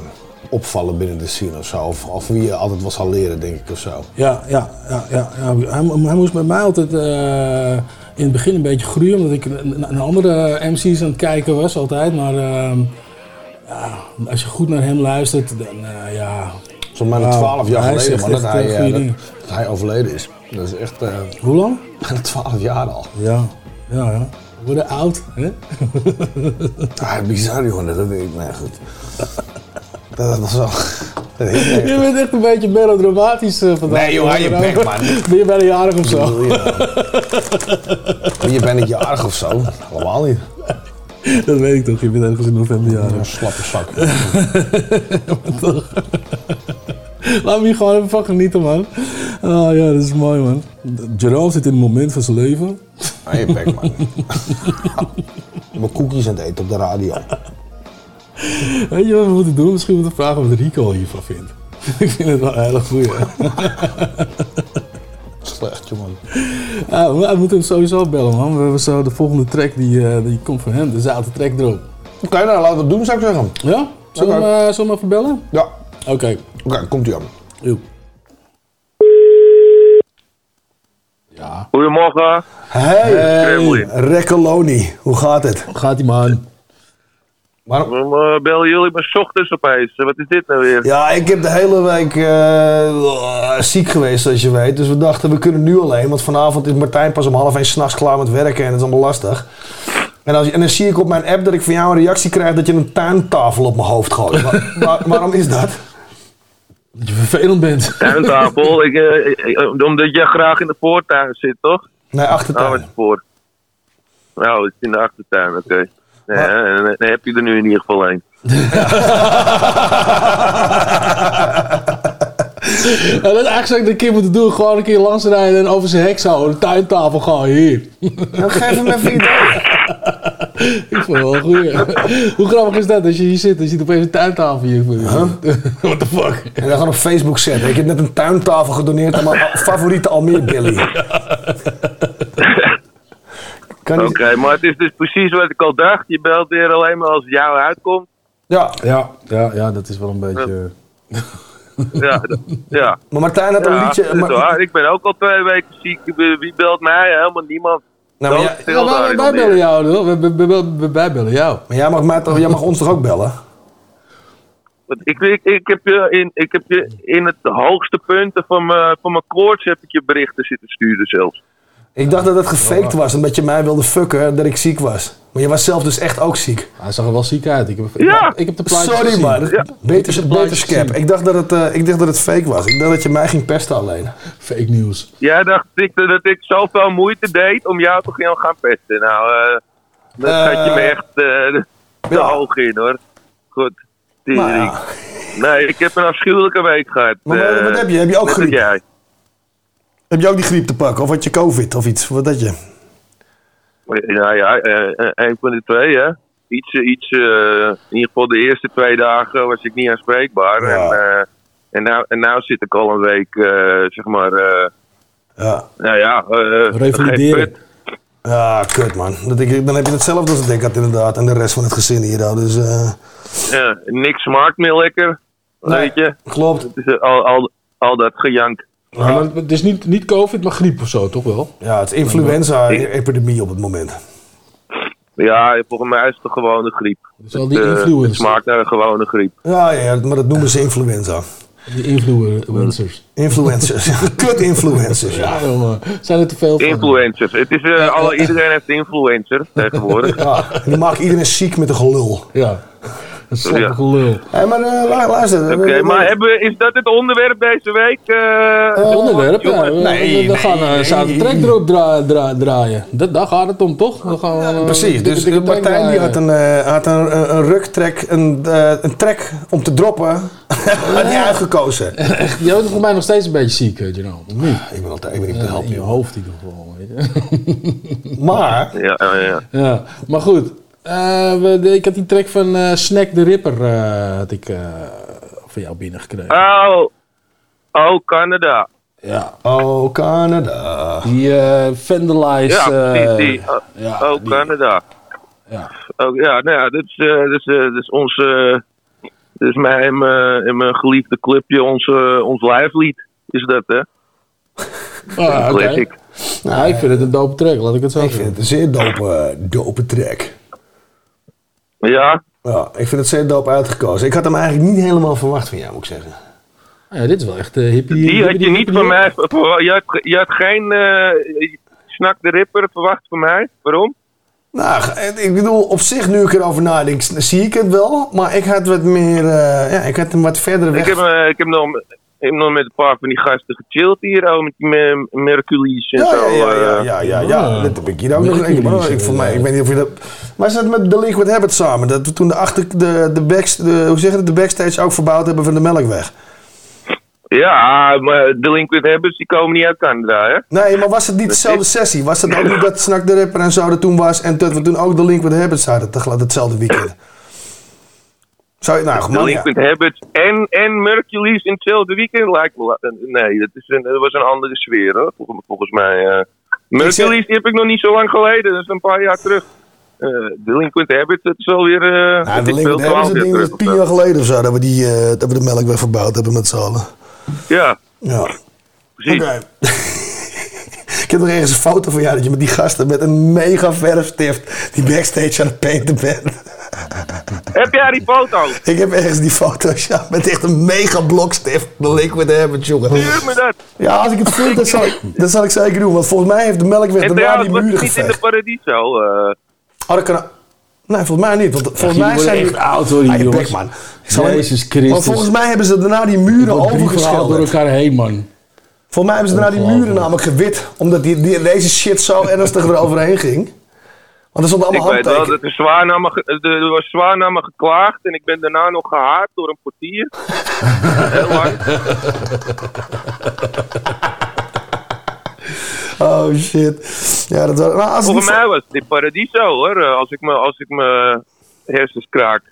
opvallen binnen de scene of zo. Of, of wie je altijd wel zal leren, denk ik of zo. Ja, ja, ja, ja, ja. Hij, hij moest bij mij altijd eh, in het begin een beetje groeien, omdat ik een andere MC's aan het kijken was altijd. Maar ehm, ja, als je goed naar hem luistert, dan eh, ja... Zo'n bijna 12 jaar geleden, man, dat hij, eh, dat, dat hij overleden is. Dat is echt... eh, Hoe lang? bijna 12 jaar al. Ja, ja, ja. Worden oud, hè? Ah, bizar jongen, dat weet ik. Nee, goed. Dat was wel... Je bent echt een beetje melodramatisch vandaag. Nee, joh, je bek, man. Ben je bijna jarig of zo? Je bent niet jarig of zo. Allemaal niet. Dat weet ik toch, je bent ergens in november jarig. Een slappe zak. Toch. Laat me hier gewoon even van genieten, man. Oh ja, dat is mooi, man. Jerome zit in een moment van zijn leven. Hou je bek, man. Mijn koekjes aan het eten op de radio. Weet je wat we moeten doen? Misschien moeten we vragen wat Rico hiervan vindt. ik vind het wel hele goeie. Slecht, jongen. Ja, we moeten hem sowieso bellen, man. We hebben zo de volgende track, die, eh, die komt van hem. De zaten track erop. Oké, nou laten we het doen, zou ik zeggen. Ja? Zullen we hem, eh, hem even bellen? Ja. Oké. Oké, komt ie aan. Joep. Goedemorgen. Hey, Kremlin. Rekkeloni. Hoe gaat het? Gaat die man? Waarom eh, bellen jullie me 's ochtends opeens? Wat is dit nou weer? Ja, ik heb de hele week eh, ziek geweest, zoals je weet. Dus we dachten, we kunnen nu alleen. Want vanavond is Martijn pas om half één s'nachts klaar met werken. En dat is allemaal lastig. En, als, en dan zie ik op mijn app dat ik van jou een reactie krijg dat je een tuintafel op mijn hoofd gooit. Wa- wa- waarom is dat? Dat je vervelend bent. Tuintafel, ik, eh, eh, omdat jij graag in de voortuin zit, toch? Nee, achtertuin. Oh? Nou, het is in de achtertuin, oké. Hè, dan, dan heb je er nu in ieder geval één. Ja, dat is eigenlijk de keer moeten doen. Gewoon een keer langs rijden en over zijn hek zo. Een tuintafel gewoon hier. Dan geef hem even idee. Ik vond het wel een goeie. Hoe grappig is dat als je hier zit en je ziet opeens een tuintafel hier. What the fuck? En dan gaan op Facebook zetten. Ik heb net een tuintafel gedoneerd aan mijn favoriete Almere Billy. Oké, maar het is dus precies wat ik al dacht. Je belt weer alleen maar als het jou uitkomt. Ja. Ja, ja, ja, dat is wel een beetje... Ja, d- ja. Maar Martijn had een Ja, liedje... maar- waar. Ik ben ook al twee weken ziek. Wie belt mij? Helemaal niemand. Nou, maar Ja, wij, wij bellen jou, hoor. Wij, wij, wij, wij- wij bellen jou. Maar jij mag, mij toch, jij mag ons toch ook bellen? Want Ik, ik, ik, heb je in, ik heb je in het hoogste punten van mijn, van mijn koorts heb ik je berichten zitten sturen zelfs. Ik dacht dat het gefaked was, omdat je mij wilde fucken dat ik ziek was. Maar je was zelf dus echt ook ziek. Hij zag er wel ziek uit. Ik heb, Ja. ik heb de plaatjes Sorry gezien. man, Ik heb beter, beter scap. Ik dacht, dat het, eh, ik dacht dat het fake was. Ik dacht dat je mij ging pesten alleen. Fake news. Jij dacht ik, dat ik zoveel moeite deed om jou te gaan gaan pesten. Nou, eh dat Eh, gaat je me echt te ja. hoog in hoor. Goed. Tering. ja. Nee, ik heb een afschuwelijke week gehad. Maar wat- wat heb je? Heb je ook griep? Heb je ook die griep te pakken? Of had je covid of iets? Wat had je? Ja, ja, eh, eh, een van de twee, hè. Iets, eh, iets eh, in ieder geval de eerste twee dagen was ik niet aanspreekbaar. Ja. En, eh, en, nou, en nou zit ik al een week, eh, zeg maar, eh, Ja. nou ja, eh, Revalideren. Ja, kut man. Dat ik, dan heb je hetzelfde als ik had inderdaad. En de rest van het gezin hier. dan. Dus eh, Ja, niks smaakt meer lekker, Nee. weet je. klopt. Het is al, al, al dat gejank. Ja, maar het is niet, niet COVID, maar griep of zo, toch wel? Ja, het is influenza-epidemie op het moment. Ja, volgens mij is het een gewone griep. Dus al die Het, eh, influencers. het smaakt naar een gewone griep. Ja, ja, maar dat noemen ze influenza. Die influencers. Influencers. Kut influencers. Ja. Jongen. Zijn er te veel van? Influencers. Het is, eh, alle, iedereen heeft een influencer tegenwoordig. Ja, en die maken iedereen ziek met een gelul. Ja. Slappe gelul. Hé, maar eh, lu- luister. Oké, eh, maar hebben, is dat het onderwerp deze week? eh, Het onderwerp, ja. We, nee, we, we gaan nee, een zoute track erop dra- dra- draaien. Dat, daar gaat het om, toch? We gaan, eh, Precies, dus track Martijn die had een, had een, een, een ruktrek, een, een track om te droppen. had hij uitgekozen. Echt, jij bent volgens mij nog steeds een beetje ziek, Jerome. Of niet? Ik ben altijd ik ben niet te Ja, helpen. in je hoofd in ieder geval. Weet je. Maar, Ja, ja, ja. ja, maar goed. Eh, we, de- ik had die track van eh, Snack the Ripper eh, had ik, eh, van jou binnengekregen. Oh, oh, Canada. Ja. oh Canada. Die eh Vandalize. Ja, die, die, ja, oh, die- Canada. Ja. Oh, ja, nou ja, dit is, eh, dit is, eh, dit is ons, eh, dit is mijn, en mijn geliefde clubje, ons, eh, ons lijflied, is dat, hè? Ah, oké. classic. Nou, ik vind het een dope track, laat ik het zo Ik zeggen. vind het een zeer dope, dope track. Ja, Ja, ik vind het zeer dope uitgekozen. Ik had hem eigenlijk niet helemaal verwacht van jou, moet ik zeggen. Ja, dit is wel echt eh hippie. die had hippie- je niet hippie- van mij, ver- je had, je had geen eh Snak de Ripper verwacht van mij, waarom? Nou, ik bedoel, op zich, nu ik erover nadenk, zie ik het wel. Maar ik had wat meer, eh, ja, ik had hem wat verder weg. Ik heb, eh, ik, heb nog, ik heb nog met een paar van die gasten gechilled hier, oh, met die Mer- Mercules en Ja, zo. ja, ja, ja, eh. ja, ja, ja. Ah. dat heb ik hier ook nog. Maar, is, ik, voor mij, ik weet niet of je dat... Wij zaten met The Liquid Habit samen. Dat we toen de, achter, de, de, backst- de, hoe zeg je het, de backstage ook verbouwd hebben van de Melkweg. Ja, maar Delinquent Habits, die komen niet uit Canada, hè? Nee, maar was het niet dezelfde sessie? Was het ook niet dat Snak de Rapper en zo er toen was en dat we toen ook The Liquid Habits hadden tegelijk hetzelfde weekend? Zou je, nou, ja. Delinquent Habits en, en Mercules in hetzelfde weekend lijkt me... Nee, dat, is een, dat was een andere sfeer, hoor, volgens, volgens mij. eh. Mercules, die heb ik nog niet zo lang geleden, dat is een paar jaar terug. Eh Delinquent Habits, dat is alweer... eh Nou, dat The is Liquid veel Habits, dat het tien jaar geleden of zo, dat we, die, eh, dat we de Melkweg verbouwd hebben met z'n allen. Ja, Ja. precies. Oké. ik heb nog ergens een foto van jou dat je met die gasten met een mega verfstift die backstage aan het painten bent. Heb jij die foto? ik heb ergens die foto's ja, met echt een mega blokstift. De liquid hebben, jongen. Stuur me dat. Ja, als ik het vind, dat zal, ik- dat zal ik zeker doen. Want volgens mij heeft de melkweg En daarna die was muren het niet in de geveegd. Paradiso? eh Oh, dat kan... Nee, volgens mij niet. Want volgens mij zijn echt oud, hoor, die Ah, jongens. man. Ik zal hem- Jezus Christus. Want volgens mij hebben ze daarna die muren verhalen door overgeschilderd. elkaar heen, man. Volgens mij hebben ze daarna die muren namelijk gewit. Omdat die, die, deze shit zo ernstig eroverheen ging. Want er stonden Ik weet wel dat er zwaar naar me, er was zwaar naar me geklaagd en ik ben daarna nog gehaard door een portier. Heel. Oh shit. Ja, dat was... Nou, Volgens niet- mij was het in Paradiso hoor, eh, als ik me, als ik me hersens kraak.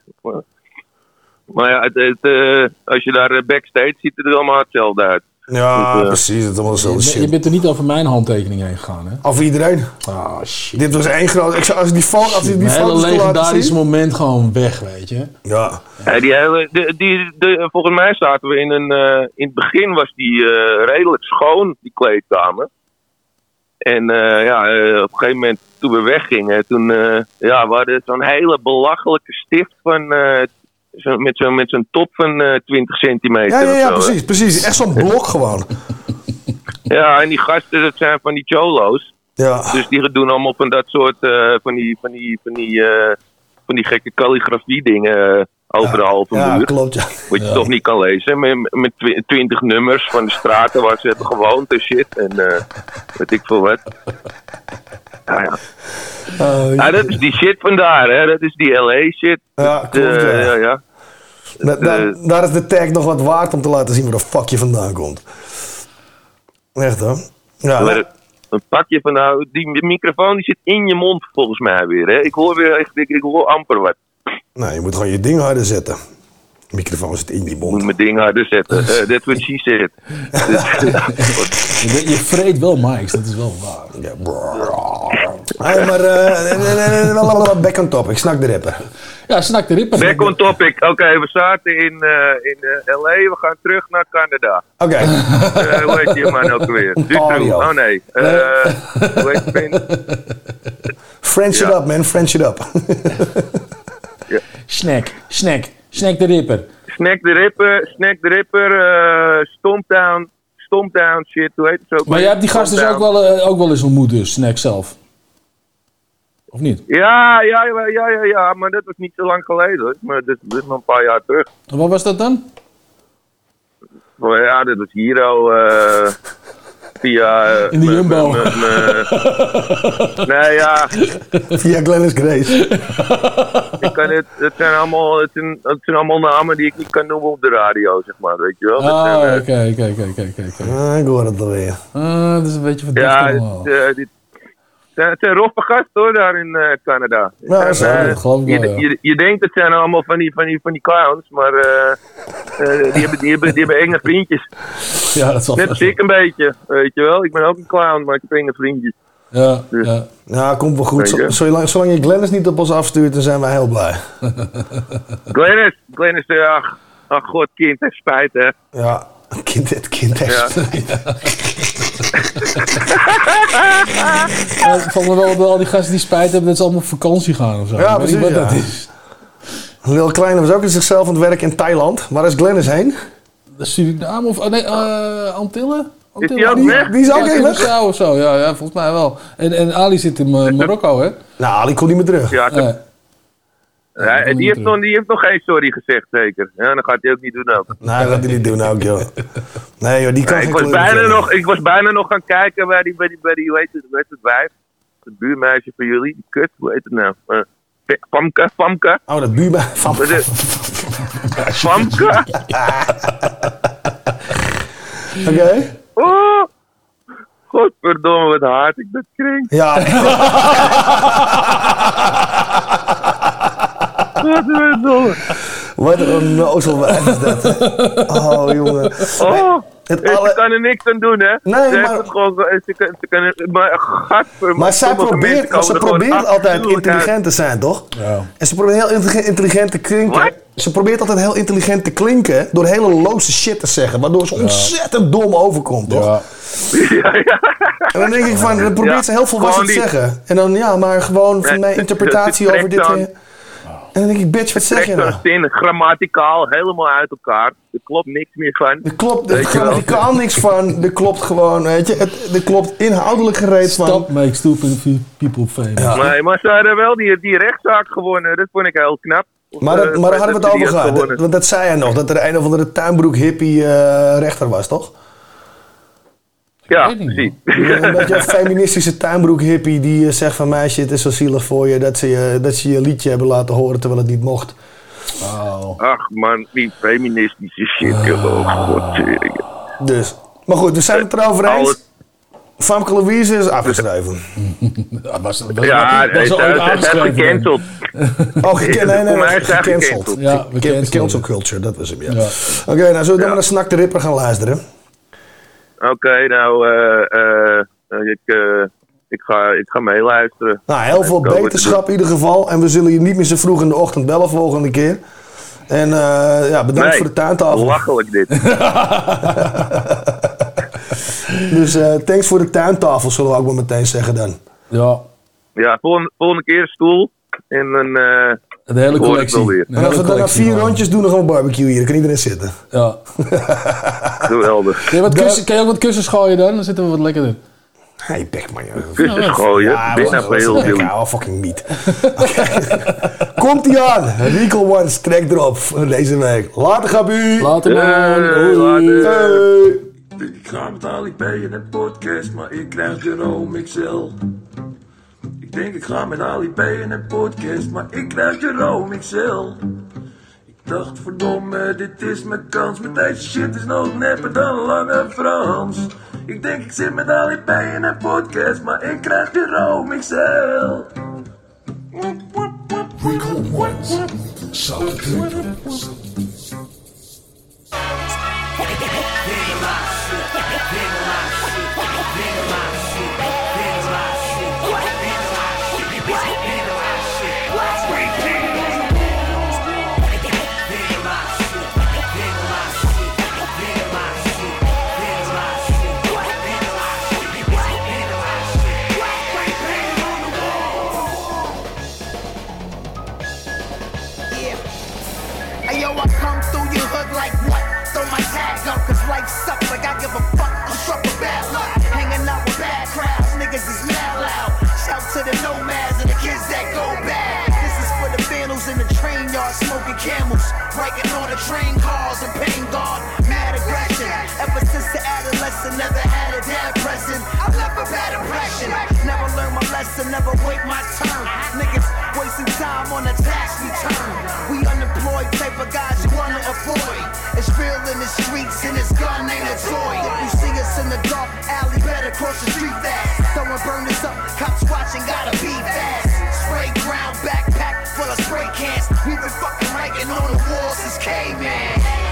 Maar ja, het, het, eh, als je daar eh, backstage ziet, het er allemaal hetzelfde uit. Ja, Dus, eh, precies. Het is allemaal dezelfde Je, je shit. bent er niet over mijn handtekening heen gegaan, hè? Over iedereen. Ah, shit. Dit was één groot... Ik zou, als die, fo als die Mijn hele zien... moment gewoon weg, weet je. Ja. Ja, die hele, die, die, de- volgens mij zaten we in een. eh, in het begin was die eh, redelijk schoon, die kleedkamer. En eh, ja, eh, op een gegeven moment toen we weggingen, toen eh, ja, we hadden zo'n hele belachelijke stift van. Zo, met zo'n met zo'n top van eh 20 centimeter. Ja, ja, ja, zo, hè. precies, precies. Echt zo'n blok gewoon. Ja, en die gasten, dat zijn van die cholo's. Ja. Dus die doen allemaal van dat soort, eh, van, die, van, die, van, die, eh, van die gekke calligrafie dingen over de halve Ja, muur. klopt, ja. Wat je Ja. toch niet kan lezen. Met, met twi- twintig nummers van de straten waar ze hebben gewoond en shit. En eh, weet ik veel wat. Ja, ja. Ja, dat is die shit vandaar, hè. Dat is die LA shit. Ja, klopt, ja. ja, ja. Da- da- eh, daar is de tag nog wat waard om te laten zien waar de fuck je vandaan komt. Echt hoor. Ja, Maar een pakje van nou, die microfoon die zit in je mond volgens mij weer. Hè? Ik hoor weer echt, ik, ik hoor amper wat. nou, je moet gewoon je ding harder zetten. De microfoon zit in je Ik mond. moet mijn ding harder zetten. Eh, That's what she said. Je, je vreet wel mics, dat is wel waar. Ja, Hey, maar eh, lalalala, back on top. Ik snak de rapper. Ja, Snak de Ripper. Back on topic. Oké, we zaten in, eh, in eh, LA. We gaan terug naar Canada. Oké. Eh, hoe heet die man ook weer? Ontario. Oh nee. Eh, hoe heet die vent? French it Ja. up, man. French it up. Snack, snack, snack de Ripper. Snack the Ripper. Snack the Ripper. eh Stomptown. Stomptown shit. Hoe heet het ook? Maar jij hebt die gast dus ook wel, eh, ook wel eens ontmoet, dus Snack zelf. Of niet? Ja, ja, ja, ja, ja, ja, maar dat was niet zo lang geleden hoor. Maar dit, dit is nog een paar jaar terug. En wat was dat dan? Ja, dit was hier al eh, via... eh, In de Jumbo. nee, ja. Via Glennis Grace. Ik kan het, het, zijn allemaal, het, zijn, het zijn allemaal namen die ik niet kan noemen op de radio, zeg maar, weet je wel. Ah, oké, eh, oké, oké, oké. Ah, ik hoor het alweer. Ah, dat is een beetje verdacht Ja, allemaal. het, eh, dit, het zijn- roffe gasten hoor, daar in eh, Canada. Ja, En, zeker, eh, dat geloof ik je, wel, ja. je, je denkt het zijn allemaal van die, van die, van die clowns, maar eh, eh, die, hebben, die, hebben, die hebben enge vriendjes. Ja, dat zal Net vast als ik een beetje, weet je wel. Ik ben ook een clown, maar ik heb enge vriendjes. Ja, ja. Ja, komt wel goed. Je? Zolang, zolang je Glennis niet op ons afstuurt, dan zijn wij heel blij. Glennis, Glennis, eh, ach, ach god, kind, heeft spijt hè. Ja, kind, het kind heeft Ja. Ja, het valt me wel op al die gasten die spijt hebben dat ze allemaal op vakantie gaan of zo. Ja, Ik precies, wat ja. dat is. Lil Kleine was ook in zichzelf aan het werk in Thailand. Waar is Glennis heen? Suriname of oh, nee, eh, Antillen? Is die ook weg? Die is ook ja, even weg? Curaçao of zo, ja, ja, volgens mij wel. En, en Ali zit in eh, Marokko, hè? Nou, Ali komt niet meer terug. Ja, Nee. Ja, en die, heeft nog, die heeft nog geen sorry gezegd, zeker. Ja, dat gaat hij ook niet doen ook. Nee, dat gaat hij niet doen ook, joh. Nee, joh, die kan Nee, ik, was bijna nog, ik was bijna nog gaan kijken bij die, bij die, bij die hoe heet het, hoe heet het wijf? Het buurmeisje van jullie, die kut, hoe heet het nou? Eh, Famke, Famke. Oh, dat buurmeisje. Famke. Famke. Oké. Oh, godverdomme, wat hard ik dat kreeg. Ja. Wat een wijf is dat. hè. Oh, jongen. Oh, Het alle- ze er niks aan doen, hè? Nee, ze maar- het gewoon, ze kan, maar gadver, Maar zij probeert, ze er probeert altijd intelligent te zijn, toch? Ja. En ze probeert heel intelligent- intelligent te klinken. Ze probeert altijd heel intelligent te klinken door hele loze shit te zeggen. Waardoor ze ontzettend dom overkomt, toch? Ja. En dan denk ik van, dan probeert Ja, ze heel volwassen te zeggen. En dan, ja, maar gewoon van mijn interpretatie over dit. En dan denk ik, bitch, wat zeg je nou? zin grammaticaal helemaal uit elkaar. Er klopt niks meer van. Er klopt, er kan niks van. Er klopt gewoon, weet je. Het, er klopt inhoudelijk gereed van. Stop make stupid people famous. Nee, maar ze hadden wel die, die rechtszaak gewonnen. Dat vond ik heel knap. Of, Maar, dat, eh, maar daar hadden we het dat over had gehad. Want dat zei hij nog, dat er een of andere tuinbroek hippie eh, rechter was, toch? Ja, precies. Een beetje een feministische tuinbroek hippie die eh, zegt van meisje, het is zo zielig voor je dat ze je, dat ze je liedje hebben laten horen terwijl het niet mocht. Ach man, die feministische shit. Oh, godtering. Dus. Maar goed, we zijn het erover eens. Alles- Famke Louise is afgeschreven. Ja, was, Ja, was, het is was ooit het is aangeschreven. gecanceld. Oh, nee, nee, nee, gecanceld. Ja. Cancel culture, dat was hem, ja. Ja. Oké, nou zullen we dan maar naar Snak de Ripper gaan luisteren? Oké, nou, eh, eh, ik, eh, ik, ga, ik ga meeluisteren. Nou, heel veel beterschap in ieder geval. En we zullen je niet meer zo vroeg in de ochtend bellen volgende keer. En eh, ja, bedankt Nee, voor de tuintafel. Lachelijk dit. Dus eh, thanks voor de tuintafel, zullen we ook maar meteen zeggen dan. Ja, Ja, volgende, volgende keer een stoel. En dan eh de hele collectie. De hele en als we dan na vier rondjes doen, nog een barbecue hier. Dan kan iedereen zitten. Ja. Geweldig. Ja, wat kan je ook wat kussens gooien dan? Dan zitten we wat lekker in. Hij hey, maar joh. Kussens nou, gooien. Ja, Binnenpeel. Ja, fucking niet. Komt ie aan. Rico One's track erop deze week. Later, Gabu. Later, man. Ik ga betalen ik bij je net podcast, maar ik krijg een OMXL. Ik denk ik ga met Ali B in een podcast, maar ik krijg Jerome XL. Ik dacht verdomme, dit is mijn kans, maar deze shit is nog nepper dan Lange Frans. Ik denk ik zit met Ali B in een podcast, maar ik krijg Jerome XL. Yeah. The nomads and the kids that go bad. This is for the vandals in the train yard smoking camels, breaking all the train cars and paying God mad aggression. Ever since the adolescent, never had a dad present. I left a bad impression. Lesson, never wait my turn. Niggas wasting time on a tax return. We unemployed type of guys you wanna avoid. It's real in the streets and this gun ain't a toy. If you see us in the dark alley, better cross the street fast. Throwing burners up, cops watching, gotta be fast. Spray ground backpack full of spray cans. We've been fucking ranking on the walls since caveman.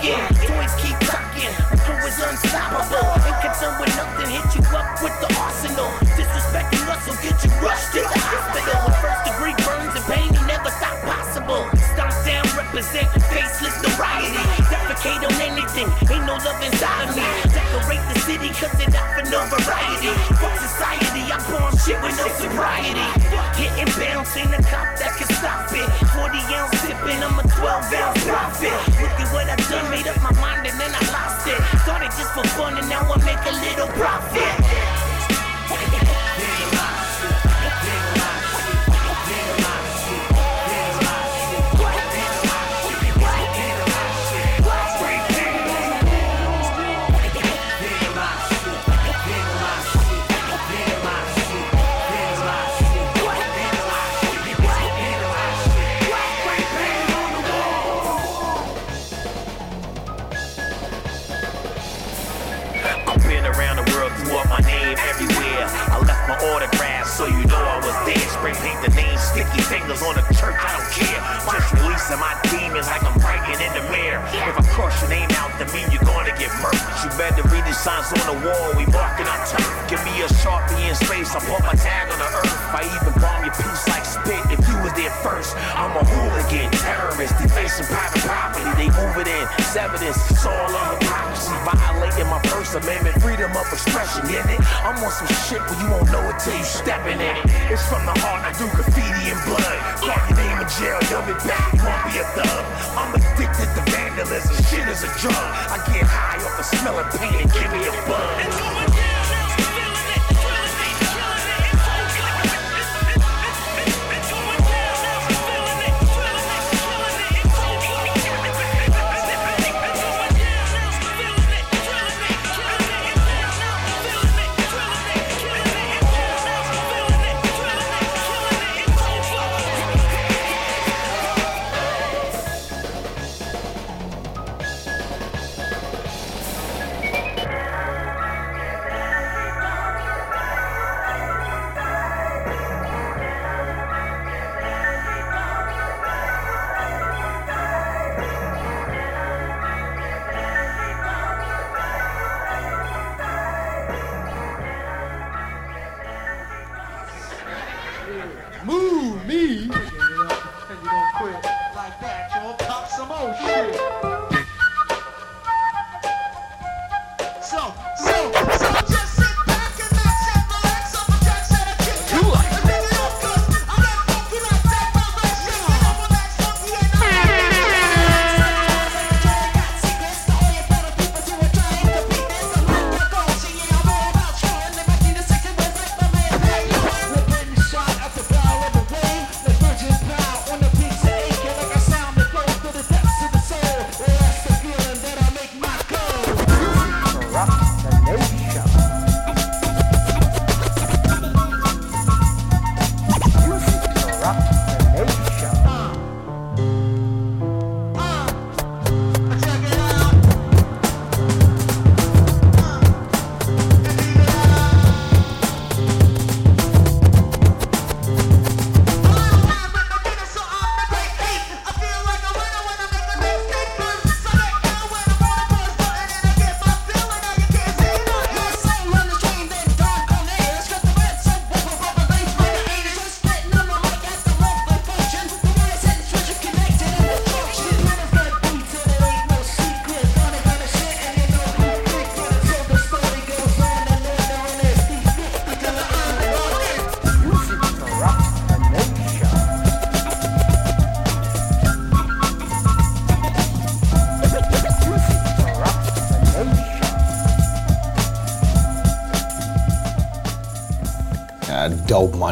Rocking. Toys keep talking, crew is unstoppable. Ain't concerned with nothing, hit you up with the arsenal. Disrespecting us will get you rushed to the hospital. With first degree burns and pain, you never thought possible. Stomp down, represent faceless notoriety. Defecate on anything, ain't no love inside of me. No variety. Fuck society, I bomb shit with no sobriety. Hitting bounce, ain't a cop that can stop it. 40 ounce sipping, I'm a 12 ounce profit. Look at what I done, made up my mind and then I lost it. Started just for fun and now I make a little profit. On the church, I don't care. Just releasing my demons like I'm writing in the mirror. If I cross your name out, that mean you're gonna get murdered. You better read the signs on the wall, we marking our turf. Give me a sharpie in space, I put my tag on the earth. I even bomb your piece like spit if you was there first. I'm a hooligan, terrorist, defacing private property. They move it in, evidence, it's all on hypocrisy. Violating my First Amendment, freedom of expression, in it. I'm on some shit where you won't know it till you stepping in it. It's from the heart, I do graffiti and blood. Call your name in jail, you'll be back, you won't be a thug. I'm addicted to vandalism, shit is a drug. I get high off the smell of pain and give me a buzz.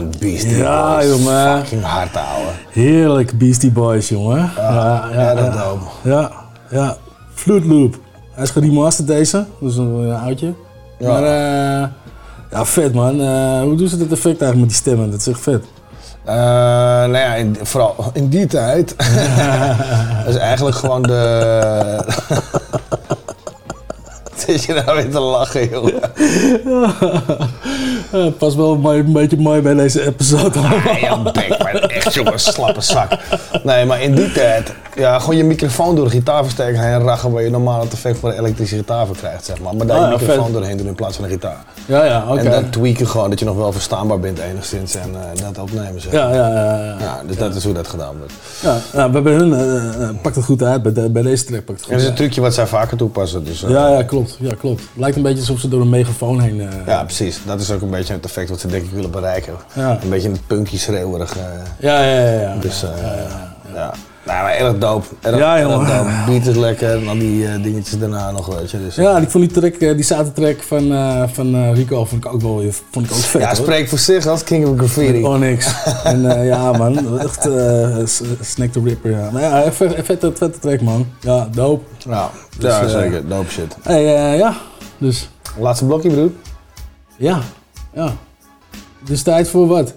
Man, Beastie Ja, Boys. jongen. Fucking hard houden. Heerlijk Beastie Boys, jongen. Ja, ja, dat. Ja, ja. Flute Loop. Hij is geremasterd deze, dus een, een oudje. Ja. Maar eh, ja, vet man. Eh, hoe doen ze dat effect eigenlijk met die stemmen? Dat is echt vet. Eh, nou ja, in, vooral in die tijd. dat is eigenlijk gewoon de. Zit je nou weer te lachen, jongen? Pas wel een beetje mooi bij deze episode. Ah, ja, bek, maar echt, jongen, slappe zak. Nee, maar in die tijd, ja, gewoon je microfoon door de gitaarversterker heen rachen, waar je normaal het effect van een elektrische gitaar voor krijgt, zeg maar. Maar daar Ah, je microfoon vet. doorheen doen in plaats van een gitaar. Ja, ja, oké. En dan tweaken gewoon, dat je nog wel verstaanbaar bent enigszins en eh, dat opnemen, zeg Ja, ja, ja. ja. Ja, dus dat is hoe dat gedaan wordt. Ja, nou, bij hun eh, eh, pakt het goed uit. Bij, de- bij deze track pakt het En goed dat is een trucje wat zij vaker toepassen. Dus, Ja, ja, klopt. Ja, klopt. Lijkt een beetje alsof ze door een megafoon heen... Ja, precies. Dat is ook een beetje het effect wat ze denk ik willen bereiken. Ja. Een beetje het punkje schreeuwerig. Ja, ja, ja. ja. Dus ja. Nou, maar erg. Erg, Ja, erg jongen. Beat is lekker en dan die eh, dingetjes daarna nog, weet je. Dus, eh. Ja, ik vond die track, eh, die zatertrack van, eh, van eh, Rico vond ik ook wel vond ik ook vet. ja, hoor. spreek voor zich als King of Graffiti. Oh, niks. en eh, ja, man. Echt eh, Snack the Ripper, ja. Maar ja, vet, vette, vette track, man. Ja, dope. Ja, Dus, ja eh, zeker. Dope shit. Hey, eh, ja, dus... Laatste blokje, broer. Ja, ja. Dus tijd voor wat?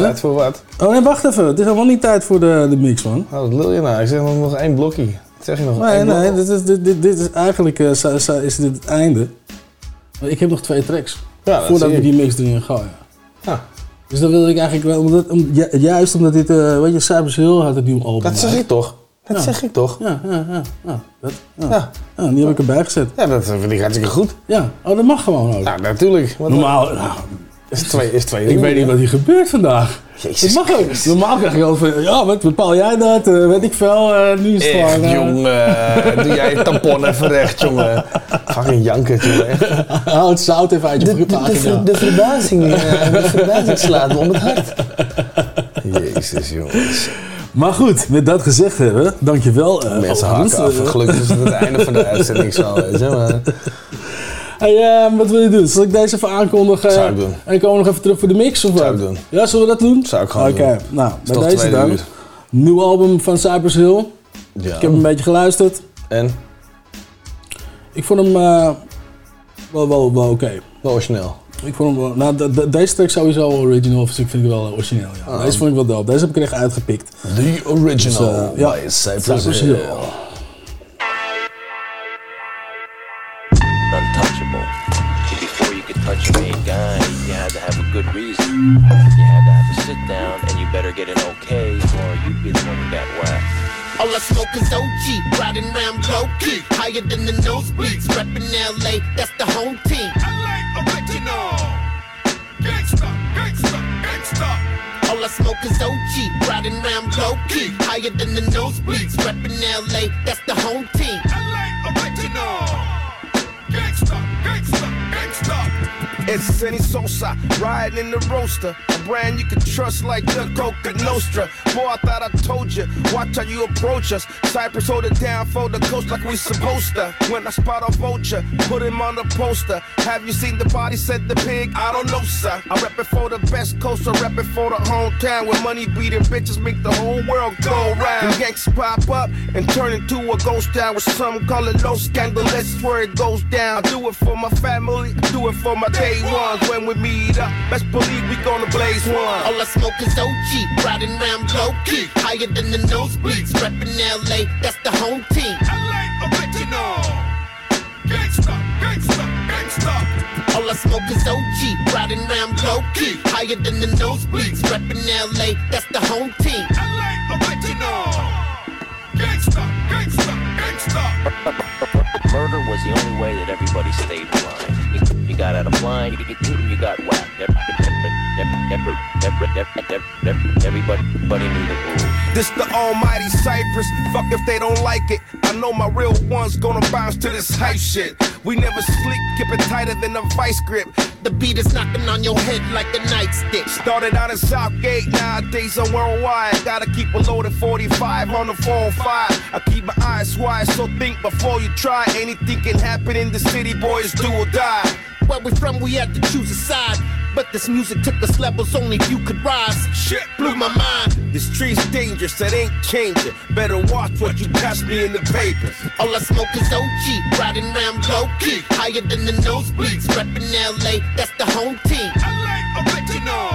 Tijd voor wat? Oh nee, wacht even. Het is helemaal niet tijd voor de, de mix, man. Oh, wat lul je nou? Ik zeg nog, nog één blokje. Wat zeg je nog? Nee, nee, dit is, dit, dit, dit is eigenlijk eh, sa- sa- is dit het einde. Ik heb nog twee tracks. Ja, dat voordat we ik. die mix erin gooien. Ja. Dus dan wil ik eigenlijk wel, omdat, om, ju- juist omdat dit, eh weet je, Cypress Hill had het nieuwe album. Dat zeg ik toch? Dat Ja. zeg ik toch? Ja, ja, ja. ja, dat, ja. Die heb ik erbij gezet. Ja, dat vind ik hartstikke goed. Ja, oh, dat mag gewoon ook. Ja, natuurlijk. Normaal, nou, Is twee, is twee ik weet niet wat hier gebeurt vandaag. Jezus dat mag ook. Normaal krijg je altijd van, ja, wat bepaal jij dat? Eh, weet ik veel, eh, nu is het Echt, jongen. Doe jij tampon even recht, jongen. Fucking janker, jongen. Haal het zout even uit je De, de, de, ver- de verbazing, eh, de verbazing slaat me om het hart. Jezus, jongens. Maar goed, met dat gezegd hebben, dankjewel. eh Mensen haken af. Gelukkig is het het einde van de uitzending zo. Maar Hey, eh, wat wil je doen? Zal ik deze even aankondigen? Zou ik doen. En komen we nog even terug voor de mix of wat? Zou ik doen. Ja, zullen we dat doen? Zou ik gewoon Oké, doen. nou, Is bij deze dan. uur. Nieuw album van Cypress Hill. Ja. Ik heb een beetje geluisterd. En? Ik vond hem eh, wel, wel, wel oké. Wel origineel. Ik vond hem wel, nou, de- de- deze track sowieso original, dus ik vind ik wel origineel. Ja. Ah. Deze vond ik wel dope. Deze heb ik er echt uitgepikt. The original Dus, eh, ja, Cypress Hill. All I smoke is OG, riding around low key, higher than the nosebleeds. Reppin' LA, that's the home team. LA original. Gangsta, gangsta, gangsta. All I smoke is OG, riding around low key, higher than the nosebleeds. Reppin' LA, that's the home team. LA original. Gangsta. It's Senny Sosa, riding in the roaster. A brand you can trust like the Cosa Nostra. Boy, I thought I told you. Watch how you approach us. Cypress hold it down for the coast like we supposed to. When I spot a vulture, put him on the poster. Have you seen the body set the pig? I don't know, sir. I rep it for the best coast, I rep it for the hometown. Where money beating bitches make the whole world go round. And gangsters pop up and turn into a ghost town with some call it low scandal. That's where it goes down. I do it for my family, I do it for my day ones. When we meet up, best believe we gonna blaze one. All I smoke is OG, riding around low key, higher than the nosebleeds. Reppin' LA, that's the home team. LA original. Gangsta, gangsta, gangsta. All I smoke is OG, riding around low key, higher than the nosebleeds. Reppin' LA, that's the home team. LA original. Gangsta, gangsta, gangsta. Murder was the only way that everybody stayed blind. You, got out of line, you, you, you got whacked. Every- every- every- every- every- Everybody, everybody knew the rules. This the almighty Cypress. Fuck if they don't like it. I know my real ones gonna bounce to this hype shit. We never sleep, keep it tighter than a vice grip. The beat is knocking on your head like a nightstick. Started out in Southgate, nowadays I'm worldwide. Gotta keep a loaded 45 on the 405. I keep my eyes wide, so think before you try. Anything can happen in the city, boys, do or die. Where we from, we had to choose a side. But this music took us levels only few could rise. Shit blew my mind. This tree's dangerous, that ain't changing. Better watch what you pass me in the papers. All I smoke is OG, riding round low key, higher than the nosebleeds. Reppin' LA, that's the home team. LA original.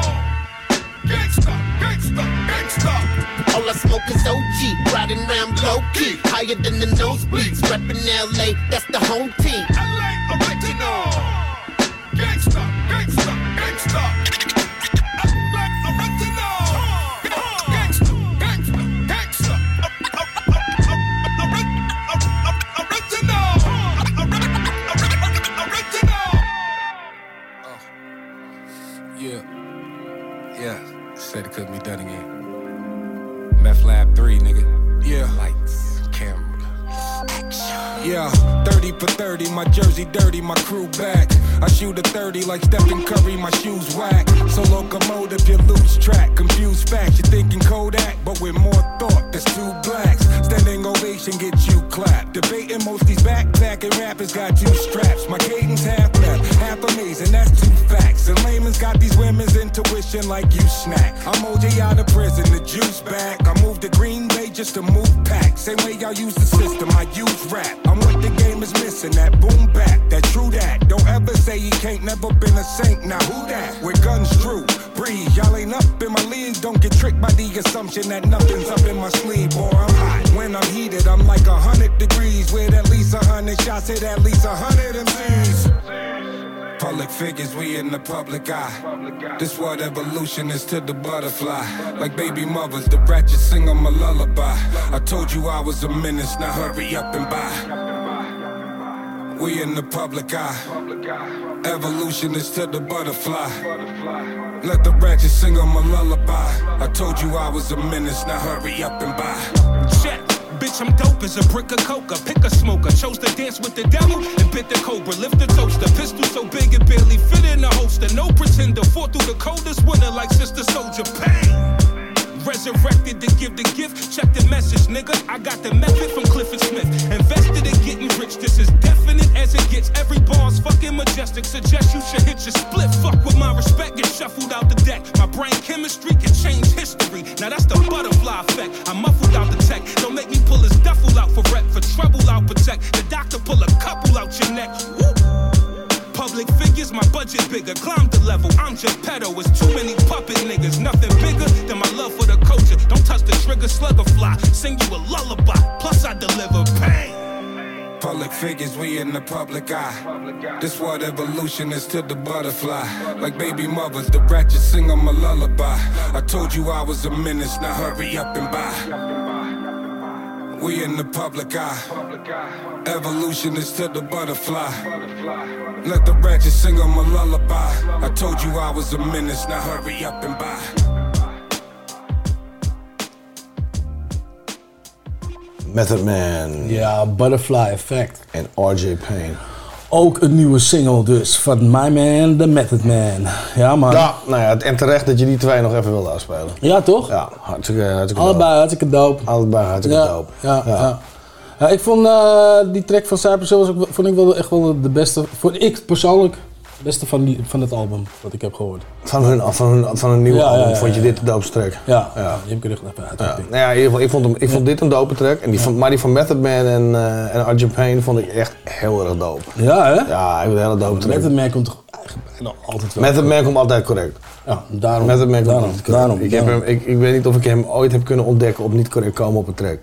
Gangsta, gangsta, gangsta. All I smoke is OG, riding round low key, higher than the nosebleeds. Reppin' LA, that's the home team. LA original. Gangsta, gangsta, gangsta. For 30, my jersey dirty, my crew back. I shoot a 30 like Stephen Curry, my shoes whack. So locomotive, you lose track. Confused facts, you're thinking Kodak, but with more thought, there's two blacks. Standing ovation, get you clapped. Debating most these backpacking rappers got two straps. My cadence half left, half amazing, that's two facts. And layman's got these women's intuition like you snack. I'm OJ out of prison, the juice back. I moved to Green Bay just to move pack. Same way y'all use the system, I use rap. I'm what the game is missing, that boom bap, that true that. Don't ever say you can't never been a saint. Now who that? With guns drew, breathe. Y'all ain't up in my league. Don't get tricked by the assumption that nothing's up in my sleeve. Boy, I'm hot. When I'm heated, I'm like a hundred degrees. With at least a hundred shots, hit at least a hundred MCs. Public figures, we in the public eye. This what evolution is to the butterfly. Like baby mothers, the ratchet sing 'em a lullaby. I told you I was a menace, now hurry up and buy. We in the public eye. Evolution is to the butterfly. Let the ratchet sing 'em a lullaby. I told you I was a menace, now hurry up and buy. Check. Bitch, I'm dope as a brick of coca. Pick a smoker. Chose to dance with the devil and bit the cobra. Lift the toaster. Pistol so big it barely fit in the holster. No pretender. Fought through the coldest winter like Sister Soldier. Pain. Resurrected to give the gift. Check the message, nigga. I got the method from Clifford Smith. Invested in getting rich. This is definite as it gets. Every bar's fucking majestic. Suggest you should hit your split. Fuck with my respect. Get shuffled out the deck. My brain chemistry can change history. Now that's the butterfly effect. I muffled out the tech. Don't make me pull his duffel out for rep. For trouble, I'll protect. The doctor pull a couple out your neck. Woo. Public figures, my budget bigger. Climb the level, I'm just pedo. It's too many puppet niggas. Nothing bigger than my love for the culture. Don't touch the trigger, slugger fly. Sing you a lullaby. Plus, I deliver pain. Public figures, we in the public eye. This what evolution is to the butterfly. Like baby mothers, the ratchet sing 'em a lullaby. I told you I was a menace, now hurry up and buy. We in the public eye. Evolution is to the butterfly. Let the ratchet sing 'em a lullaby. I told you I was a menace, now hurry up and buy. Method Man. Ja, Butterfly Effect. En RJ Payne. Ook een nieuwe single dus van My Man, The Method Man. Ja, man. Ja, nou ja, en terecht dat je die twee nog even wilde afspelen. Ja, toch? Ja, hartstikke, hartstikke Allebei hartstikke dope. Allebei hartstikke ja, dope. Ja, ja. Ja, ik vond eh, die track van Cypress Hill was ook, vond ik wel echt wel de beste, vond ik persoonlijk, de beste van, die, van het album wat ik heb gehoord. Van hun, van hun, van hun nieuwe Ja, ja, album ja, vond je ja. dit de doopste track? Ja, ja. die heb ik er echt even uit. Ja. Nou ja, in ieder geval, ik vond, hem, ik vond dit een dope track. En die van, maar die van Method Man en, eh en RJ Payne vond ik echt heel erg dope. Ja, hè? Ja, ik vind een hele dope track. Method Man komt toch eigenlijk altijd wel. Method Man komt altijd correct. Ja, daarom. Method Man komt daarom, altijd correct. daarom, ik, heb hem, ik, ik weet niet of ik hem ooit heb kunnen ontdekken op niet correct komen op een track.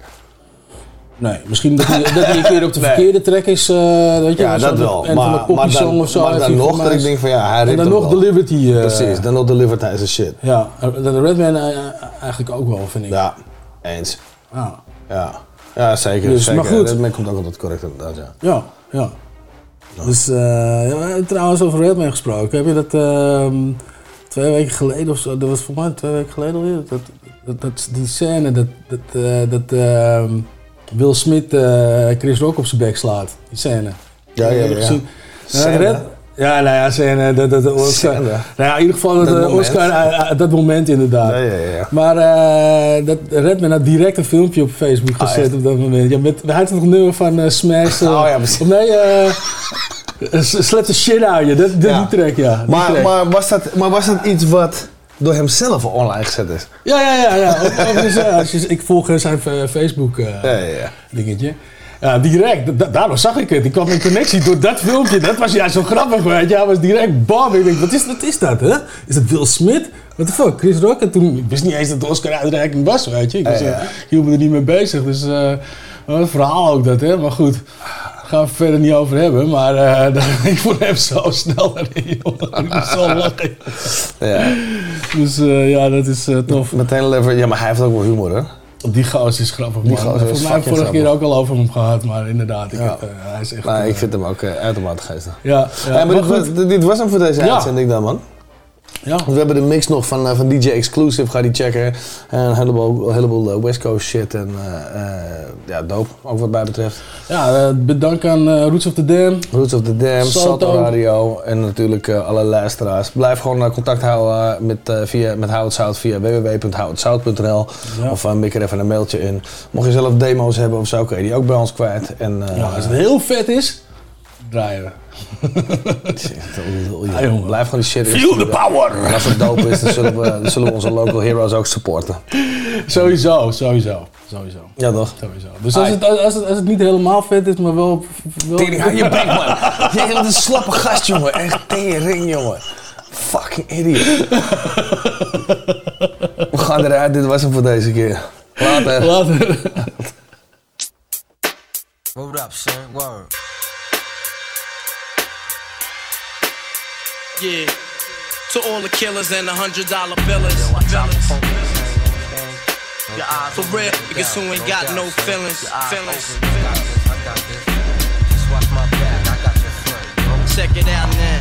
Nee, misschien dat hij, dat hij een keer op de Nee. verkeerde track is, eh weet je, Ja, dat wel. een van Maar, maar, dan, of zo. maar dan nog dat ik denk van ja, hij En dan nog wel. delivered hij... eh, Precies, dan nog delivered hij zijn shit. Ja, de Redman eh, eigenlijk ook wel, vind ik. Ja, eens. Ja. Ja, ja zeker. Dus, zeker. maar goed. Redman komt ook altijd correct inderdaad, ja. Ja, ja. Dus ja, trouwens over Redman gesproken. Heb je dat ehm, twee weken geleden of zo? Dat was voor mij twee weken geleden alweer. Dat, dat, dat, die scène dat, dat, dat ehm, Will Smith eh, Chris Rock op zijn bek slaat. Die scène. Ja, ja, ja. gezien? Scène? Red- ja, nou ja, scène. Dat, Oscar. Scène. Nou ja, in ieder geval dat, Dat eh, moment. Oscar, eh, eh, dat moment inderdaad. Ja, ja, ja. Maar eh, dat Redman had direct een filmpje op Facebook Ah, gezet echt? op dat moment. Ja, met, hij had nog een nummer van eh, Smash. eh, Oh ja, of nee, eh, Eh, Slap the shit out je, dat, dat die track, ja. die Maar, track. maar, was dat, maar was dat iets wat door hemzelf online gezet is? Ja, ja, ja. ja. Als je, ik volg eh, zijn eh, Facebook eh, dingetje. Ja, direct. Da- daardoor zag ik het. Ik kwam in connectie door dat filmpje. Dat was juist zo grappig, weet je. Hij was direct bam. Ik denk, wat is, wat is dat, hè? Is dat Will Smith? What the fuck? Chris Rock? En toen, ik wist niet eens dat de Oscar-uitreiking was, weet je. Ik, was, Ja, ja. hield me er niet mee bezig. Dus, een verhaal ook dat, hè. Maar goed. Daar gaan we het verder niet over hebben. Maar eh, ik vond hem zo snel erin, jongen. Ik moest zo lachen. Ja. Dus eh, ja, dat is eh, tof. Meteen lever, ja, maar hij heeft ook wel humor, hè? Die gozer is grappig, Die man. is Volgens mij heb ik fucking vorige keer ook al over hem gehad, maar inderdaad, ik Ja. heb, hij is echt... Nou, ik vind hem ook uitermate geestig. Ja, ja, maar maar dit, dit was hem voor deze uitzending dan, man. Ja. We hebben de mix nog van, eh, van DJ Exclusive, ga die checken. En een heleboel, een heleboel eh, West Coast shit en eh, ja, dope, ook wat mij betreft. Ja, bedankt aan Roots of the Dam. Roots of the Dam, Salto. Radio en natuurlijk alle luisteraars. Blijf gewoon contact houden met, via, met Hout Zout via www.houtzout.nl Ja. of mik er even een mailtje in. Mocht je zelf demo's hebben of zo, kun je die ook bij ons kwijt. En, Ja, als het heel vet is, draaien jongen. Blijf gewoon die shit Feel the power. En als het dope is, dan zullen, we, dan zullen we onze local heroes ook supporten. Sowieso, sowieso. Sowieso. Ja, toch? Sowieso. Dus als het, als, het, als het niet helemaal vet is, maar wel... wel Tering, hou je bek, man. Jij bent een slappe gast, jongen. Echt tering, jongen. Fucking idiot. We gaan eruit. Dit was hem voor deze keer. Later. Later. Word up, son. Word. Yeah. To all the killers and the hundred dollar billers. For real, niggas who ain't got no feelings. Feelings. Check it out now.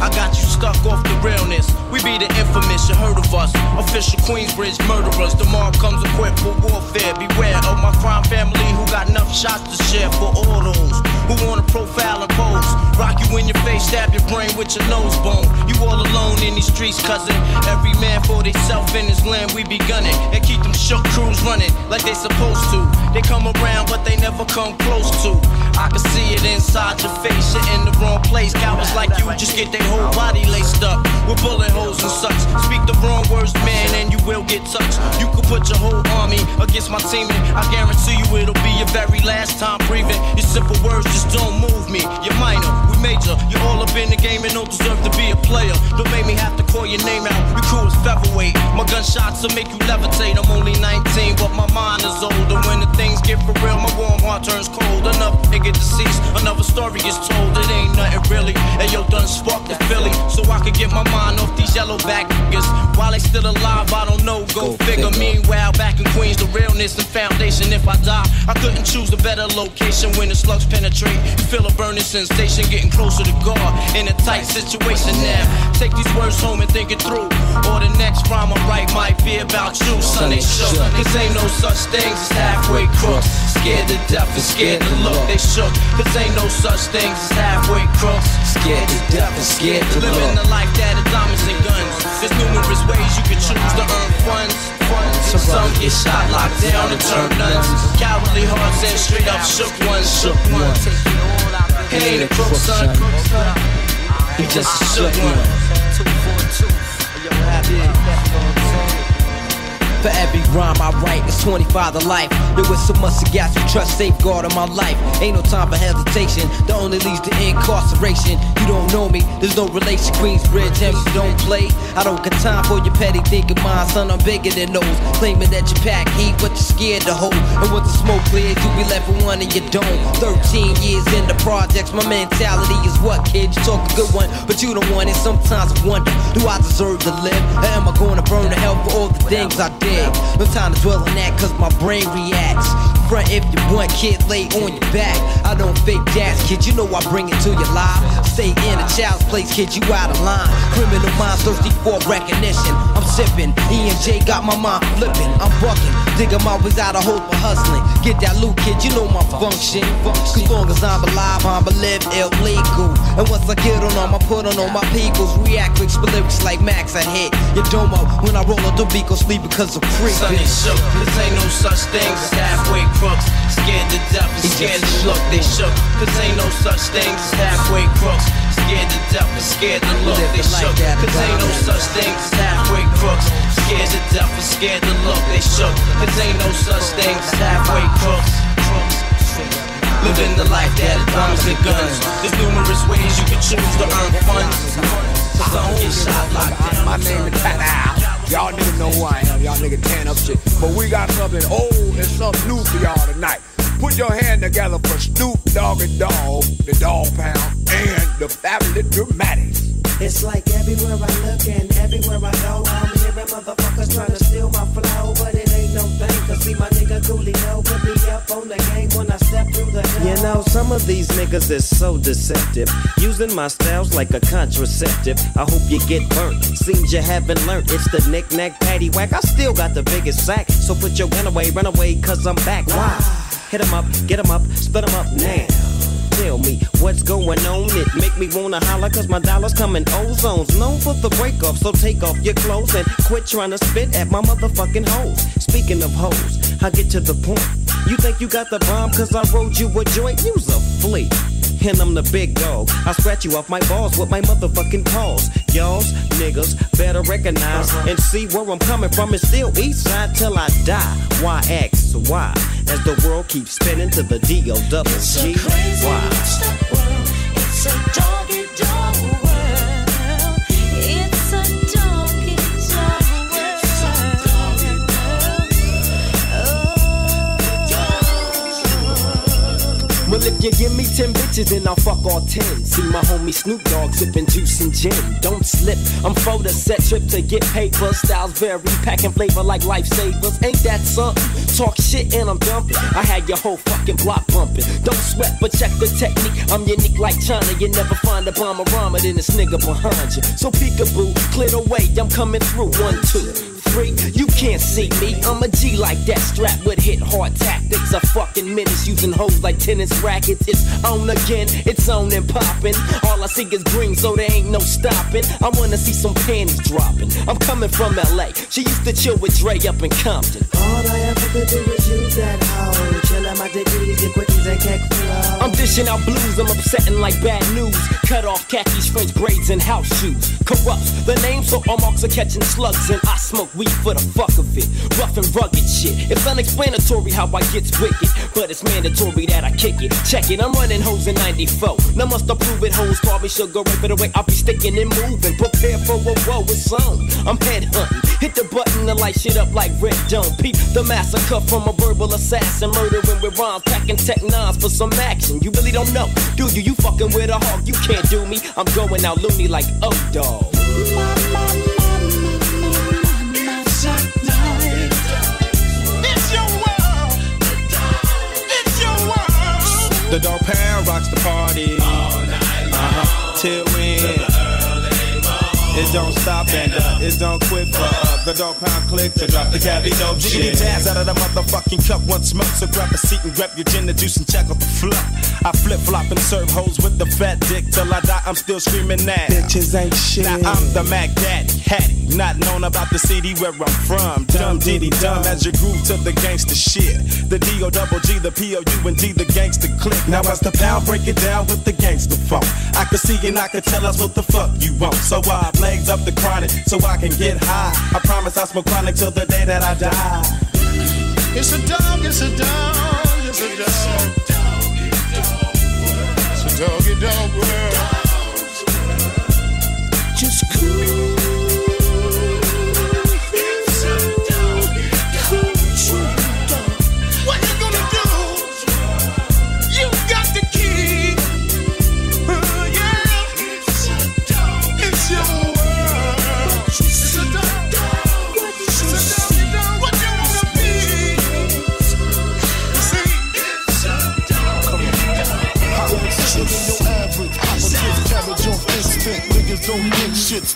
I got you stuck off the realness. We be the infamous, you heard of us. Official Queensbridge murderers. Mob comes equipped for warfare. Beware of my crime family who got enough shots to share for all those who wanna profile and pose. Rock you in your face, stab your brain with your nose bone. You all alone in these streets, cousin. Every man for theyself in his land, we be gunning. And keep them shook crews running like they supposed to. They come around, but they never come close to. I can see it inside your face, you're in the wrong place. Cowards like you just get their whole body laced up with bullet holes and such. Speak the wrong words, man, and you will get touched. You could put your whole army against my team, and I guarantee you it'll be your very last time breathing. Your simple words just don't move me. You're minor, we major. You're all up in the game and don't deserve to be a player. Don't make me have to call your name out. Your crew is featherweight. My gunshots will make you levitate. I'm only 19, but my mind is older. When the things get for real, my warm heart turns cold. Another nigga deceased, another story is told. It ain't nothing really. And yo, done sparked the Philly, so I could get my mind off these yellow back niggas. While they still alive, I don't know. Go, figure. Meanwhile, back in Queens, the realness and foundation. If I die, I couldn't choose a better location when the slugs penetrate. You feel a burning sensation, getting closer to God in a tight situation now. Take these words home and think it through. Or the next rhyme I write might be about you, son. They shook. Cause ain't no such things as halfway crooks. Scared to death and scared to look. They shook. Cause ain't no such things as halfway crooks. Scared to death and scared to Living the life that diamonds and guns. There's numerous ways you can choose to earn funds. Some, some get shot, locked down, and turn nuns. Cowardly hearts and straight up shook ones. Shook ones. He ain't a crook, son. He just a shook one. For every rhyme I write, it's 25 to life. There was so much to gas you trust, safeguard in my life. Ain't no time for hesitation, that only leads to incarceration. You don't know me, there's no relation. Queensbridge, you don't play. I don't got time for your petty thinking, mind, son. I'm bigger than those. Claiming that you pack heat, but you're scared to hold. And once the smoke clears, you be left with one and you don't. 13 years in the projects, my mentality is what, kid? You talk a good one, but you don't want it. Sometimes I wonder, do I deserve to live? Or am I gonna burn to hell for all the things I did? No time to dwell on that, cause my brain reacts. Front if you want, kid, lay on your back. I don't fake jazz, kid, you know I bring it to your life. Stay in a child's place, kid, you out of line. Criminal minds thirsty for recognition. I'm sipping, E and J got my mind flipping. I'm bucking, dig 'em out of hope for hustling. Get that loot, kid, you know my function. Cause long as I'm alive, I'm a live illegal. And once I get on them, I put on all my peoples. React spit lyrics like Max, I hit your domo. When I roll up the beat, go sleep because a freak. Son ain't shook, cause ain't no such thing as halfway crooks. Scared to death and scared to look, they shook. Cause ain't no such thing as halfway crooks. Scared to death and scared to look, they shook. Cause ain't no such thing as halfway crooks. Scared to death and scared to look, they shook. Cause ain't no such thing as halfway crooks. Living the life that is bombs and guns. There's numerous ways you can choose to earn funds. So don't get shot locked down. My name is Pat Al. Y'all niggas know who I am. Y'all niggas tan up shit. But we got something old and something new for y'all tonight. Put your hand together for Snoop Dogg and Dog, the Dogg Pound, and the Fabulous Dramatics. It's like everywhere I look and everywhere I go, I'm hearing motherfuckers trying to steal my flow, but it ain't no thing. Cause see my nigga Coolio put me up on the game when I step through the door. You know, some of these niggas is so deceptive. Using my styles like a contraceptive. I hope you get burnt. Seems you haven't learned. It's the knick-knack patty whack. I still got the biggest sack. So put your gun away, run away, cause I'm back. Why? Ah. Hit 'em up, get 'em up, split 'em up now. Tell me what's going on. It make me wanna holler cause my dollars come in ozones. Known for the break off, so take off your clothes and quit trying to spit at my motherfucking hoes. Speaking of hoes, I get to the point. You think you got the bomb cause I rode you a joint? You's a flea. And I'm the big dog. I scratch you off my balls with my motherfucking paws. Y'all's niggas better recognize and see where I'm coming from. It's still east side till I die. Why X? Why? As the world keeps spinning to the D O double G. Why? It's a doggy dog if you give me 10 bitches, then I'll fuck all 10. See my homie Snoop Dogg sipping juice and gin. Don't slip, I'm for the set trip to get paper. Styles vary, packing flavor like lifesavers. Ain't that something? Talk shit and I'm dumping. I had your whole fucking block bumping. Don't sweat, but check the technique. I'm unique like China. You never find a bomber rhymer than this nigga behind you. So peekaboo, clear the way, I'm coming through. One, two, three. You can't see me. I'm a G like that, strapped with hit hard tactics. A fucking menace using hoes like tennis rackets. It's on again, it's on and popping. All I see is green, so there ain't no stopping. I wanna see some panties dropping. I'm coming from LA. She used to chill with Dre up in Compton. All I ever could do is use that hoe. Chillin' my degrees and flow. I'm dishing out blues, I'm upsetting like bad news. Cut off khakis, French braids, and house shoes. Corrupt, the name, so all marks are catching slugs. And I smoke weed for the fuck of it. Rough and rugged shit. It's unexplanatory how I gets wicked, but it's mandatory that I kick it. Check it, I'm running hoes in 94. Now must approve it, hoes call me sugar ray for the way I'll be sticking and moving. Prepare for a woe, it's on. I'm head hunting. Hit the button to light shit up like Red Dome. Peep the massacre from a verbal assassin. Murdering with rhymes, packing tech nines for some action. You really don't know, do you? You fucking with a hog, you can't do me. I'm going out loony like oh dog. It's your world. It's your world. The dog pound rocks the party. All night uh-huh. Till when? It don't stop and uh, it don't quit for uh, the dog pound click to drop the cabbie dope Jiggity shit. jazz out of the motherfucking cup, one smoke. So grab a seat and grab your gin and juice and check out the flop. I flip flop and serve hoes with the fat dick till I die. I'm still screaming that. Bitches ain't shit. Now I'm the Mac Daddy, Hattie, not known about the city where I'm from. Dumb diddy dumb as you groove to the gangster shit. The D O double G, the P O U and D, the gangster click. Now as the pound break it down with the gangster funk. I can see and I can tell us what the fuck you want. So I legs up the chronic so I can get high. I promise I smoke chronic till the day that I die. It's a dog, it's a dog, it's a dog. It's a doggy dog world. Just cool.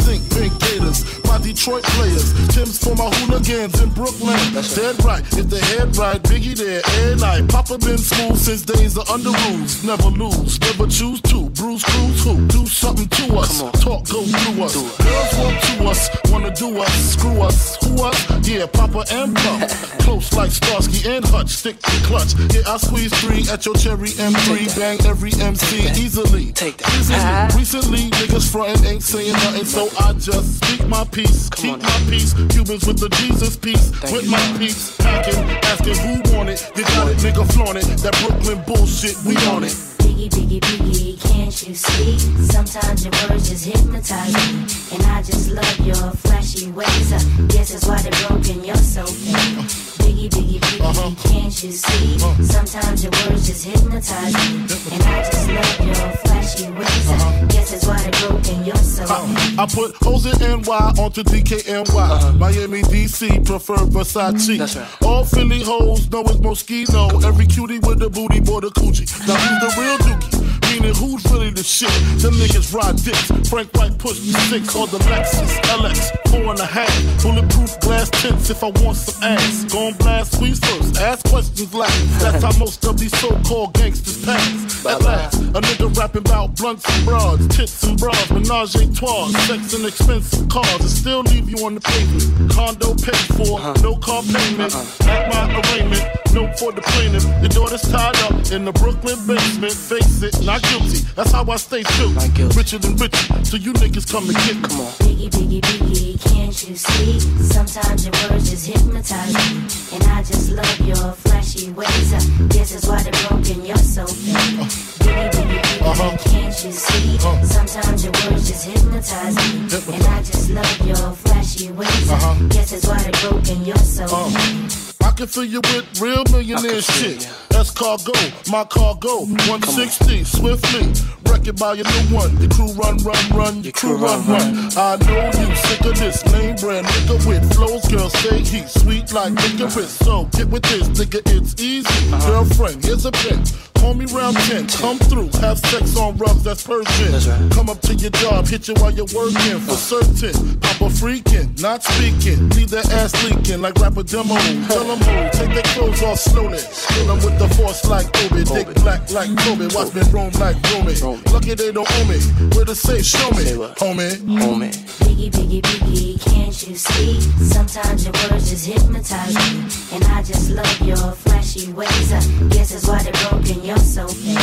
Stink. Big gators. My Detroit players. Tim's for my hooligans in Brooklyn. That's Dead right, if they head right, Biggie there, air night. Papa been smooth since days of under rules. Never lose, never choose to. Bruce Cruz who? Do something to us. Talk go through us. Girls want to us, wanna do us, screw us, who us? Yeah, Papa and Pump. Close like Starsky and Hutch, stick to clutch. Yeah, I squeeze three at your cherry M3. Bang every MC easily. Take that. Recently, niggas frontin' ain't saying nothing, so I just speak my peace, keep my peace. Cubans with the Jesus piece, with my peace. Packing, asking who want it. You got it, nigga, flaunt it. That Brooklyn bullshit, we on it. Biggie, biggie, biggie, can't you see? Sometimes your words just hypnotize me. And I just love your flashy ways. I guess that's why they're broken, you're so fake. Biggie, biggie, biggie, uh-huh. can't you see? Uh-huh. Sometimes your words just hypnotize me. And I just love your flashy ways. I guess that's why they're broken, you're so fake. I put hoes in NY onto DKNY. Miami, DC, prefer Versace. That's right. All Philly hoes know it's Moschino. Every cutie with a booty, boy, the coochie. Now who's the real dookie? Meaning who's really the shit? Them niggas ride dicks. Frank White pushed me six on the Lexus LX, four and a half. Bulletproof glass tints if I want some ass. Gon' blast squeeze first, ask questions last. That's how most of these so-called gangsters pass. At last, a nigga rapping about blunts and broads, tits and bras, menage a trois, sex and expensive cars, and still leave you on the pavement. Condo paid for, uh-huh. no car payment. Uh-uh. At my arraignment, no for the plaintiff. Your daughter's tied up in the Brooklyn basement. Face it, not guilty. That's how I stay true. Richer than richer, so you niggas come and get. Come on. Biggie, biggie, biggie, can't you see? Sometimes your words just hypnotize me. And I just love your flashy ways. Uh, I guess that's why they're broken, you're so fake. Biggie, biggie, biggie, can't you see? Uh-huh. Sometimes your words just hypnotize me. And I just love your flashy ways. I guess that's why they're broken, you're so uh-huh. fake. I can fill you with real millionaire shit. That's cargo, my cargo. 160, swiftly. Wreck it by your new one. Your crew run, run, run. Your crew run, run. I know you sick of this name brand nigga with flows. Girl, say he sweet like licorice. So get with this, nigga, it's easy. Girlfriend, here's a pen. Call me round 10, come through, have sex on rugs, that's Persian. Come up to your job, hit you while you're working, for certain. Papa freaking, not speaking, leave that ass leaking like rapper demo. Tell them who, take their clothes off slowly. Kill them with the force like Obi, dick black like Kobe, watch me roam like Romy. Lucky they don't owe me, where to say, show me, homie. Homie. Biggie, biggie, biggie, can't you see? Sometimes your words just hypnotize me. And I just love your flashy ways. I guess that's why they're broken, you're so fake.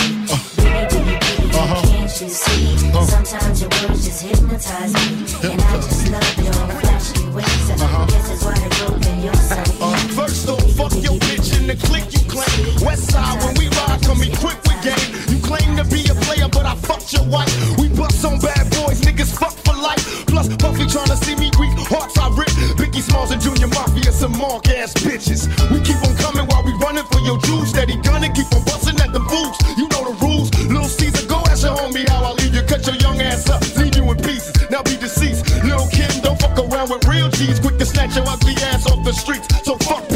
Biggie, biggie, biggie, uh-huh. can't you see? Uh-huh. Sometimes your words just hypnotize me. And I just love your flashy ways. I uh-huh. guess that's why they're broken, you're so uh, fake. First off, fuck your clique you claim. West side, when we ride, come equipped with game. You claim to be a player, but I fucked your wife. We bust on bad boys, niggas fuck for life. Plus, Puffy tryna see me weak, hearts I rip. Biggie Smalls and Junior Mafia, some mark ass bitches. We keep on coming while we running for your juice. Steady gunning, keep on busting at the boots. You know the rules. Little Caesar, go ask your homie how I leave you. Cut your young ass up, leave you in pieces. Now be deceased. Little Kim, don't fuck around with real G's. Quick to snatch your ugly ass off the streets. So fuck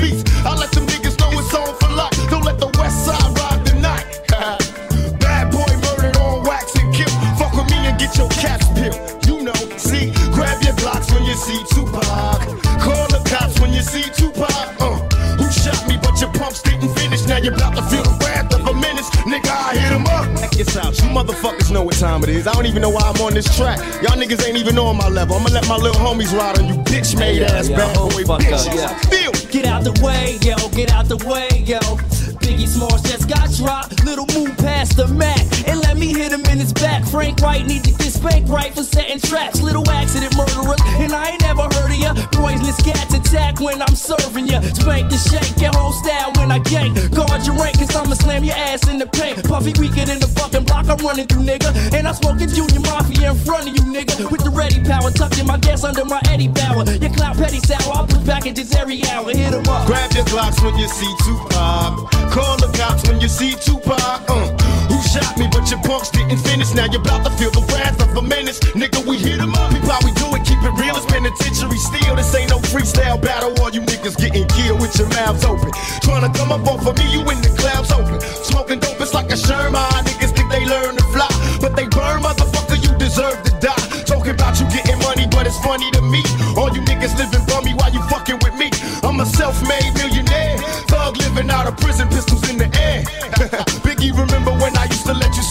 see Tupac. Call the cops when you see Tupac. Uh, who shot me, but your pumps didn't finish. Now you're about to feel the wrath of a menace. Nigga, I hit him up. Check this out. You motherfuckers know what time it is. I don't even know why I'm on this track. Y'all niggas ain't even on my level. I'ma let my little homies ride on you bitch made ass bad boy bitches. Feel Get out the way, yo, get out the way, yo. Biggie Smalls just got dropped. Little move past the Mac and let me hit him in his back. Frank White need to get spanked right for setting traps. Little accident murderers, and I ain't never heard of ya. Poisonous cats attack when I'm serving ya. Spank the shake, get home style when I gank. Guard your rank, cause I'ma slam your ass in the paint. Puffy weaker than the fucking block I'm running through, nigga. And I'm smoking Junior Mafia in front of you, nigga. With the ready power, tucking my gas under my Eddie Bauer. Your clout petty sour, I push packages every hour. Hit 'em up. Grab your Glocks when you see Tupac. Call the cops when you see Tupac. Uh, shot me, but your punks didn't finish. Now you're about to feel the wrath of a menace. Nigga, we hit 'em up. We do it, keep it real. It's penitentiary steel. This ain't no freestyle battle. All you niggas getting killed with your mouths open. Trying to come up off of me, you in the clouds open. Smoking dope, it's like a Sherman. Niggas think they learn to fly, but they burn, motherfucker. You deserve to die. Talking about you getting money, but it's funny to me. All you niggas living bummy while you fucking with me. I'm a self-made millionaire. Thug living out of prison, pistols in the air.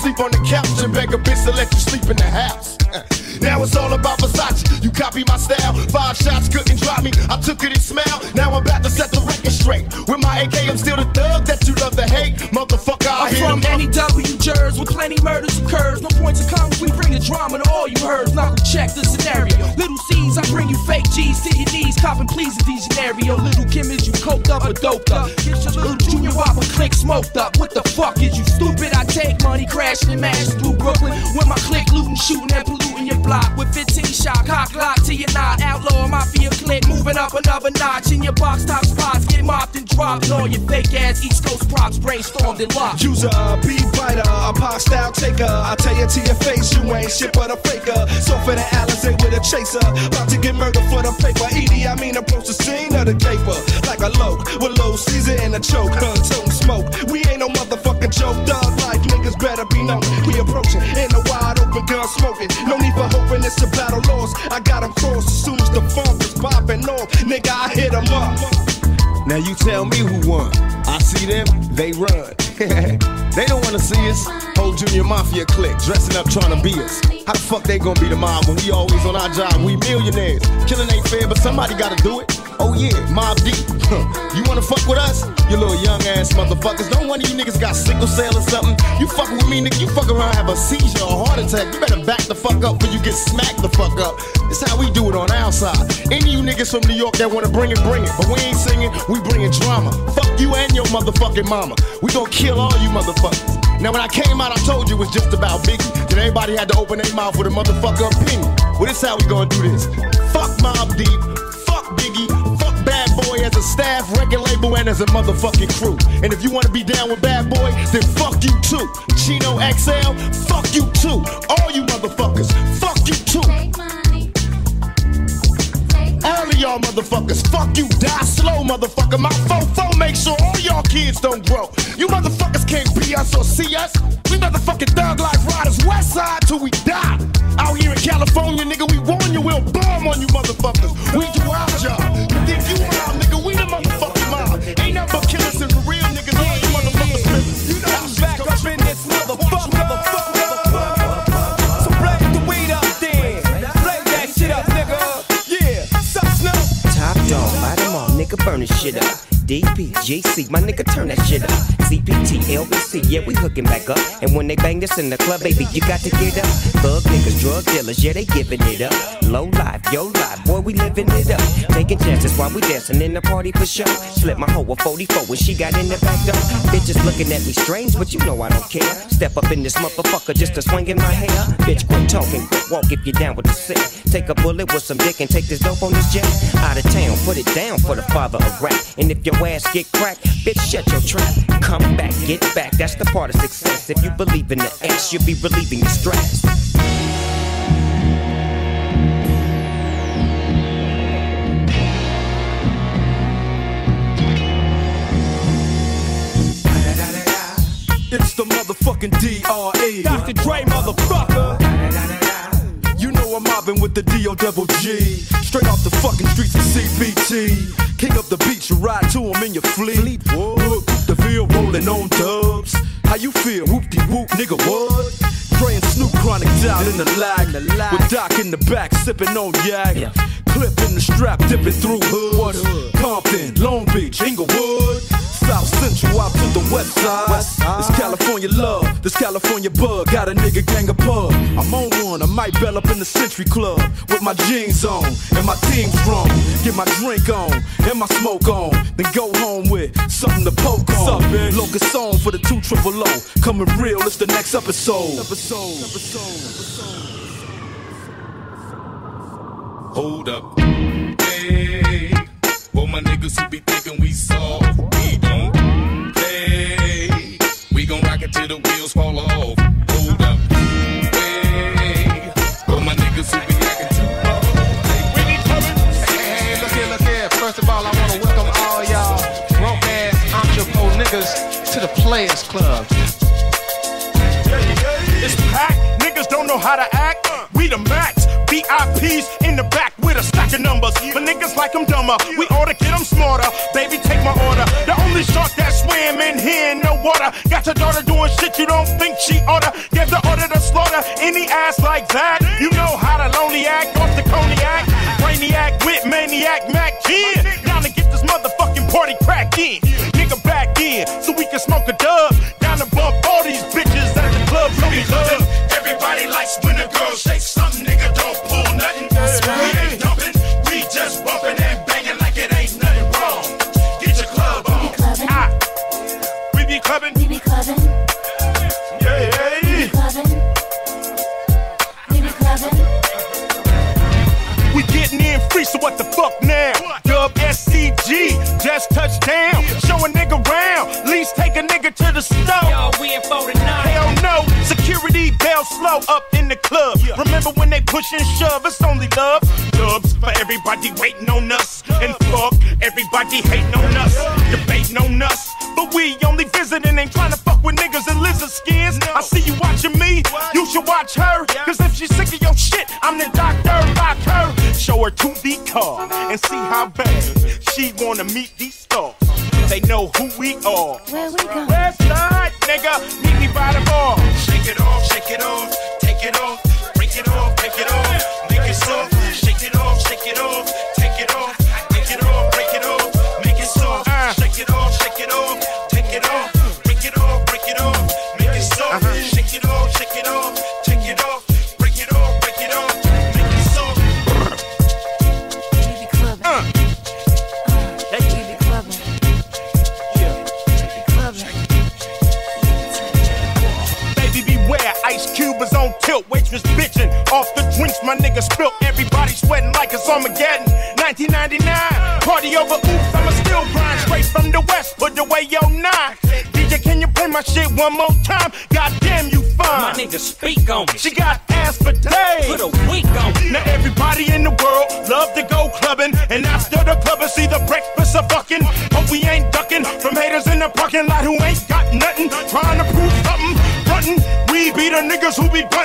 Sleep on the couch and beg a bitch to let you sleep in the house? Now it's all about Versace. You copy my style. Five shots couldn't drop me. I took it and smiled. Now I'm about to set the record straight. With my AK, I'm still the thug that you love to hate. Motherfucker, I I'm from him. any W jurors with plenty murders occurs. No points of comments, we bring the drama to all you heard. Knuckle check the scenario. Little C's, I bring you fake G's to your knees. Copping please at these scenario. Little Kim is you coked up or doped up. Get your little junior whopper click smoked up. What the fuck is you stupid? I take money crashing and mashing through Brooklyn. With my click looting, shooting and polluting your block. With 15 shot cock lock to your knot. Outlaw mafia click, moving up another notch. In your box top spots, get mopped and dropped. All your fake ass East Coast props brainstormed and locked. User, beat biter, a pop style taker. I tell you to your face, you ain't shit but a faker. So for the Alizé with a chaser, about to get murdered for the paper. Edie, I mean approach the scene of the caper like a loke with low Caesar and a choke. Huh, smoke. We ain't no motherfucking joke. Dog life niggas better be known. We approaching in a wide open gun smoking. No need for hoping it's a battle lost. I got 'em crossed as soon as the funk is popping off. Nigga, I hit 'em up. Now you tell me who won. I see them, they run. they don't wanna see us. Whole junior mafia clique dressing up trying to be us. How the fuck they gonna be the mob when we always on our job? We millionaires. Killing ain't fair, but somebody gotta do it. Oh yeah, Mobb Deep. you wanna fuck with us? You little young ass motherfuckers. Don't one of you niggas got sickle cell or something. You fucking with me, nigga. You fuck around, have a seizure or heart attack. You better back the fuck up before you get smacked the fuck up. This how we do it on our side. Any of you niggas from New York that wanna bring it, bring it. But we ain't singing, we bringing drama. Fuck you and your motherfucking mama. We gonna kill all you motherfuckers. Now when I came out, I told you it was just about Biggie. Then everybody had to open their mouth with a motherfucker opinion. Well, this how we gonna do this. Fuck Mobb Deep, fuck Biggie, fuck Bad Boy as a staff, record label, and as a motherfucking crew. And if you wanna be down with Bad Boy, then fuck you too. Chino XL, fuck you too. All you motherfuckers, fuck you too. All of y'all motherfuckers, fuck you, die slow, motherfucker. My fofo make sure all y'all kids don't grow. You motherfuckers can't be us or see us. We motherfucking thug life riders, west side till we die. Out here in California, nigga, we warn you, we'll bomb on you motherfuckers. We do our job. All, burn this shit up. DPGC, my nigga, turn that shit up. CPT, LBC, yeah, we hooking back up. And when they bang this in the club, baby, you got to get up. Thug niggas, drug dealers, yeah, they giving it up. Low life, yo life, boy, we living it up. Taking chances while we dancing in the party for sure. Slip my hoe a 44 when she got in the back door. Bitches looking at me strange, but you know I don't care. Step up in this motherfucker just to swing in my hair. Bitch, quit talking, quit walk if you're down with the sick. Take a bullet with some dick and take this dope on this jet. Out of town, put it down for the father of rap. And if your ass get cracked, bitch, shut your trap. Come back, get back, that's the part of success. If you believe in the ass, you'll be relieving your stress. It's the motherfucking DRE. Dr. Dre, motherfucker. I'm mobbing with the DO double G. Straight off the fucking streets of CPT. King up the beach, you ride to him in your fleet. Look, the field rolling on dubs. How you feel? Whoop de whoop, nigga, what? And Snoop chronic down in the lag. With Doc in the back, sipping on yak. Clip in the strap, dipping through hood. Compton, Long Beach, Inglewood. South Central out to the west side. This California love, this California bug. Got a nigga gang of pub. I'm on one, I might bell up in the Century Club. With my jeans on and my team strong. Get my drink on and my smoke on. Then go home with something to poke on. Locust song for the two triple O. Coming real, it's the next episode. Episode, Hold up. Hey, for my niggas who be thinking we soft, we rock it till the wheels fall off. Hold up. Hey, for my niggas who be acting too Hey, look here, look here. First of all, I want to welcome all y'all broke ass entrepreneur niggas to the Players Club. It's packed, niggas don't know how to act. We the max, VIPs in the back with a stack of numbers. But niggas like them dumber. We ought to get them smarter. Baby, take my order. The only shark that swim in here in no water. Got your daughter doing shit you don't think she oughta. Give the order to slaughter any ass like that. You know how to lonely act off the cognac. Brainiac with maniac Mac 10. Down to get this motherfucking party cracked in. Nigga back in so we can smoke a dub. Down to bump all these bitches club. We love. Everybody likes when a girl shakes something. Nigga don't pull nothing. We ain't dumping. We just bumping and banging like it ain't nothing wrong. Get your club on. Ah. We be clubbing. We be clubbing. What the fuck now? Dub SCG, just touched down. Show a nigga round, least take a nigga to the stove. Yo, we in 49. Hell no, security bell slow up in the club. Remember when they push and shove, it's only love. Dubs for everybody waiting on us. And fuck everybody hating on us, debating on us. But we only visiting, ain't trying to fuck with niggas in lizard skins. I see you watching me, you should watch her. Cause if she's sick of your shit, I'm the doctor, rock her. Show her to the car and see how bad she wanna meet these stars. They know who we are. Where we go? West side, nigga, meet me by the bar. Shake it off, shake it off, take it off, break it off, break it off, make it soft. Shake it off, shake it off, it off, one more time? Goddamn, you fine. My nigga, speak on me. She got ass for days. Put a week on me. Now everybody in the world love to go clubbing, and I after the club, I see the breakfast of fucking. Hope we ain't ducking from haters in the parking lot who ain't got nothing, trying to prove something. Frontin', we be the niggas who be bunting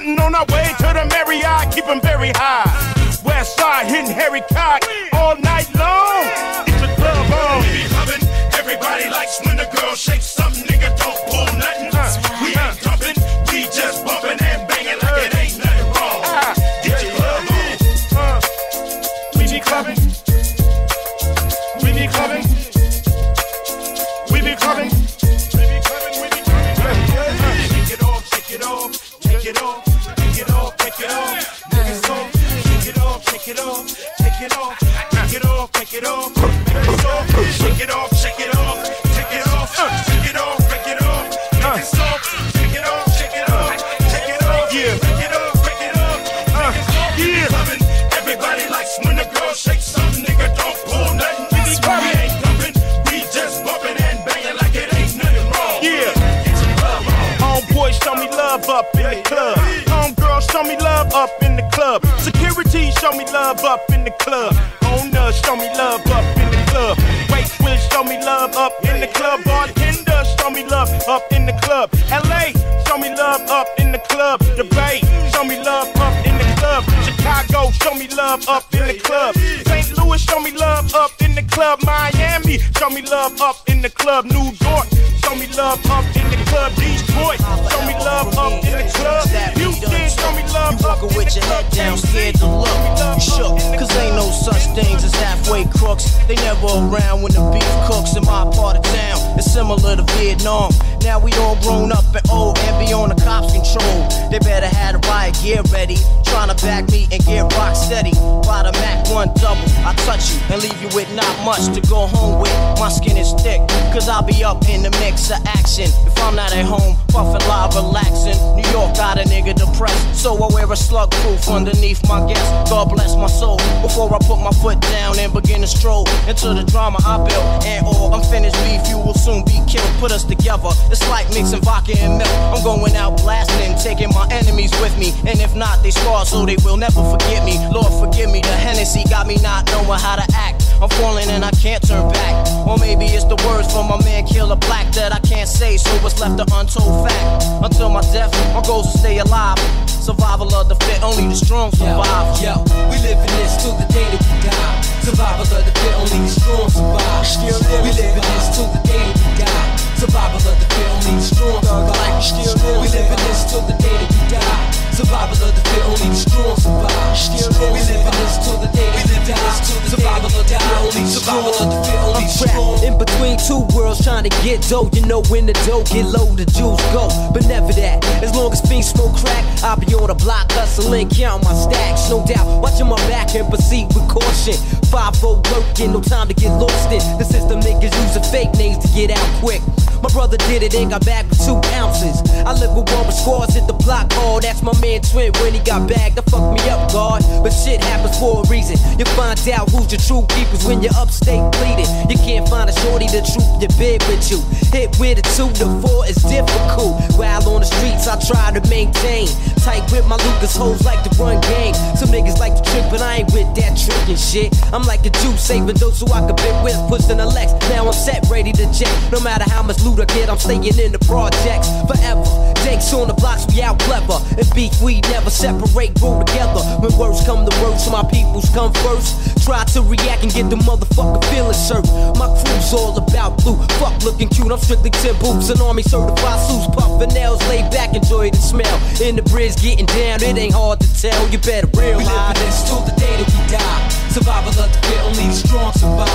not much to go home with. My skin is thick, cause I'll be up in the mix of action. If I'm not at home, puffin' live, relaxing. New York got a nigga depressed, so I wear a slug proof underneath my guest. God bless my soul before I put my foot down and begin to stroll into the drama I built. And oh, all unfinished beef, you will soon be killed. Put us together, it's like mixing vodka and milk. I'm going out blasting, taking my enemies with me. And if not, they scar so they will never forget me. Lord, forgive me, the Hennessy got me not knowing how to act. I'm falling and I can't turn back. Or maybe it's the words from my man Killer Black that I can't say, so what's left an untold fact. Until my death, my goals to stay alive. Survival of the fit, only the strong survive. Yo, we live in this till the day that we die. Survival of the fit, only the strong survive. Still live. We live in this till the day that we die. Survival of the fit, only the strong survive. Still live. We live in this till the day that we die. Survival of the fit, only the strong survive. Still. We live in this till the day we die. Survival of the fit, only survival of the fit, only strong. In between two worlds trying to get dough, you know when the dough get low, the Jews go. But never that. As long as fiends smoke crack, I'll be on the block hustling, count my stacks. No doubt, watching my back and proceed with caution. Five fold working, no time to get lost in. The system niggas using fake names to get out quick. My brother did it and got back with two ounces. I live with one with scores at the block hall. That's my man Twin when he got back. That fucked me up, God. But shit happens for a reason. You find out who's your true keepers when you're upstate bleeding. You can't find a shorty to troop your bed with you. Hit with a two to four is difficult. While on the streets, I try to maintain. Tight with my Lucas hoes like to run game. Some niggas like to trick, but I ain't with that tricking shit. I'm like a Jew saving those who I could bit with, pushing the Lex. Now I'm set, ready to jet. No matter how much loot I get, I'm staying in the projects forever. Jakes on the blocks, we out clever. And beef, we never separate, grow together. When words come to words, my peoples come first. Try to react and get the motherfucker feeling served. My crew's all about blue. Fuck looking cute, I'm strictly 10 boots. An army certified suits, puffin' nails, lay back, enjoy the smell. In the bridge, getting down, it ain't hard to tell. You better realize. We live this till the day that we die. Survival of the fit, only the strong survive.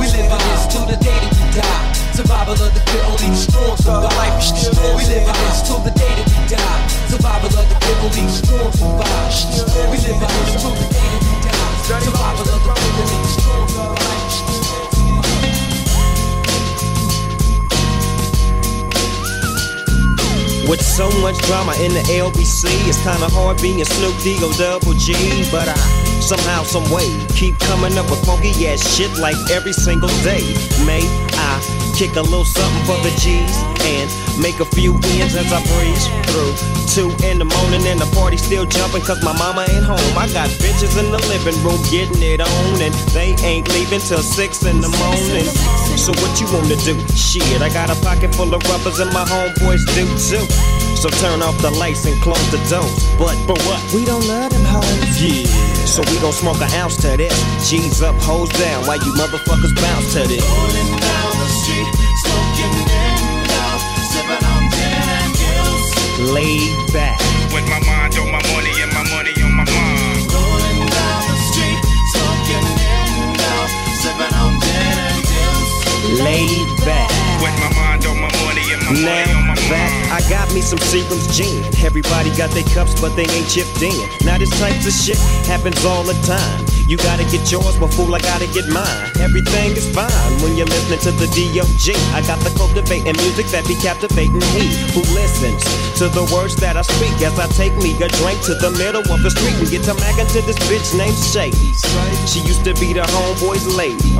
We live this till the day that we die. Survival of the fit, only the strong survive. We live this till the day that we die. Survival of the fit, only the strong survive. We live this till the day that we die. With so much drama in the LBC, it's kinda hard being Snoop D double G. But I somehow, some way, keep coming up with funky ass shit like every single day. May I kick a little something for the G's and make a few ends as I breeze through. Two in the morning and the party still jumping cause my mama ain't home. I got bitches in the living room getting it on and they ain't leaving till six in the morning. So what you wanna do? Shit, I got a pocket full of rubbers and my homeboys do too. So turn off the lights and close the doors. But for what? We don't love them hoes. Yeah. So we gon' smoke an ounce to this. G's up, hoes down, Why you motherfuckers bounce to this. Rolling street, smoking window, sipping on gin and gills. Laid back. With my mind on my money and my money on my mind. Rolling down the street, smoking window, sipping on gin and gills. Laid back. With my mind on my money and my money on Now my that I got me some Seagram's gin. Everybody got their cups, but they ain't chipped in. Now this type of shit happens all the time. You gotta get yours, but fool, I gotta get mine. Everything is fine when you're listening to the D.O.G. I got the cultivating music that be captivating he who listens to the words that I speak as I take me a drink to the middle of the street and get to mackin' to this bitch named Shady. She used to be the homeboy's lady.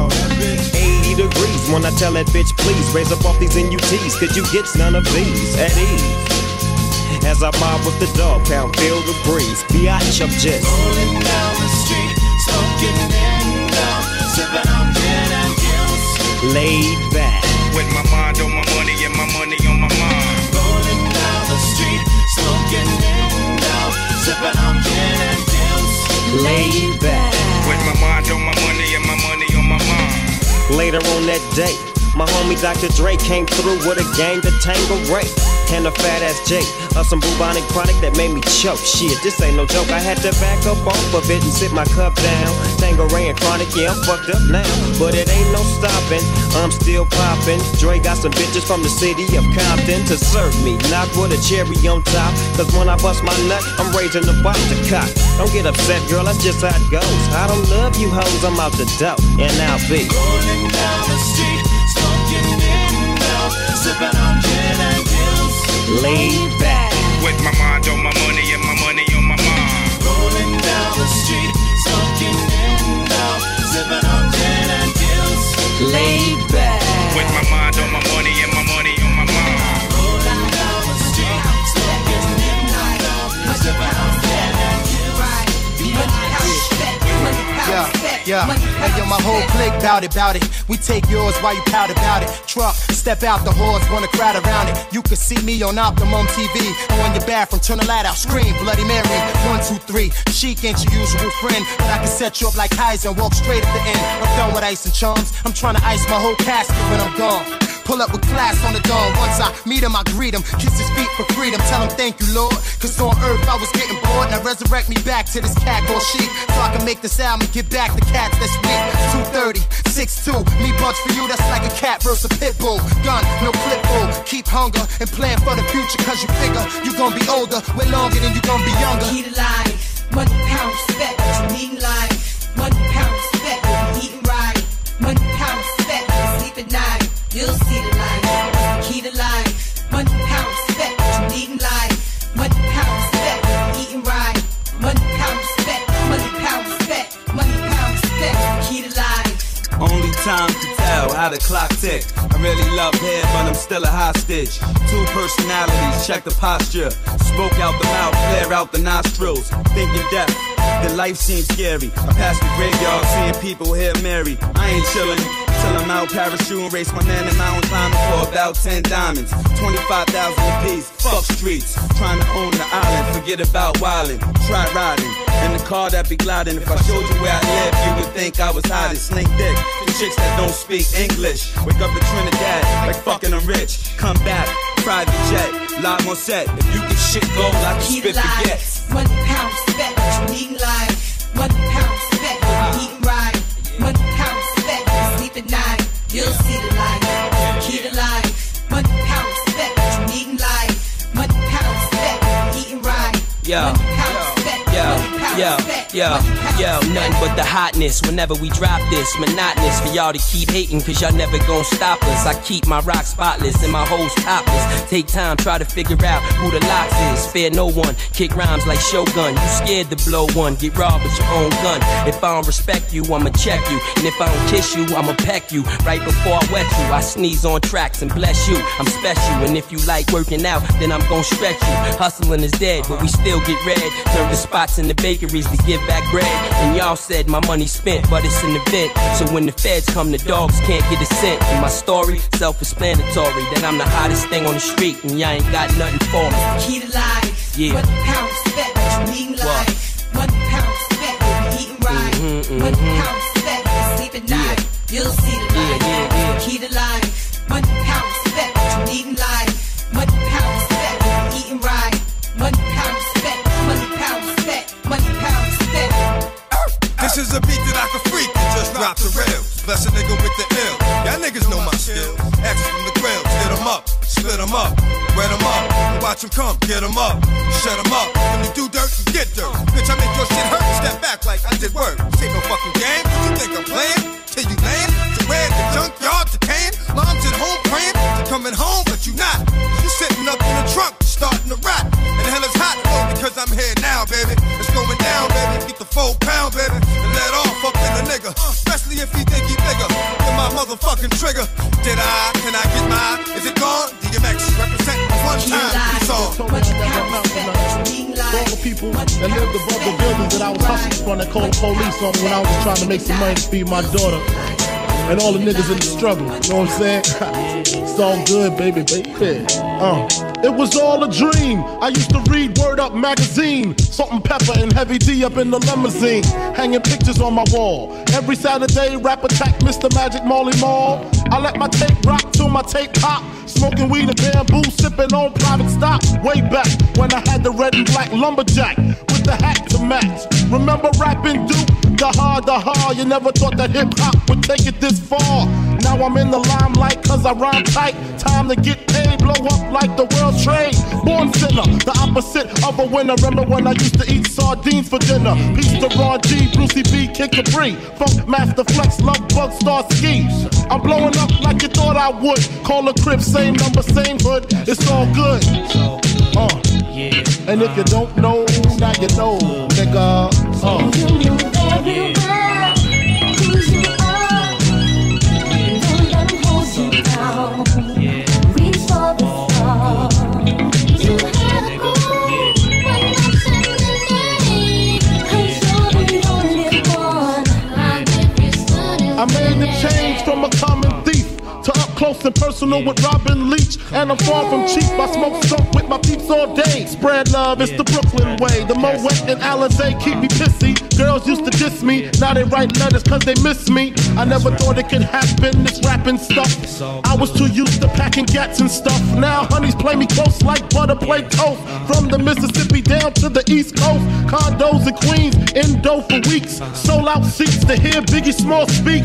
80 degrees when I tell that bitch, please raise up off these NUTs, cause you get none of these at ease. As I mob with the Dogg Pound, feel the breeze. Biatch up just Rolling down the laid back. With my mind on my money and my money on my mind. Rolling down the street, smoking window, sipping on gin and gills. laid back. With my mind on my money and my money on my mind. Later on that day, my homie Dr. Dre came through with a gang to tangle Ray. And a fat ass J of some bubonic chronic that made me choke. Shit, this ain't no joke. I had to back up off of it and sit my cup down. Tango and chronic, yeah, I'm fucked up now. But it ain't no stopping. I'm still popping. Dre got some bitches from the city of Compton to serve me. Not with a cherry on top. Cause when I bust my nut, I'm raising the box to cock. Don't get upset, girl, that's just how it goes. I don't love you hoes, I'm out the dope. And I'll be Rolling down the street, smoking window, sipping on gin. Laid back. With my mind on my money and my money on my mind. Rolling down the street, smoking window, sipping on gin and gills. laid back. With my mind on my money and my money on my mind. Rolling down the street, smoking window, sipping on gin and gills. Yeah. Yeah, hey yo, my whole clique bout it, bout it. We take yours while you pout about it. Truck, step out the horse, wanna crowd around it. You can see me on Optimum TV. Or in your bathroom, turn the light out, scream, Bloody Mary. One, two, three. Chic ain't your usual friend, but I can set you up like Kaiser and walk straight at the end. I'm done with ice and charms. I'm trying to ice my whole casket when I'm gone. Pull up with class on the dawn. Once I meet him, I greet him. Kiss his feet for freedom. Tell him thank you, Lord. Cause on earth I was getting bored. Now resurrect me back to this cat called sheep. So I can make this album and get back the cats that's weak. 230, 6'2. Me bunch for you, that's like a cat versus a pit bull. Gun, no clip bull. Keep hunger and plan for the future. Cause you figure you gonna be older. Way longer than you gonna be younger. To life, money, pound, respect, you need life. Money, pound, time to tell how the clock tick. I really love hair, but I'm still a hostage. Two personalities, check the posture. Smoke out the mouth, flare out the nostrils. Thinking death, the life seems scary. I pass the graveyard, seeing people here Mary. I ain't chillin'. Till I'm out parachute and race my man in mountain climbing for about 10 diamonds. 25,000 a piece. Fuck streets. Trying to own the island. Forget about wildin'. Try riding. In the car that be gliding. If I showed you where I live, you would think I was hiding. Snake dick. The chicks that don't speak English. Wake up in Trinidad. Like fucking I'm rich. Come back. Private jet. Live on set. If you can shit gold, I can spit forget. One pound spec, you need life. Money, pound, what you eating right. You'll see the light. The key? Money, pound, respect, you need in life. Money, pound, respect, eating right. Yo, Money, pound, respect, pound, yo, yo, yo, nothing but the hotness whenever we drop this. Monotonous for y'all to keep hating, cause y'all never gon' stop us. I keep my rock spotless and my hoes topless. Take time, try to figure out who the locks is. Spare no one, kick rhymes like Shogun. You scared to blow one, get robbed with your own gun. If I don't respect you, I'ma check you. And if I don't kiss you, I'ma peck you. Right before I wet you, I sneeze on tracks and bless you. I'm special, and if you like working out, then I'm gon' stretch you. Hustling is dead, but we still get red. Turn the spots in the bakeries to give back bread. And y'all said my money spent, but it's an event. So when the feds come, the dogs can't get a cent. And my story, self-explanatory, that I'm the hottest thing on the street, and y'all ain't got nothing for me. Key to life. Yeah. Money, pound, respect, what you need life. Money, pound, respect, eating right. Mhm, Money, mhm. pound, respect, sleep at night. You'll see This is a beat that I can freak and just drop the rails. Bless a nigga with the ill. Y'all niggas know my skill. Axes from the grill, hit 'em up, split 'em up, wet 'em up, watch 'em come, get 'em up, shut 'em up. When you do dirt, you get dirt. Bitch, I make your shit hurt. Step back like I did work. This ain't no fucking game. You think I'm playing? Till you land, to where the junkyard decaying. Mom's at home praying, to coming home, but you not. You sitting up in the trunk, starting to rot. And hell is hot, oh, because I'm here now, baby. It's going down, baby. Get the full pound, baby. Especially if he think he bigger. Get my motherfucking trigger. Did I? Can I get mine? Is it gone? DMX represent one time. Peace on. all the people that lived above the buildings that I was hustling from that called the police on me when I was just trying to make some money to feed my daughter. And all the niggas in the struggle, you know what I'm saying? it's all good, baby, baby. Uh, it was all a dream. I used to read Word Up magazine, Salt-N-Pepa and Heavy D up in the limousine, hanging pictures on my wall. Every Saturday, rap attack Mr. Magic Marley Marl. I let my tape rock till my tape pop. Smoking weed and bamboo, sipping on private stock. Way back when I had the red and black lumberjack with the hat to match. Remember rapping Duke? The hard, the hard. You never thought that hip hop would take it this far. Now I'm in the limelight cause I rhyme tight. Time to get paid, blow up like the world trade. Born sinner, the opposite of a winner. Remember when I used to eat sardines for dinner? Peace to Ron G, Brucey B, Kid Capri. Funkmaster Flex, Lovebug, Star Ski. I'm blowing up like you thought I would. Call a crib, same number, same hood. It's all good. Uh. And if you don't know, now you know, nigga. Uh. Personal with Robin Leach. And I'm far from cheap. I smoke skunk with my peeps all day. Spread love, it's the Brooklyn way. The Moet and Alizé keep me pissy. Girls used to diss me, now they write letters cause they miss me. I never thought it could happen, this rapping stuff. I was too used to packing gats and stuff. Now honeys play me close like butter play toast. From the Mississippi down to the East Coast. Condos in Queens, indo for weeks. Sold out seats to hear Biggie Small speak.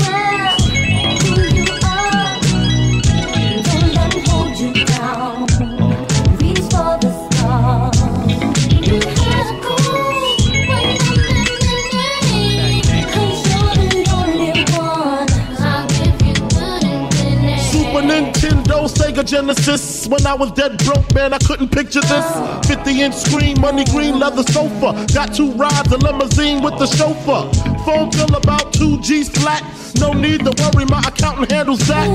Sega Genesis. When I was dead broke, man, I couldn't picture this. 50 inch screen, money green leather sofa. Got two rides, a limousine with the chauffeur. Phone bill about 2 G's flat. No need to worry, my accountant handles that.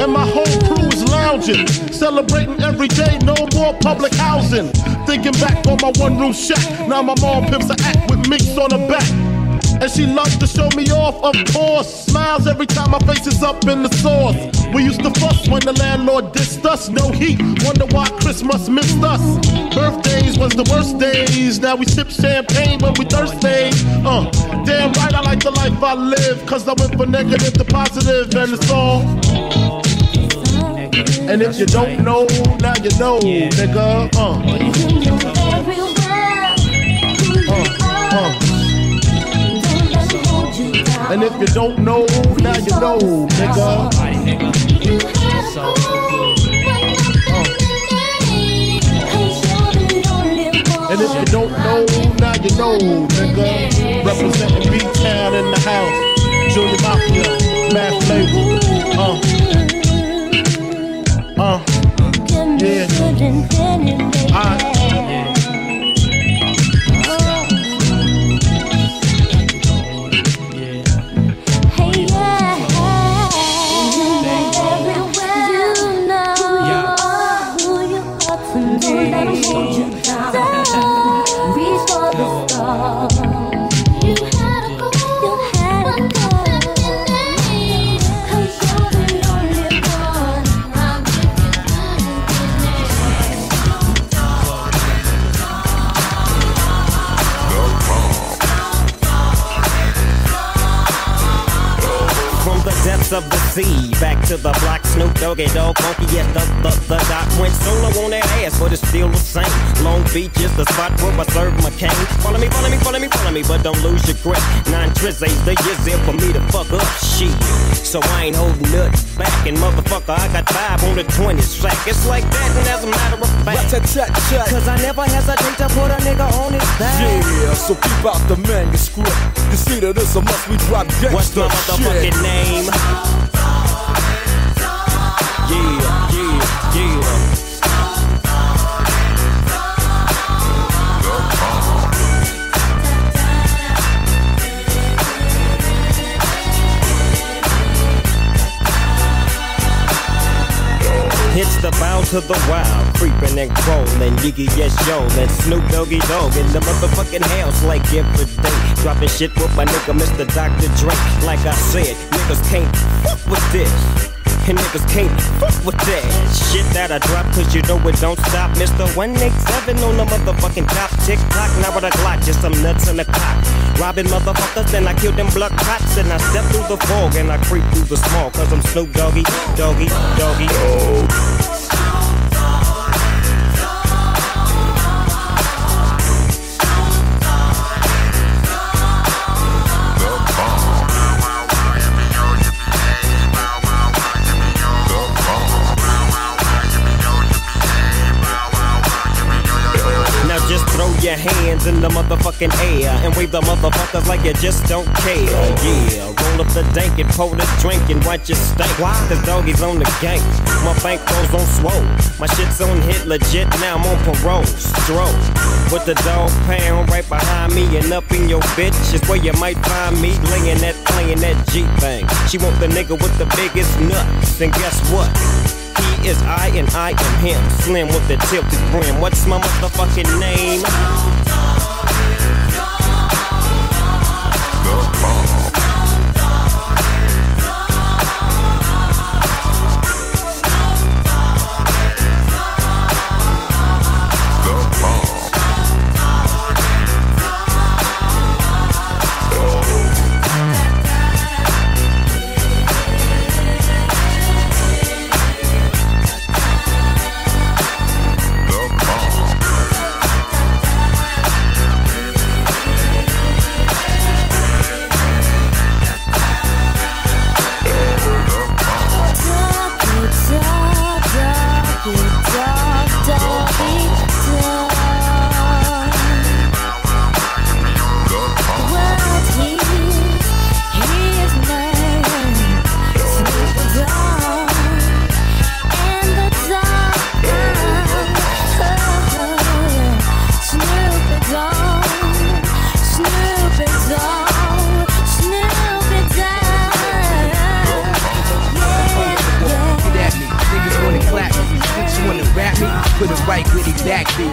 And my whole crew is lounging. Celebrating every day, no more public housing. Thinking back on my one room shack. Now my mom pimps a act with minks on her back. And she loves to show me off, of course. Smiles every time my face is up in the sauce. We used to fuss when the landlord dissed us. No heat, wonder why Christmas missed us. Birthdays was the worst days. Now we sip champagne when we thirsty. Uh, damn right, I like the life I live. Cause I went from negative to positive, and it's all. And if you don't know, now you know, nigga. Uh. Uh, uh. And if you don't know, now you know, nigga. And if you don't know, now you know, nigga. Representing B-Town in the house. Junior Mafia, back to the block, Snoop Doggy Dogg, funky as the, the, the dot went solo on that ass, but it's still the same. Long Beach is the spot where I serve my cane. Follow me, follow me, follow me, follow me, but don't lose your grip. Nine tris ain't the years there for me to fuck up shit. So I ain't holding nothing back, and motherfucker, I got five on the 20 sack. It's like that, and as a matter of fact, cause I never hesitate to put a nigga on his back. Yeah, so keep out the manuscript. You see that it's a must we drop gangsta What's my motherfucking shit. name? Yeah, yeah, yeah. It's the bound to the wild, creeping and crawling, Yiggy yes yo, and Snoop Doggy Dogg in the motherfucking house like every day. Dropping shit with my nigga Mr. Dr. Dre. Like I said, niggas can't fuck with this. And niggas can't fuck with that shit that I drop, cause you know it don't stop. Mr. 187 on the motherfucking top. Tick tock, now with a Glock, just some nuts in the cock. Robbing motherfuckers, then I kill them blood cops. And I step through the fog and I creep through the small, cause I'm Snoop Doggy, Doggy, Doggy. Now your hands in the motherfucking air and wave the motherfuckers like you just don't care. Yeah, roll up the dank and pour the drink and watch your stank. Cause doggies on the gang. My bankroll's on swole. My shit's on hit legit, now I'm on parole. Stroke. With the Dogg Pound right behind me and up in your bitch is where you might find me laying that, playing that G thing. She want the nigga with the biggest nuts. And guess what? He is I and I am him. Slim with the tilted brim. What's my motherfucking name? Get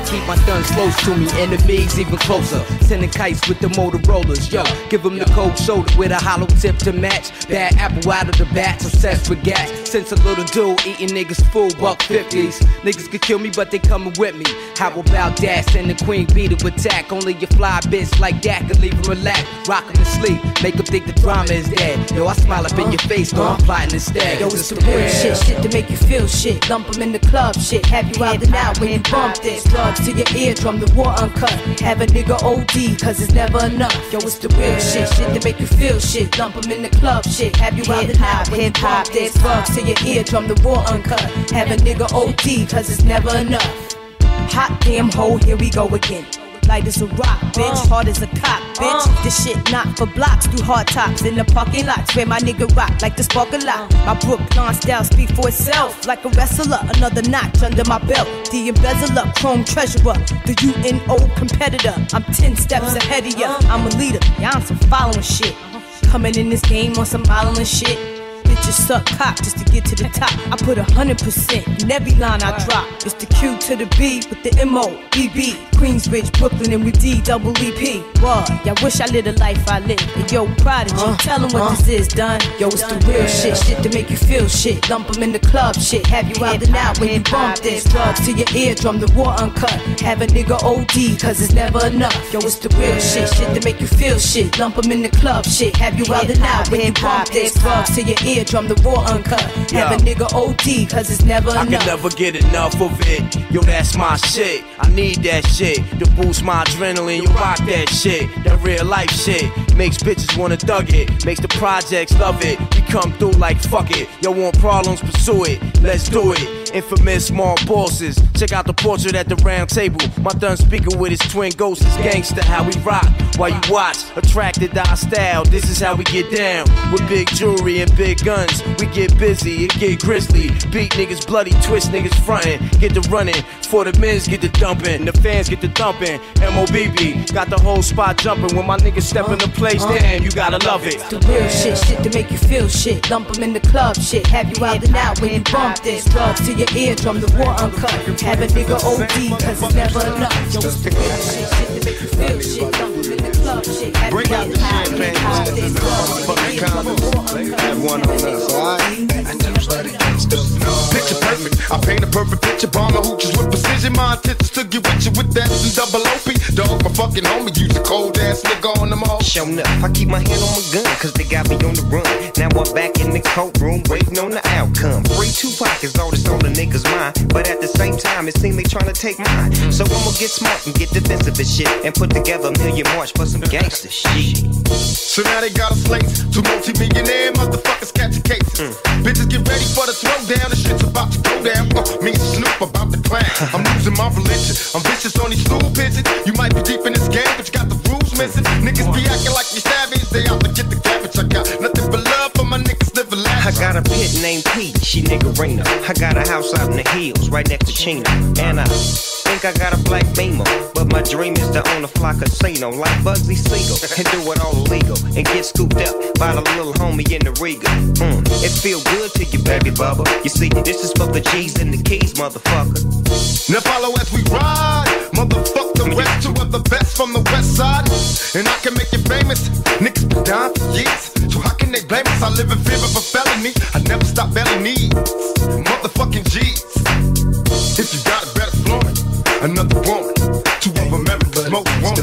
keep my guns close to me, enemies even closer. Sending kites with the Motorola's, yo. Give them the cold shoulder with a hollow tip to match. Bad apple out of the bat, obsessed with gas. Since a little dude eating niggas full buck 50s. Niggas could kill me, but they coming with me. How about that? Send the queen bee to attack. Only your fly bitch like that can leave them relax. Rock 'em to sleep, make make 'em think the drama is dead. Yo, I smile up in your face, though I'm plotting instead. Yo, it's the real shit, shit to make you feel shit. Lump 'em in the club, shit. Have you out and out when you bump this. Drugs to your eardrum, the war uncut. Have a nigga OD, cause it's never enough. Yo, it's the real shit, shit to make you feel shit. Lump 'em in the club, shit. Have you out and out when you bump this. Drugs to your eardrum, the war uncut. Have a nigga OD, cause it's never enough. Hot damn hole, here we go again. Light as a rock, bitch. Uh. Hard as a cop, bitch. Uh. This shit not for blocks through hard tops in the parking lots where my nigga rock like the spark a lot. Uh. My Brooklyn style speak for itself like a wrestler. Another notch under my belt. The embezzler, chrome treasurer, the UNO competitor. I'm 10 steps ahead of ya. I'm a leader, yeah, I'm some following shit. Coming in this game on some modeling shit. Bitches suck cock just to get to the top. I put a hundred percent in every line I drop. It's the Q to the B with the M O B B. Queensbridge, Brooklyn, and we D double E P. What? Y'all wish I lived a life I live. And yo, prodigy, uh, tell 'em what uh. this is, done. Yo, it's the real shit, shit to make you feel shit. Lump 'em in the club, shit. Have you out and out when you bump this. Drugs to your eardrum, the war uncut. Have a nigga OD, cause it's never enough. Yo, it's the real shit, shit to make you feel shit. Lump 'em in the club, shit. Have you out and out when you bump this. Drugs to your eardrum, the war uncut. Have a nigga OD, cause it's never I enough. can never get enough of it. Yo, that's my shit. I need that shit to boost my adrenaline. You rock that shit. That real life shit makes bitches wanna thug it. Makes the projects love it. We come through like fuck it. Yo, want problems? Pursue it. Let's do it. Infamous small bosses. Check out the portrait at the round table. My thun speaker with his twin ghosts is gangsta. How we rock while you watch. Attracted to our style. This is how we get down. With big jewelry and big guns. We get busy, it get grizzly. Beat niggas bloody, twist niggas frontin'. Get the running. For the men's get the dumping. The fans get the thumping. MOBB got the whole spot jumping. When my niggas step in the place, damn, you gotta love it. The real shit, shit to make you feel shit. Lump 'em in the club, shit. Have you out and out when you bump this. Drugs to your eardrum, the war uncut. Have a nigga OD, cause it's never enough. Yo, it's the real shit, shit to make you feel shit. Lump 'em in the club, shit. Have Break you out out the and out when you champagne. bump this. Drugs to your eardrum, the war uncut. Have one on us, alright? Picture perfect. I paint a perfect picture. Bomb my hooches with precision. My intentions to get with you with that and double OP. Dog, my fucking homie. Use a cold ass nigga on them all. Show enough. I keep my hand on my gun, cause they got me on the run. Now I'm back in the courtroom, waiting on the outcome. Free Tupac is all that's on the niggas' mind. But at the same time, it seems they trying to take mine. So I'ma get smart and get defensive as shit. And put together a million march for some gangster shit. So now they got a laced. Two multi-millionaire motherfuckers catching cases. Bitches get ready for the throwdown. The shit's about to go down. Uh, me and Snoop about to clown. I'm losing my religion. I'm vicious on these stool pigeons. You might be deep in this game, but you got the rules missing. Niggas be acting like you savage, they out to get the cabbage. I got nothing I got a pit named Pete, she niggerina. I got a house out in the hills, right next to Chino. And I think I got a black beamer. But my dream is to own a fly casino like Bugsy Siegel. And do it all illegal. And get scooped up by the little homie in the Riga. Mm, it feel good to you, baby bubba. You see, this is for the G's and the keys, motherfucker. Now follow as we ride. Motherfuck the rest, two of the best from the west side. And I can make you famous. Niggas been down for years. So how can they blame us? I live in fear of a felony. I never stop belly needs. Motherfucking G's. If you got it, better it. Another woman. Two of them ever smoke one.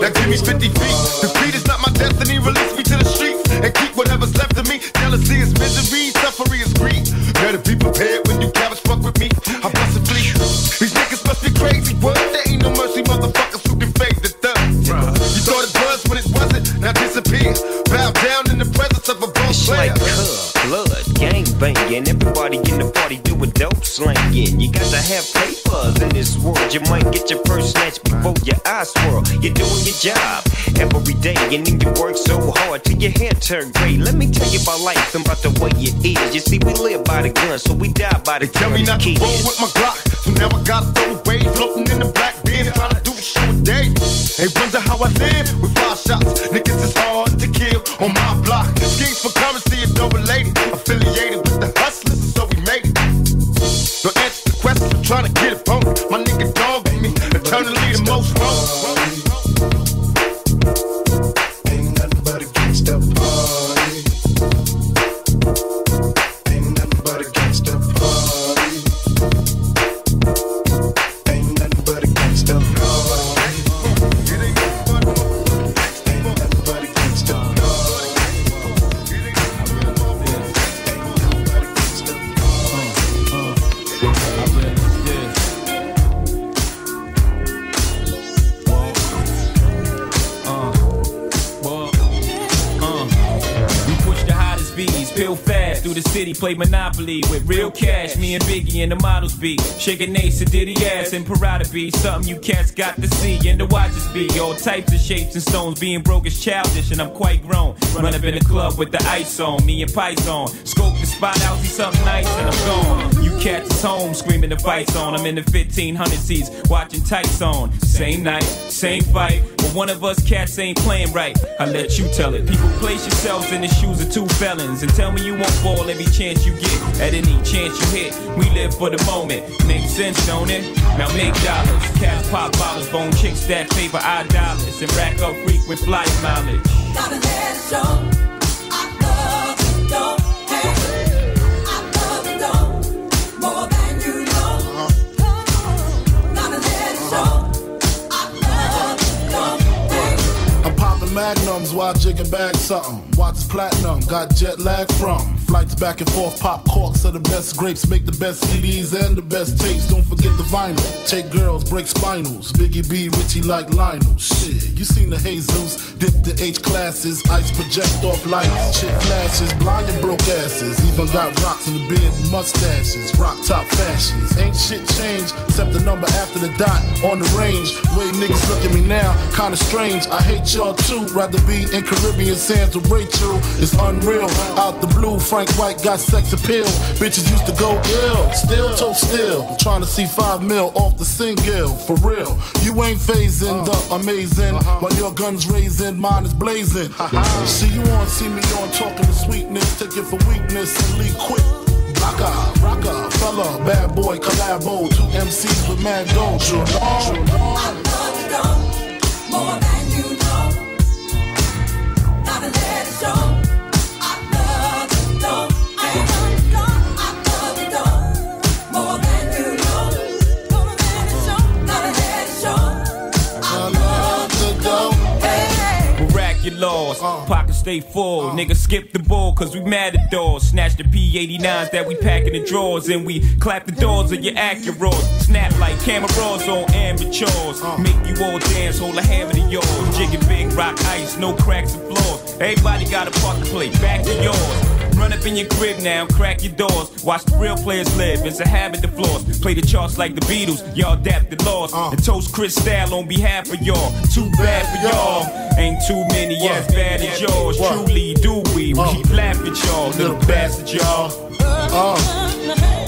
Now give me 50 feet. Defeat is not destiny. Release me to the streets and keep whatever's left of me. Jealousy is misery, suffering is greed. Better be prepared when you cabbage fuck with me. I bust a fleet. These niggas must be crazy. What? There ain't no mercy, motherfuckers who can fade the thug. You thought it was when it wasn't. Now disappear. Bow down in the presence of a It's player. like blood, gang banging. Everybody in the party doing dope slanging. You got to have in this world. You might get your first snatch before your eyes swirl. You're doing your job every day, and then you work so hard till your hair turn gray. Let me tell you about life and about the way it is. You see, we live by the gun, so we die by the Tell gun. me not to Kids. roll with my Glock. So now I gotta throw away, floating in the black bin, trying to do a show a day. They wonder how I live with five shots. Niggas is hard to kill on my block. Schemes for currency is no related. Affiliated with the hustlers, so we made it. Don't answer the question, I'm trying to get it on. My nigga the city, play Monopoly with real cash. Me and Biggie and the models be shaking Ace and Diddy ass and Prada be something you cats got to see and the watches be all types of shapes and stones. Being broke is childish and I'm quite grown. Run up in the club with the ice on, me and Python. Scope the spot out, see something nice and I'm gone. You cats is home screaming the fights on. I'm in the 1500 seats watching tights on. Same night, same fight. But one of us cats ain't playing right. I let you tell it. People place yourselves in the shoes of two felons and tell me you won't fall every chance you get. At any chance you hit, we live for the moment. Makes sense, don't it? Now make dollars. Cats pop bottles, bone chicks that favor our dollars and rack up frequent flyer mileage. Gotta let it show. I love it, don't magnums while jigging back something. Watch platinum, got jet lag from. Flights back and forth, pop corks are the best grapes, make the best CDs and the best tapes. Don't forget the vinyl. Take girls, break spinals. Biggie B, Richie like Lionel. Shit, you seen the Jesus, dip the H classes, ice project off lights, shit flashes, blind and broke asses. Even got rocks in the beard, and mustaches, rock top fashions. Ain't shit changed except the number after the dot on the range. Way niggas look at me now, kinda strange. I hate y'all too. Rather be in Caribbean sands with Rachel. It's unreal. Out the blue, Frank White got sex appeal. Bitches used to go ill, still toe still. I'm trying to see five mil off the single, for real. You ain't phasing the amazing, while your gun's raising, mine is blazing. Uh-huh. see you on, see me on, talking to sweetness, take it for weakness and leave quick. Rocka, rocka, fella, bad boy, collabo, two MCs with mad dough. Sure, More than it show. I love the dough. Hey. Miraculous, pockets stay full. Uh. Nigga, skip the ball, cause we mad at doors. Snatch the P89s that we pack in the drawers, and we clap the doors of your Acuras. Snap like cameras on amateurs. Uh. Make you all dance, hold a hammer to yours. Jigging big rock ice, no cracks and flaws. Everybody got a part to play, back to yours. Run up in your crib now, crack your doors. Watch the real players live. It's a habit to floss. Play the charts like the Beatles. Y'all adapted laws. And toast Chris Style on behalf of y'all. Too bad for y'all. Ain't too many as bad as yours. Truly do we. We keep laughing at y'all, little bastard y'all. Uh,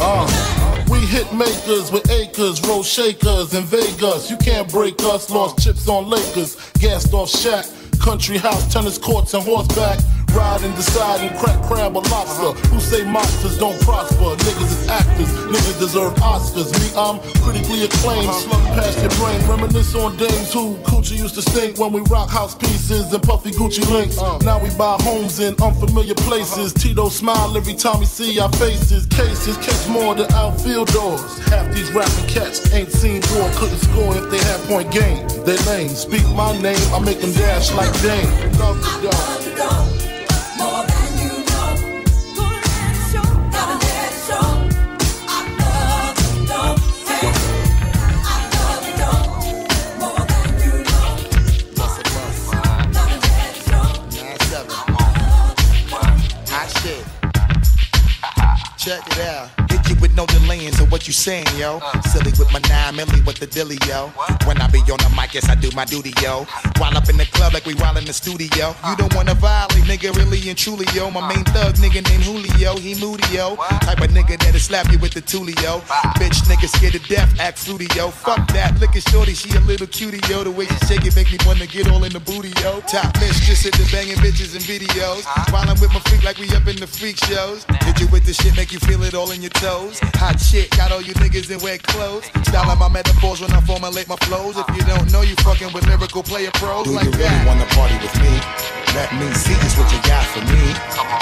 Uh. we hit makers with acres, roll shakers in Vegas. You can't break us. Lost chips on Lakers, gassed off Shaq. Country house, tennis courts, and horseback. Ride and decide and crack crab or lobster. Who say monsters don't prosper? Niggas is actors, niggas deserve Oscars. Me, I'm critically acclaimed. Uh-huh. Slung past your brain, reminisce on days who coochie used to stink when we rock house pieces and puffy Gucci links. Uh-huh. Now we buy homes in unfamiliar places. Uh-huh. Tito smile every time we see our faces. Cases catch more than outfield doors. Half these rapping cats ain't seen war, couldn't score if they had point game. They lame. Speak my name, I make them dash like Dame. Love the dog. Check it out. With no delaying, so what you saying, yo? Silly with my nine milli with the dilly, yo. When I be on the mic, yes, I do my duty, yo. While up in the club like we while in the studio. You don't wanna violate, nigga, really and truly, yo. My main thug nigga named Julio, he moody, yo. Type of nigga that'll slap you with the tulio. Bitch, nigga scared to death, act fruity, yo. Fuck that, look at shorty, she a little cutie, yo. The way she shake it make me wanna get all in the booty, yo. Top mistress at the banging bitches and videos. While I'm with my freak like we up in the freak shows. Hit you with the shit, make you feel it all in your toes. Hot shit, got all you niggas in wet clothes. Styling my metaphors when I formulate my flows. If you don't know, you fucking with lyrical player pros Do like you really that. wanna party with me? Let me see just what you got for me.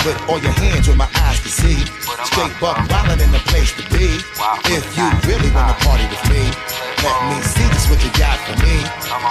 Put all your hands where my eyes can see. Straight buck wildin' in the place to be. If you really wanna party with me, let me see just what you got for me.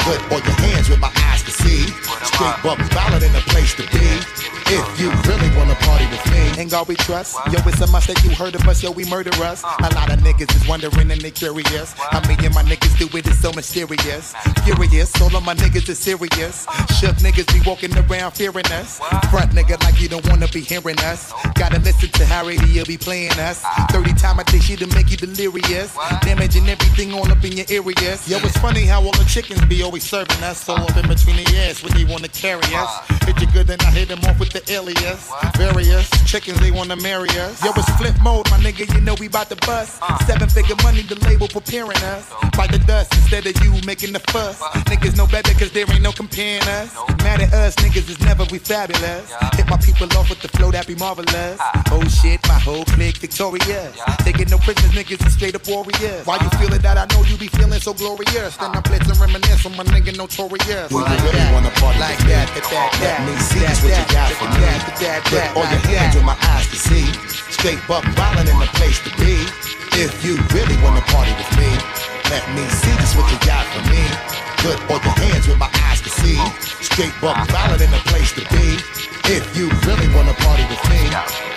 Put all your hands where my eyes can see. Straight buck wildin' in the place to be. If you really wanna party with me, ain't God we trust. Yo, it's a must that you heard of us, yo, we murder us. A lot of niggas is wondering and they curious. How me and my niggas do it is so mysterious. Furious, all of my niggas is serious. Shook niggas be walking around fearing us. Front nigga like you don't wanna be hearing us. Gotta listen to Harry, how radio be playing us. 30 time I take shit to make you delirious. Damaging everything all up in your areas. Yo, it's funny how all the chickens be always serving us. All up in between the ass when they wanna carry us. Hit you good, then I hit them off with the alias. Various chickens, they wanna marry us. Yo, it's Flipmode, my nigga, you know we bout to bust. Seven figure money, the label preparing us. Bite the dust instead of you making the fuss. Niggas know better cause there ain't no comparing us. Mad at us, niggas is never we fabulous. Hit my people off with the flow that be marvelous. Oh shit, my whole clique victorious. Taking no prisoners, niggas is straight up warriors. Why you feeling that? I know you be feeling so glorious. Then I blitz and reminisce on my nigga notorious. Do you really wanna party like with me? that, that, that, Let that, me see that, just what you that, got that, for that, me. that, that, Put that, all your hands where my eyes can see. Straight buck wildin' in the place to be. If you really wanna party with me, let me see just what you got for me. Put all your hands where my eyes can see. Straight buck wildin' in the place to be. If you really wanna party with me.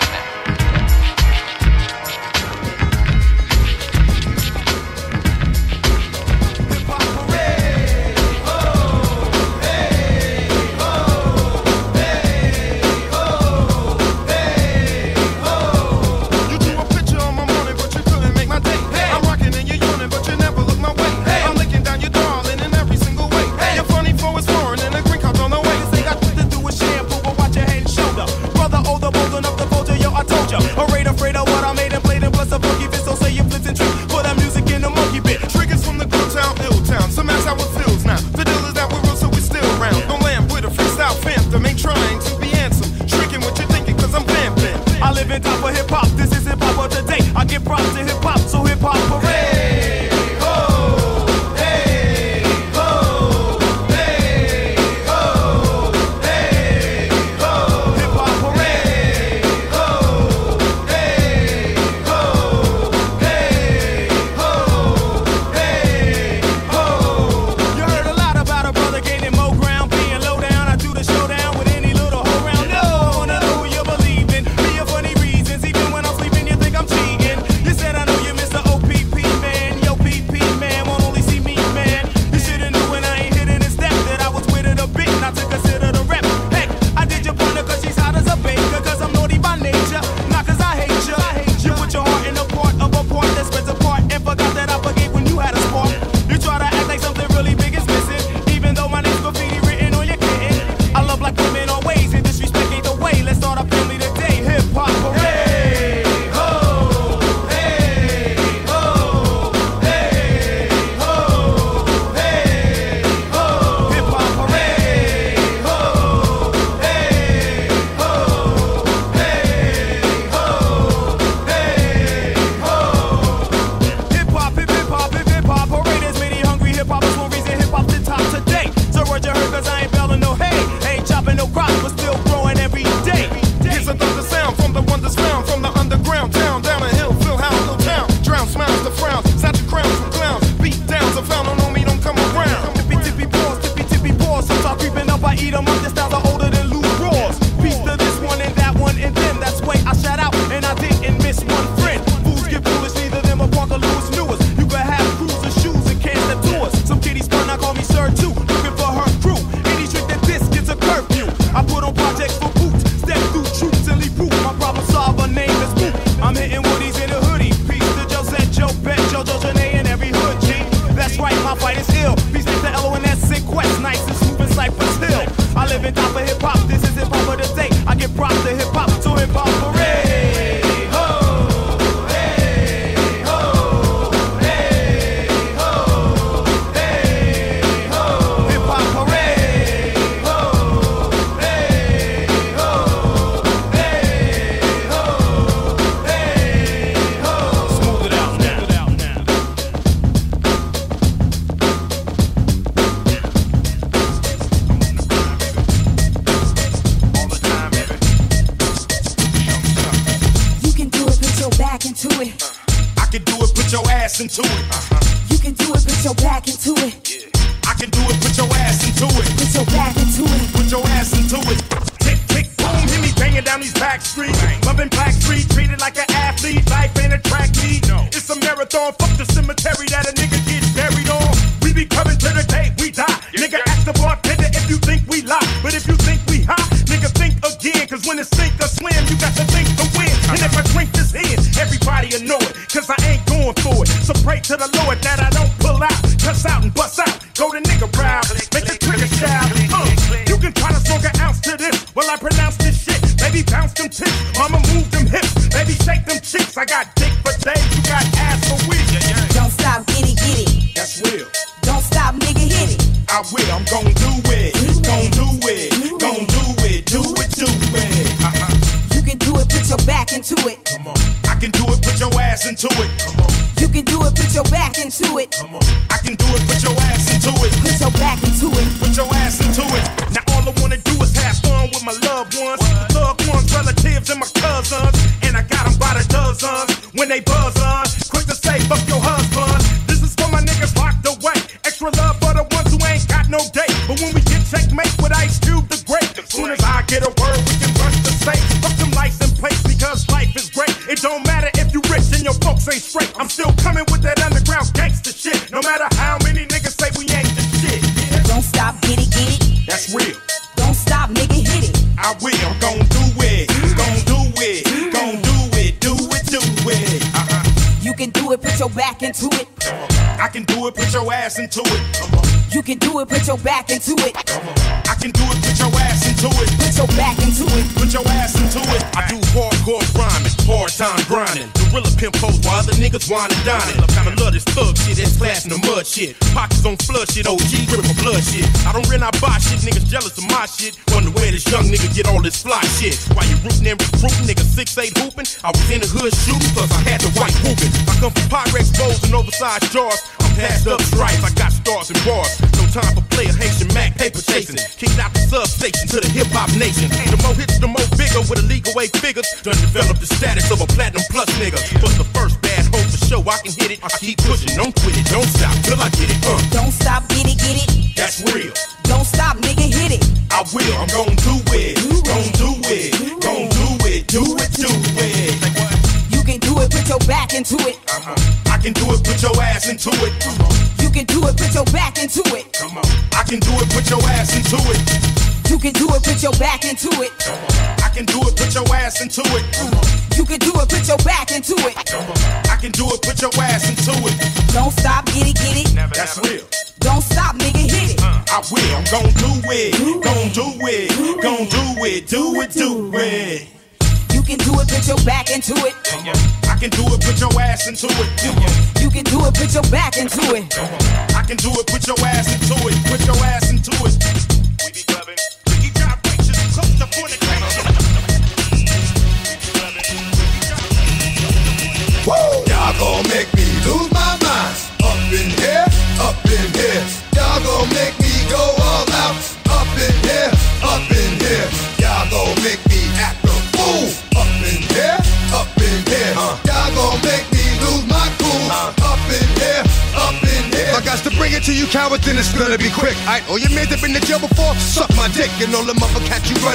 down ill town. Some ass how it feels now. The deal is that we're real, so we still round. No land with a freestyle phantom. Ain't trying to be handsome. Shrinking what you're thinking, cause I'm fan I live in top of hip hop. This is hip hop of the day. I give props to hip hop, so hip hop parade.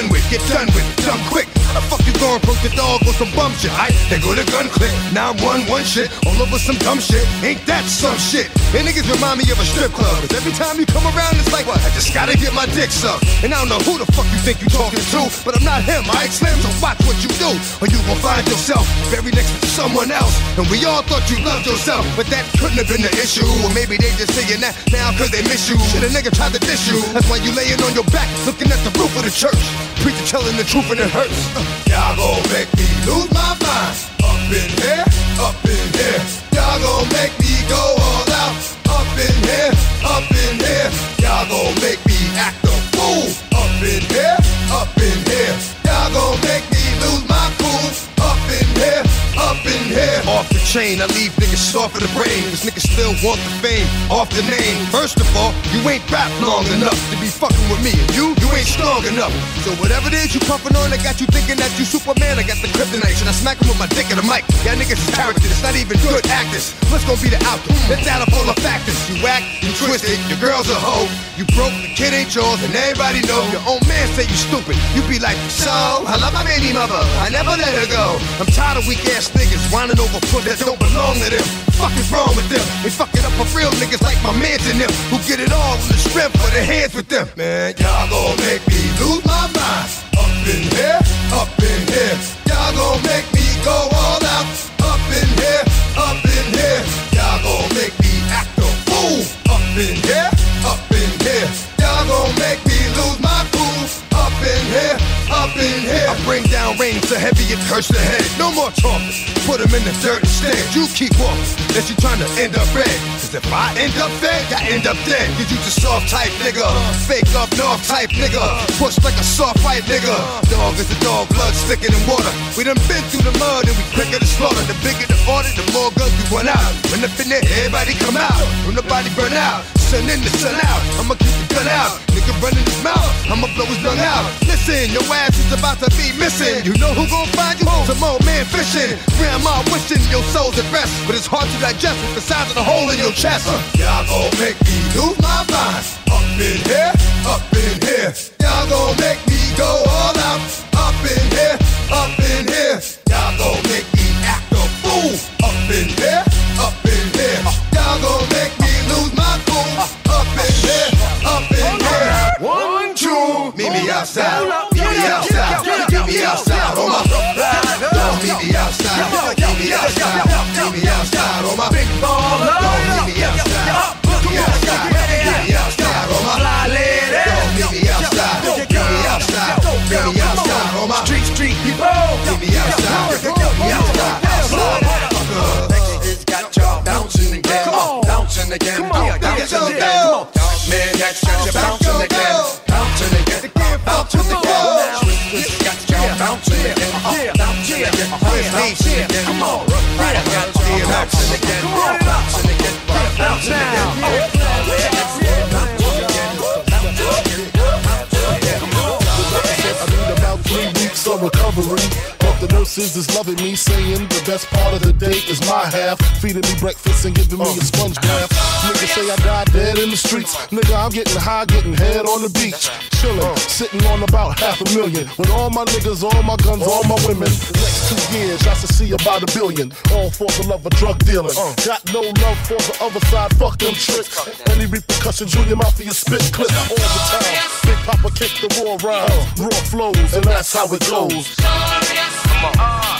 done with, get done with, dumb quick. I fuck you gon' broke the dog or some bum shit. I they go to gun click, now one one shit, all over some dumb shit. Ain't that some shit? And niggas remind me of a strip club. Cause every time you come around, it's like, what? I just gotta get my dick sucked. And I don't know who the fuck you think you talking to, but I'm not him. I explain so watch what you do, or you gon' find yourself very next to someone else. And we all thought you loved yourself, but that couldn't have been the issue. Or maybe they just saying that now cause they miss you. Shit, a nigga tried to diss you. That's why you laying on your back, looking at the roof of the church. Preacher telling the truth and it hurts. Y'all gon' make me lose my mind. Up in here, up in here. Y'all gon' make me go all out. Up in here, up in here. Y'all gon' make me act a fool. Up in here, up in here. Y'all gon' make me lose my cool. Up in here, up in here. Off chain. I leave niggas soft for the brain. Cause niggas still want the fame off the name. First of all, you ain't rap long enough to be fucking with me. And you, you ain't strong enough. So whatever it is you puffin' on, I got you thinking that you Superman. I got the kryptonite. Should I smack him with my dick in the mic? Y'all niggas is characters. Not even good actors. What's gonna be the outcome? It's out of all the factors. You whack, you twisted, your girl's a hoe. You broke, the kid ain't yours, and everybody know. Your own man say you stupid. You be like, so, I love my baby mother. I never let her go. I'm tired of weak ass niggas whining over foot that don't belong to them. Fuck is wrong with them? They fucking up for real niggas like my mans and them who get it all on the strength of their hands with them. Man, y'all gon' make me lose my mind. Up in here, up in here. Y'all gon' make me go all out. Up in here, up in here. Y'all gon' make me act a fool. Up in here, down rain so heavy it hurts the head. No more talking. Put 'em in the dirt and instead. You keep walking. Unless you trying to end up red. Cause if I end up dead, I end up dead. Cause you just soft type nigga. Fake up north type nigga. Push like a soft white nigga. Dog is a dog, blood sticking in water. We done been through the mud and we quicker to slaughter. The bigger the order, the more guns we run out. When in there, everybody come out. When the body burn out. Sun in the sun out. I'ma keep out. Nigga running his mouth. I'ma blow his lung out. Listen, your ass is about to be missing. You know who gon' find you? Some old man fishing. Grandma wishing your soul's at rest. But it's hard to digest with the size of the hole in your chest. Uh, y'all gon' make me lose my mind. Up in here, up in here. Y'all gon' make me go all out. Up in here, up in here. Y'all gon' make me act a fool. Up in here, up in here. Y'all gon' outside. Meet me outside. Meet me outside on my. Don't meet me outside. Meet me outside. Meet me outside on my big ball. Don't meet me outside. Meet me outside. Meet me outside on my. Don't meet me outside. Meet me outside. Meet me outside on my street street people. Meet me outside. Meet me outside. Outside. Niggas got y'all bouncing again. Come on, bouncing again. Come on, bouncing again. Come on, man, that's bouncing again. Bouncing again. Y'all bouncing again. Bouncing again. Bouncing again. Come on, right, got you bouncing again. Bouncing again. Bouncing I need about three weeks of recovery. But the nurses is loving me, saying the best part of the day is my half. Feeding me breakfast and giving me a sponge bath. Niggas say I died dead in the streets. Nigga, I'm getting high, getting head on the beach. Chillin', sitting on about half a million. With all my niggas, all my guns, all my women. Next two years, I should see about a billion. All for the love of drug dealing. Got no love for the other side, fuck them tricks. Any repercussions, Junior Mafia spit clip all the time. Big Papa kick the raw rhymes, raw flows, and that's how it goes. Mama.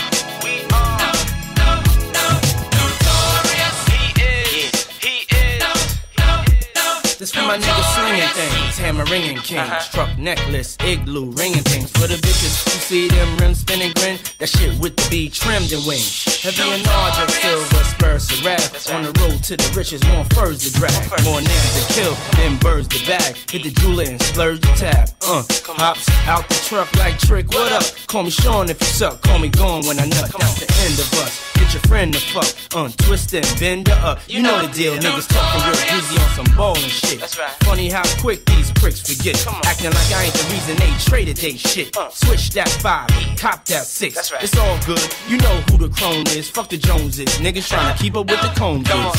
This for my niggas slinging things, hammer ringing kings, truck necklace, igloo ringing things. For the bitches who see them rims spinning grin, that shit with the B trimmed and wings. Heavy and larger, silver spurs to rap. On the road to the riches, more furs to drag, more niggas to kill, then birds to bag. Hit the jeweler and splurge the tab. Uh, hops out the truck like trick. What up? Call me Sean if you suck. Call me gone when I nut. That's the end of us. Get your friend to fuck. Untwist and bend her up. You know the deal. Niggas talking real greasy on some ballin' shit. Funny how quick these pricks forget. Acting like I ain't the reason they traded they shit. Switch that five, cop that six. That's right. It's all good. You know who the crone is. Fuck the Joneses. Niggas trying to keep up with the cone Come on,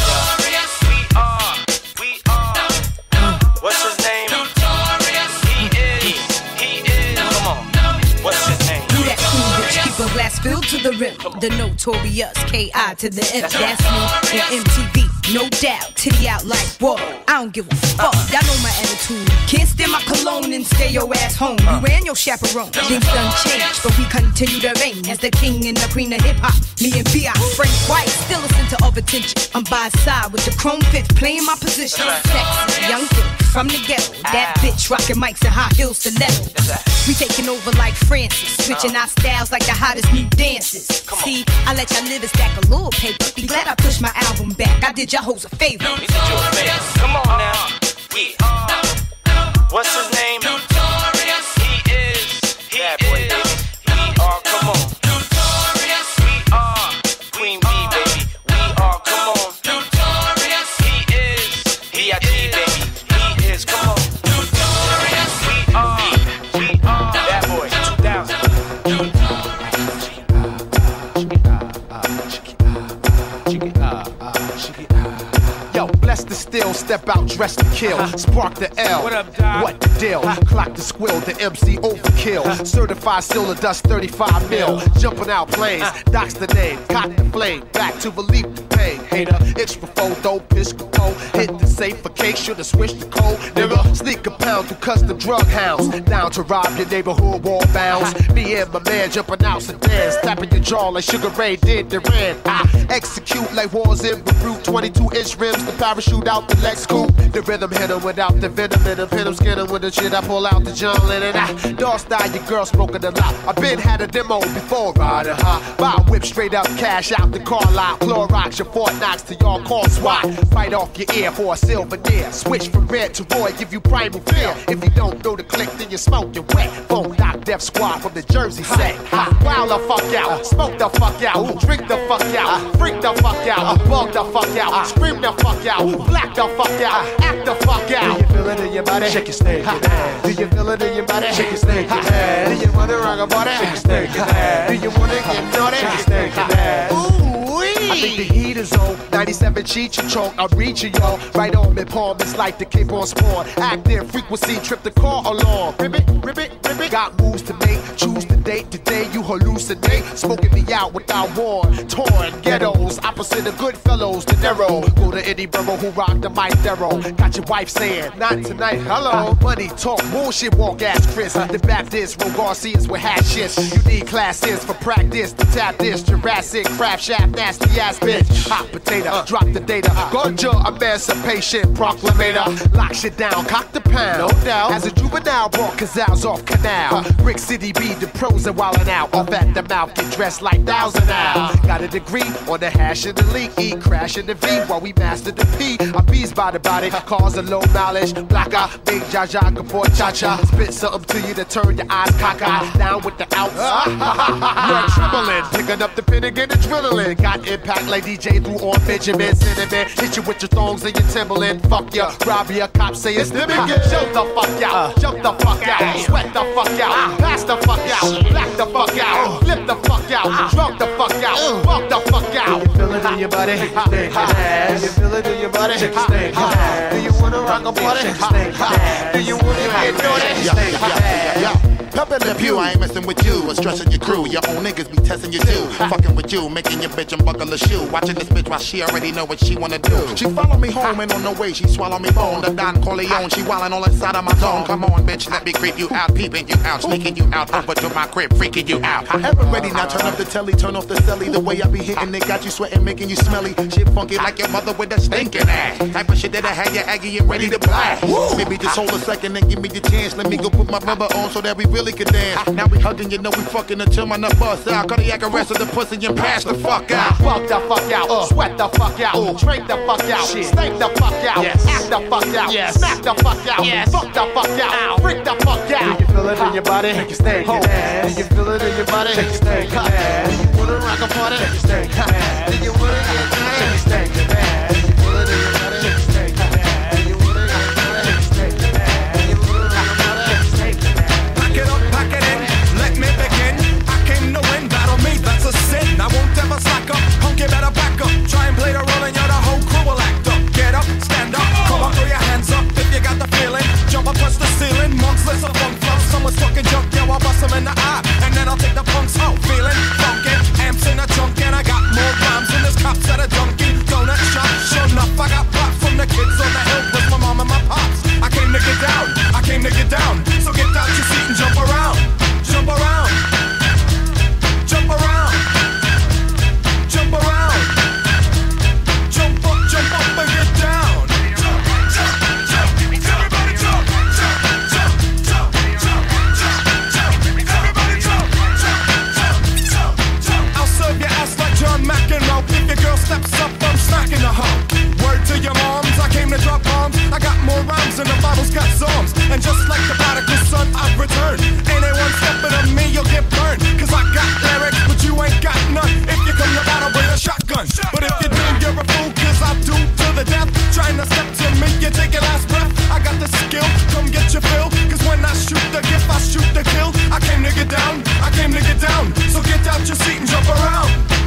What's his glass filled to the rim. The notorious K.I. to the M. That's me and MTV, no doubt. Titty out like whoa. I don't give a fuck. Y'all know my attitude. Can't stand my cologne and stay your ass home. You ran your chaperone. Things done changed, but we continue to reign as the king and the queen of hip hop. Me and B.I. Frank White, still a center of attention. I'm by side with the chrome fifth, playing my position. Sexy, young thing from the ghetto. That bitch rocking mics and high heels stiletto. We taking over like Francis, switching our styles like the hottest new dances. See, I let y'all live and stack a little paper. Be glad I pushed my album back. I did y'all hoes a favor. We did you a favor. Come on now. We are. What's his name? Notorious. He is. He is. Step out, dress to kill. Spark the L. What up, Doc? What the deal? Clock the squill, the MC overkill. Certified still a dust 35 mil. Jumping out planes, docks the name, cock the flame. Back to relief the pain. Hater, itch for photo, piscopo. Hit the safe for cake, should've switched the code. Nigga, sneak a pound through custom drug hounds. Down to rob your neighborhood wall bounds. Me and my man jumping out sedans. Tapping your jaw like Sugar Ray did the ran. I execute like wars in Beirut. 22 inch rims, the parachute out the Lex coupe. The rhythm hit 'em without the venom in 'em. Hit 'em, skin 'em with the shit. I pull out the John Lennon. I dog style, your girl smoking a lot. I been had a demo before, riding high. Buy whip straight up, cash out the car lot. Clorox your Fort Knox to y'all call SWAT. Fight off your ear for a silver deer. Switch from red to Roy, give you primal fear. If you don't know the click, then you smoke your wet. Phone Doc Def Squad from the Jersey set. Wild the fuck out, smoke the fuck out, drink the fuck out, freak the fuck out, bug the fuck out, scream the fuck out, black the fuck out, act the fuck out. Do you feel it in your body? Shake your snake. Do you feel it in your body? Shake your snake. Do you wanna rock a body? Shake your snake. Do you wanna get naughty? Shake your snake. I think the heat is on. 97 Cheech Chong, I'm reaching y'all. Right on me, palm, it's like the Cape on spawn. Active frequency, trip the car along. Ribbit, ribbit, ribbit. Got moves to make, choose. Today you hallucinate. Smoking me out without war. Torn ghettos, opposite of good fellows. De Niro. Go to any borough who rock the mic Darrow. Got your wife saying, not tonight, hello. Money talk, bullshit walk ass Chris. The Baptist, Ro Garcias with hatchets. You need classes for practice to tap this. Jurassic, crab shaft, nasty ass bitch. Hot potato, drop the data. Ganja emancipation proclamator. Lock shit down, cock the pound. No doubt. As a juvenile, brought Cazals off canal. Brick City be the pros and wildin' out. Off at the mouth, get dressed like thousand out. Got a degree on the hash and the leak. E crash in the V while we master the P. I'm bees by the body, cause a low mileage. Black eye, big jaja, boy cha cha. Spit something to you to turn your eyes cockeyed. Down with the outs. You're trembling, picking up the pin and get adrenaline. Got impact like DJ through on Benjamin Cinnamon. Hit you with your thongs and your Timberland. Fuck ya, rob ya, cop say it's the begin. Jump the fuck out, jump the fuck out, sweat the fuck out, pass the fuck out, black the fuck out, flip the fuck out, uh-huh. drunk the fuck out, uh. walk the fuck out. Do you feel it in your body? Shake your ass. Do you feel it in your body? Shake your ass. Do you wanna rock a party? Shake snake ass. Do you wanna get naughty? Shake snake ass. Pep in the pew, I ain't messing with you. Or stressing your crew. Your own niggas be testing you too. Fucking with you, making your bitch unbuckle a shoe. Watching this bitch while she already know what she wanna do. She follow me home and on the way she swallow me bone. The Don Corleone, she wildin' all inside of my zone. Come on, bitch, let me creep you out, peeping you out, sneaking you out, over to my crib, freaking you out. I ever ready now, turn up the telly, turn off the celly. The way I be hitting it got you sweating, making you smelly. Shit funky like your mother with a stinking ass. Type of shit that I had you aggy and ready to blast. Maybe just hold a second and give me the chance. Let me go put my rubber on so that we really can dance. Now we hugging, you know we fucking until my nut bust out. Cardiac arrest of the pussy and pass the fuck out. Fuck the fuck out, uh. sweat the fuck out, drink the fuck out, stink the fuck out, Yes. act the fuck out, Yes. smack the fuck out, fuck the fuck out, freak the fuck out. Do you feel it in your body? Shake your snake ass. Do you feel it in your body? Shake your snake ass. Do you wanna rock a party? Shake your snake ass. Do you wanna get naughty? Shake your snake Try and play the role and you're the whole crew will act up. Get up, stand up, come on, throw your hands up if you got the feeling. Jump up, touch the ceiling, monks, let's a funk fluff. Someone's talking junk, yo, I'll bust them in the eye. And then I'll take the punks out, feeling funky. Amps in a trunk, and I got more rhymes than there's cops at a Dunkin' Donut shop. Sure enough, I got pop from the kids on the hill with my mom and my pops. I came to get down, I came to get down. So get out your seat and jump around. rhymes and the Bible's got psalms. And just like the prodigal son, I've returned. Anyone stepping on me, you'll get burned. Cause I got lyrics, but you ain't got none. If you come to battle with a shotgun. But if you do, you're a fool, cause I do to the death. Trying to step to me, you take your last breath. I got the skill, come get your fill. Cause when I shoot the gift, I shoot the kill. I came to get down, I came to get down. So get out your seat and jump around.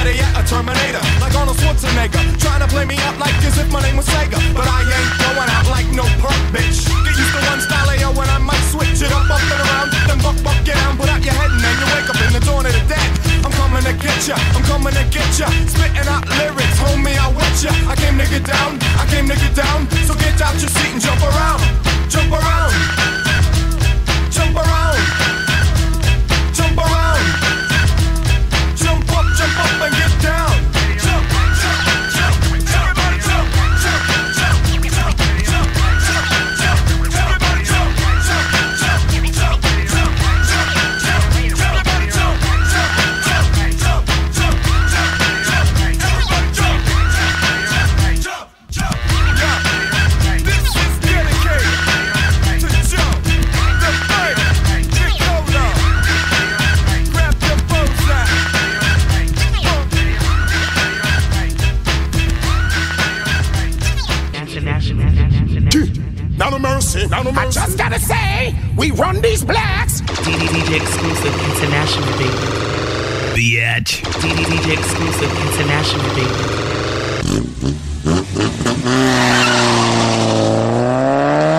better yet, a Terminator. Like Arnold Schwarzenegger, trying to play me up like as if my name was Sega. But I ain't going out like no punk bitch. Get used to one style, yo, when I might switch it up, up and around. Then buck, buck, get down, put out your head, and then you wake up in the dawn of the dead. I'm coming to get ya, I'm coming to get ya. Spitting out lyrics, homie, I wet ya. I came to get down, I came to get down. So get out your seat and jump around, jump around, jump around. Listen, I just gotta say, we run these blacks. DDDJ exclusive international baby. The edge. DDDJ exclusive international baby.